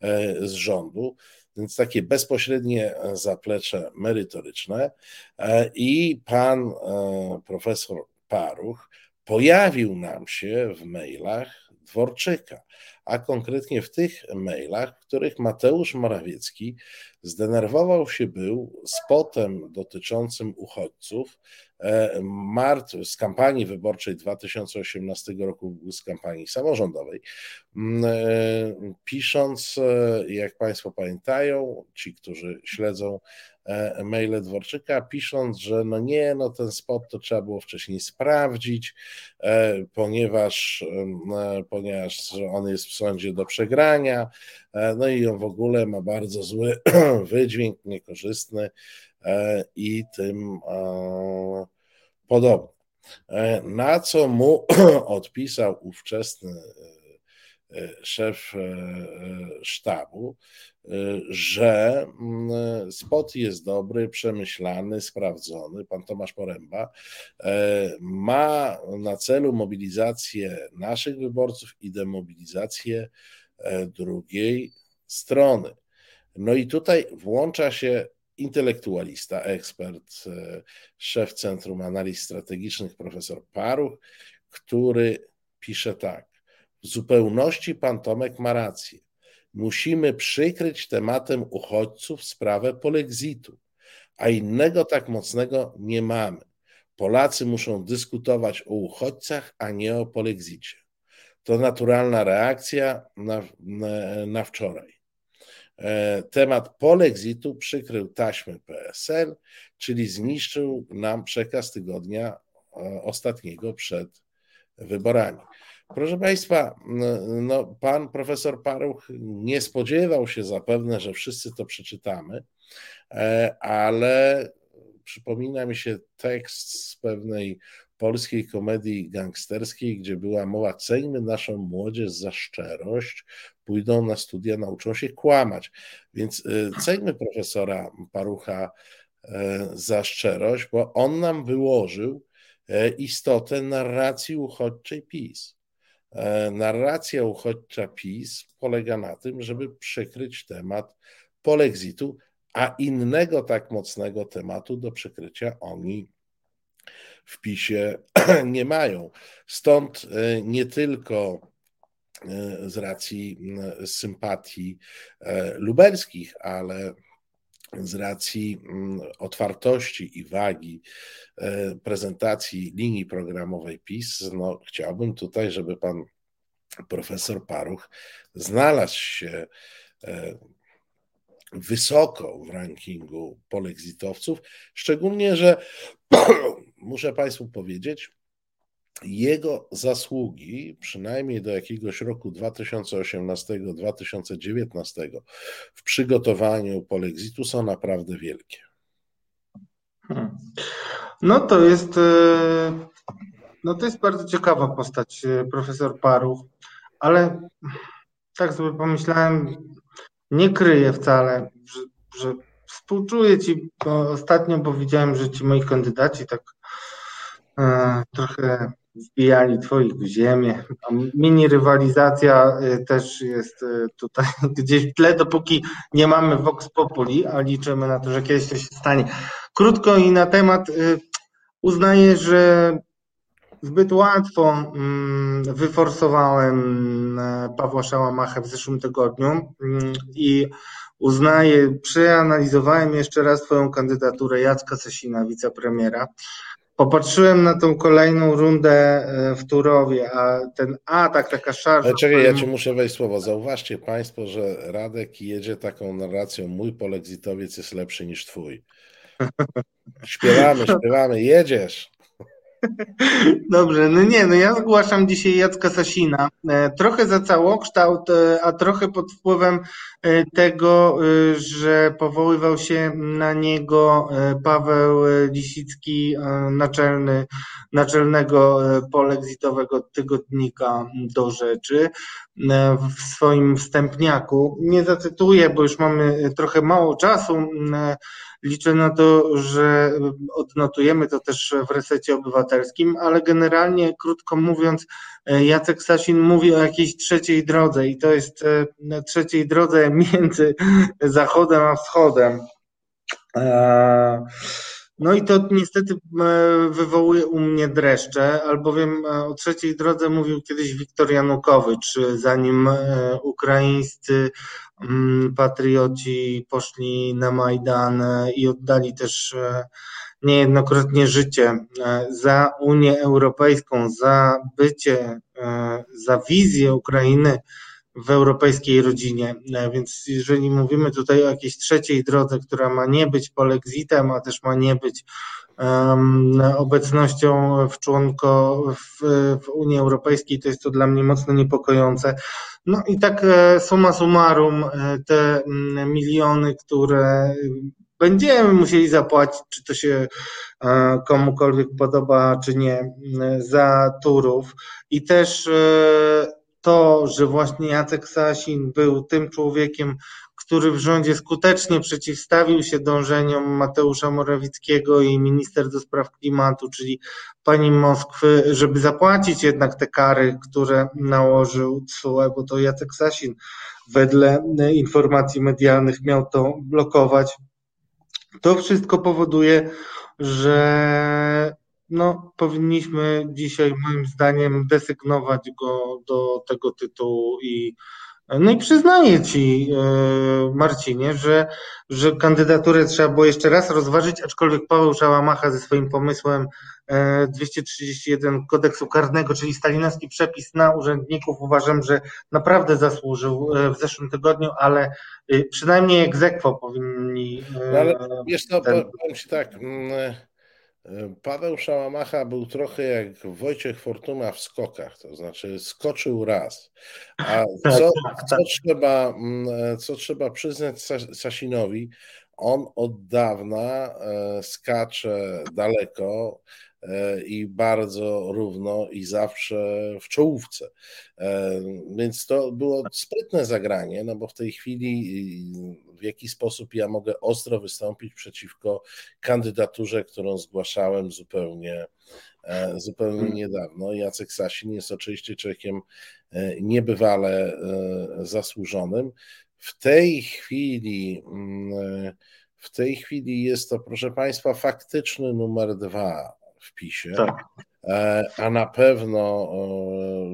e, z rządu, więc takie bezpośrednie zaplecze merytoryczne. E, I pan profesor Paruch pojawił nam się w mailach Dworczyka, a konkretnie w tych mailach, w których Mateusz Morawiecki zdenerwował się był spotem dotyczącym uchodźców e, z kampanii wyborczej 2018 roku, z kampanii samorządowej, mm, e, pisząc, e, jak Państwo pamiętają, ci, którzy śledzą maile Dworczyka, pisząc, że no nie, no ten spot to trzeba było wcześniej sprawdzić, e, ponieważ, e, ponieważ on jest w sądzie do przegrania, no i on w ogóle ma bardzo zły (clears throat) wydźwięk, niekorzystny i tym podobny. Na co mu (clears throat) odpisał ówczesny szef sztabu, że mm, spot jest dobry, przemyślany, sprawdzony. Pan Tomasz Poręba e, ma na celu mobilizację naszych wyborców i demobilizację e, drugiej strony. No i tutaj włącza się intelektualista, ekspert, e, szef Centrum Analiz Strategicznych, profesor Paruch, który pisze tak. W zupełności pan Tomek ma rację musimy przykryć tematem uchodźców sprawę polexitu, a innego tak mocnego nie mamy. Polacy muszą dyskutować o uchodźcach, a nie o polexicie. To naturalna reakcja na, na, na wczoraj. E, temat polexitu przykrył taśmy PSL, czyli zniszczył nam przekaz tygodnia e, ostatniego przed wyborami. Proszę Państwa, no, pan profesor Paruch nie spodziewał się zapewne, że wszyscy to przeczytamy, e, ale przypomina mi się tekst z pewnej polskiej komedii gangsterskiej, gdzie była mowa: ceńmy naszą młodzież za szczerość, pójdą na studia, nauczą się kłamać. Więc e, ceńmy profesora Parucha e, za szczerość, bo on nam wyłożył istotę narracji uchodźczej PiS. E, narracja uchodźcza PiS polega na tym, żeby przykryć temat polexitu, a innego tak mocnego tematu do przykrycia oni w PiSie (clears throat) nie mają. Stąd e, nie tylko e, z racji sympatii lubelskich, ale z racji mm, otwartości i wagi e, prezentacji linii programowej PiS, no, chciałbym tutaj, żeby pan profesor Paruch znalazł się e, wysoko w rankingu polexitowców, szczególnie, że (clears throat) muszę Państwu powiedzieć, jego zasługi, przynajmniej do jakiegoś roku 2018-2019 w przygotowaniu polexitu są naprawdę wielkie. Hmm. No to jest e, no to jest bardzo ciekawa postać e, profesor Paruch, ale tak sobie pomyślałem, nie kryję wcale, że, że współczuję ci ostatnio, bo widziałem, że ci moi kandydaci tak e, trochę wbijali twoich w ziemię. Mini rywalizacja y, też jest y, tutaj (laughs) gdzieś w tle, dopóki nie mamy Vox Populi, a liczymy na to, że kiedyś to się stanie. Krótko i na temat y, uznaję, że zbyt łatwo mm, wyforsowałem Pawła Szałamachę w zeszłym tygodniu mm, i uznaję, przeanalizowałem jeszcze raz twoją kandydaturę Jacka Sasina, wicepremiera Popatrzyłem na tą kolejną rundę e, w Turowie, a ten atak, taka szarża... Ale czekaj, ja ci muszę wejść słowo. Zauważcie Państwo, że Radek jedzie taką narracją, mój polexitowiec jest lepszy niż twój. (laughs) Śpiewamy, śpiewamy, jedziesz. Dobrze, no nie, no ja zgłaszam dzisiaj Jacka Sasina. E, trochę za całokształt, e, a trochę pod wpływem e, tego, że powoływał się na niego Paweł Lisicki, naczelny, naczelnego polexitowego tygodnika do rzeczy w swoim wstępniaku. Nie zacytuję, bo już mamy trochę mało czasu Liczę na to, że odnotujemy to też w resecie obywatelskim, ale generalnie, krótko mówiąc, Jacek Sasin mówi o jakiejś trzeciej drodze i to jest e, trzeciej drodze między (laughs) Zachodem a Wschodem. E, no i to niestety e, wywołuje u mnie dreszcze, albowiem o trzeciej drodze mówił kiedyś Wiktor Janukowycz, zanim ukraińscy Mm, patrioci poszli na Majdan e, i oddali też e, niejednokrotnie życie e, za Unię Europejską, za bycie, za wizję Ukrainy w europejskiej rodzinie. Więc jeżeli mówimy tutaj o jakiejś trzeciej drodze, która ma nie być polexitem, a też ma nie być obecnością w członko w, w Unii Europejskiej, to jest to dla mnie mocno niepokojące. No i tak e, summa summarum, e, te mm, miliony, które będziemy musieli zapłacić, czy to się e, komukolwiek podoba, czy nie, za turów. I też to, że właśnie Jacek Sasin był tym człowiekiem, który w rządzie skutecznie przeciwstawił się dążeniom Mateusza Morawieckiego i minister do spraw klimatu, czyli pani Moskwy, żeby zapłacić jednak te kary, które nałożył CUE, bo to Jacek Sasin wedle informacji medialnych miał to blokować. To wszystko powoduje, że no, powinniśmy dzisiaj moim zdaniem desygnować go do tego tytułu i no i przyznaję Ci, e, Marcinie, że, że kandydaturę trzeba było jeszcze raz rozważyć, aczkolwiek Paweł Szałamacha ze swoim pomysłem 231 e, kodeksu karnego, czyli stalinowski przepis na urzędników, uważam, że naprawdę zasłużył e, w zeszłym tygodniu, ale przynajmniej egzekwo powinni. No ale wiesz co, ten... powiem Ci tak. Mm, Paweł Szałamacha był trochę jak Wojciech Fortuna w skokach, to znaczy skoczył raz. A tak, co, tak, co, tak. trzeba, mm, co trzeba przyznać Sasinowi, on od dawna e, skacze daleko, E, i bardzo równo i zawsze w czołówce. E, więc to było sprytne zagranie, no bo w tej chwili w jaki sposób ja mogę ostro wystąpić przeciwko kandydaturze, którą zgłaszałem zupełnie, e, zupełnie hmm. niedawno. Jacek Sasin jest oczywiście człowiekiem niebywale zasłużonym. W tej chwili mm, w tej chwili jest to, proszę Państwa, faktyczny numer dwa w PiSie, tak. E, a na pewno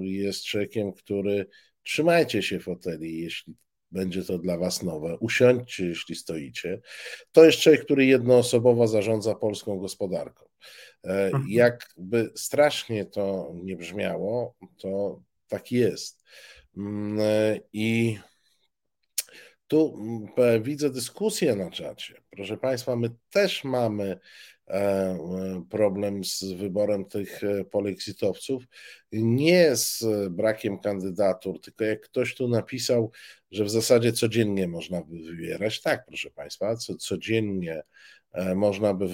jest człowiekiem, który trzymajcie się foteli, jeśli będzie to dla Was nowe, usiądźcie, jeśli stoicie. To jest człowiek, który jednoosobowo zarządza polską gospodarką. E, mhm. Jakby strasznie to nie brzmiało, to tak jest. Mm, e, I tu mm, widzę dyskusję na czacie. Proszę Państwa, my też mamy problem z wyborem tych e, polexitowców, nie z brakiem kandydatur, tylko jak ktoś tu napisał, że w zasadzie codziennie można by wybierać. Tak, proszę Państwa, co, codziennie e, można by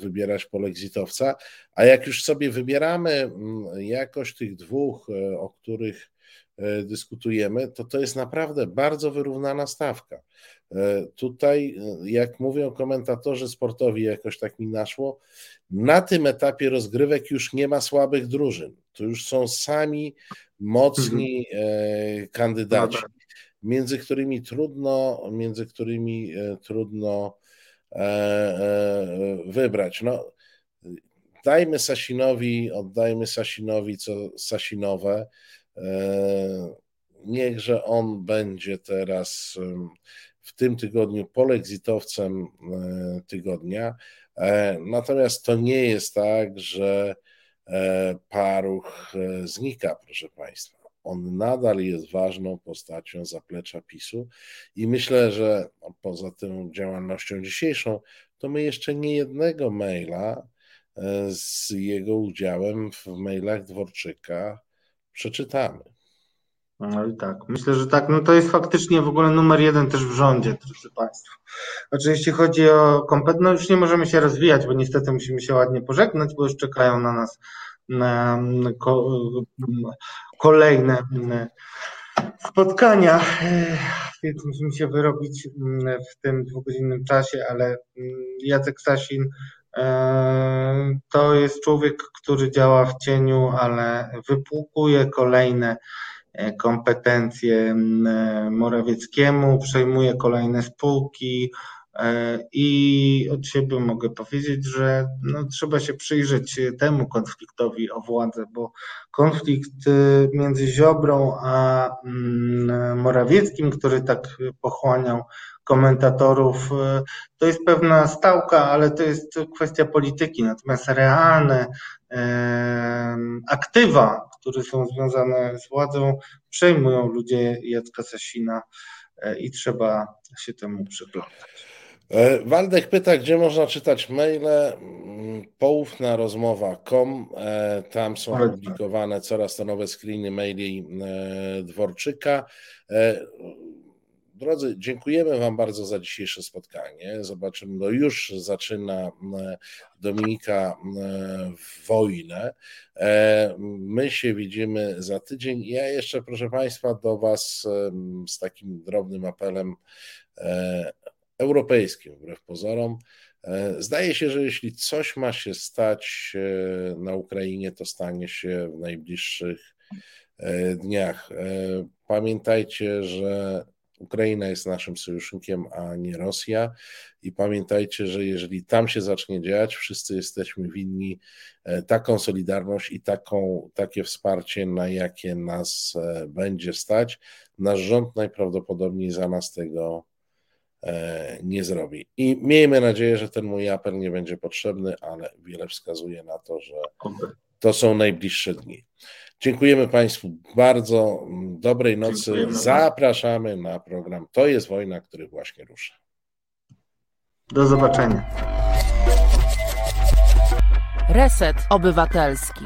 wybierać polexitowca, a jak już sobie wybieramy mm, jakość tych dwóch, o których dyskutujemy, to to jest naprawdę bardzo wyrównana stawka. E, tutaj, e, jak mówią komentatorzy sportowi, jakoś tak mi naszło, na tym etapie rozgrywek już nie ma słabych drużyn. To już są sami mocni mhm. e, kandydaci, między którymi trudno, między którymi trudno wybrać. No, dajmy Sasinowi, oddajmy Sasinowi co Sasinowe. Niechże on będzie teraz w tym tygodniu polexitowcem e, tygodnia, Natomiast to nie jest tak, że paruch znika, proszę Państwa. On nadal jest ważną postacią zaplecza PiSu i myślę, że poza tą działalnością dzisiejszą, to my jeszcze nie jednego maila e, z jego udziałem w mailach Dworczyka przeczytamy. No i tak, myślę, że tak. No to jest faktycznie w ogóle numer jeden też w rządzie, drodzy Państwo. Znaczy, jeśli chodzi o kompetencje, no już nie możemy się rozwijać, bo niestety musimy się ładnie pożegnać, bo już czekają na nas na kolejne spotkania, więc musimy się wyrobić w tym dwugodzinnym czasie, ale Jacek Sasin e, to jest człowiek, który działa w cieniu, ale wypłukuje kolejne e, kompetencje Morawieckiemu, przejmuje kolejne spółki, E, I od siebie mogę powiedzieć, że no, trzeba się przyjrzeć temu konfliktowi o władzę, bo konflikt między Ziobrą a Morawieckim, który tak pochłaniał komentatorów, y, to jest pewna stałka, ale to jest kwestia polityki. Natomiast realne aktywa, które są związane z władzą, przejmują ludzie Jacka Sasina e, i trzeba się temu przyglądać. E, Waldek pyta, gdzie można czytać maile. Mm, poufna rozmowa.com. E, tam są publikowane coraz to nowe screeny maili e, Dworczyka. Drodzy, dziękujemy Wam bardzo za dzisiejsze spotkanie. Zobaczymy, no już zaczyna Dominika wojnę. My się widzimy za tydzień. Ja jeszcze, proszę Państwa, do Was z takim drobnym apelem europejskim, wbrew pozorom. E, zdaje się, że jeśli coś ma się stać e, na Ukrainie, to stanie się w najbliższych e, dniach. Pamiętajcie, że Ukraina jest naszym sojusznikiem, a nie Rosja. I pamiętajcie, że jeżeli tam się zacznie dziać, wszyscy jesteśmy winni taką solidarność i taką, takie wsparcie, na jakie nas będzie stać. Nasz rząd najprawdopodobniej za nas tego E, nie zrobi. I miejmy nadzieję, że ten mój apel nie będzie potrzebny, ale wiele wskazuje na to, że to są najbliższe dni. Dziękujemy Państwu bardzo. Dobrej nocy. Dziękujemy. Zapraszamy na program To jest wojna, który właśnie rusza. Do zobaczenia. Reset Obywatelski.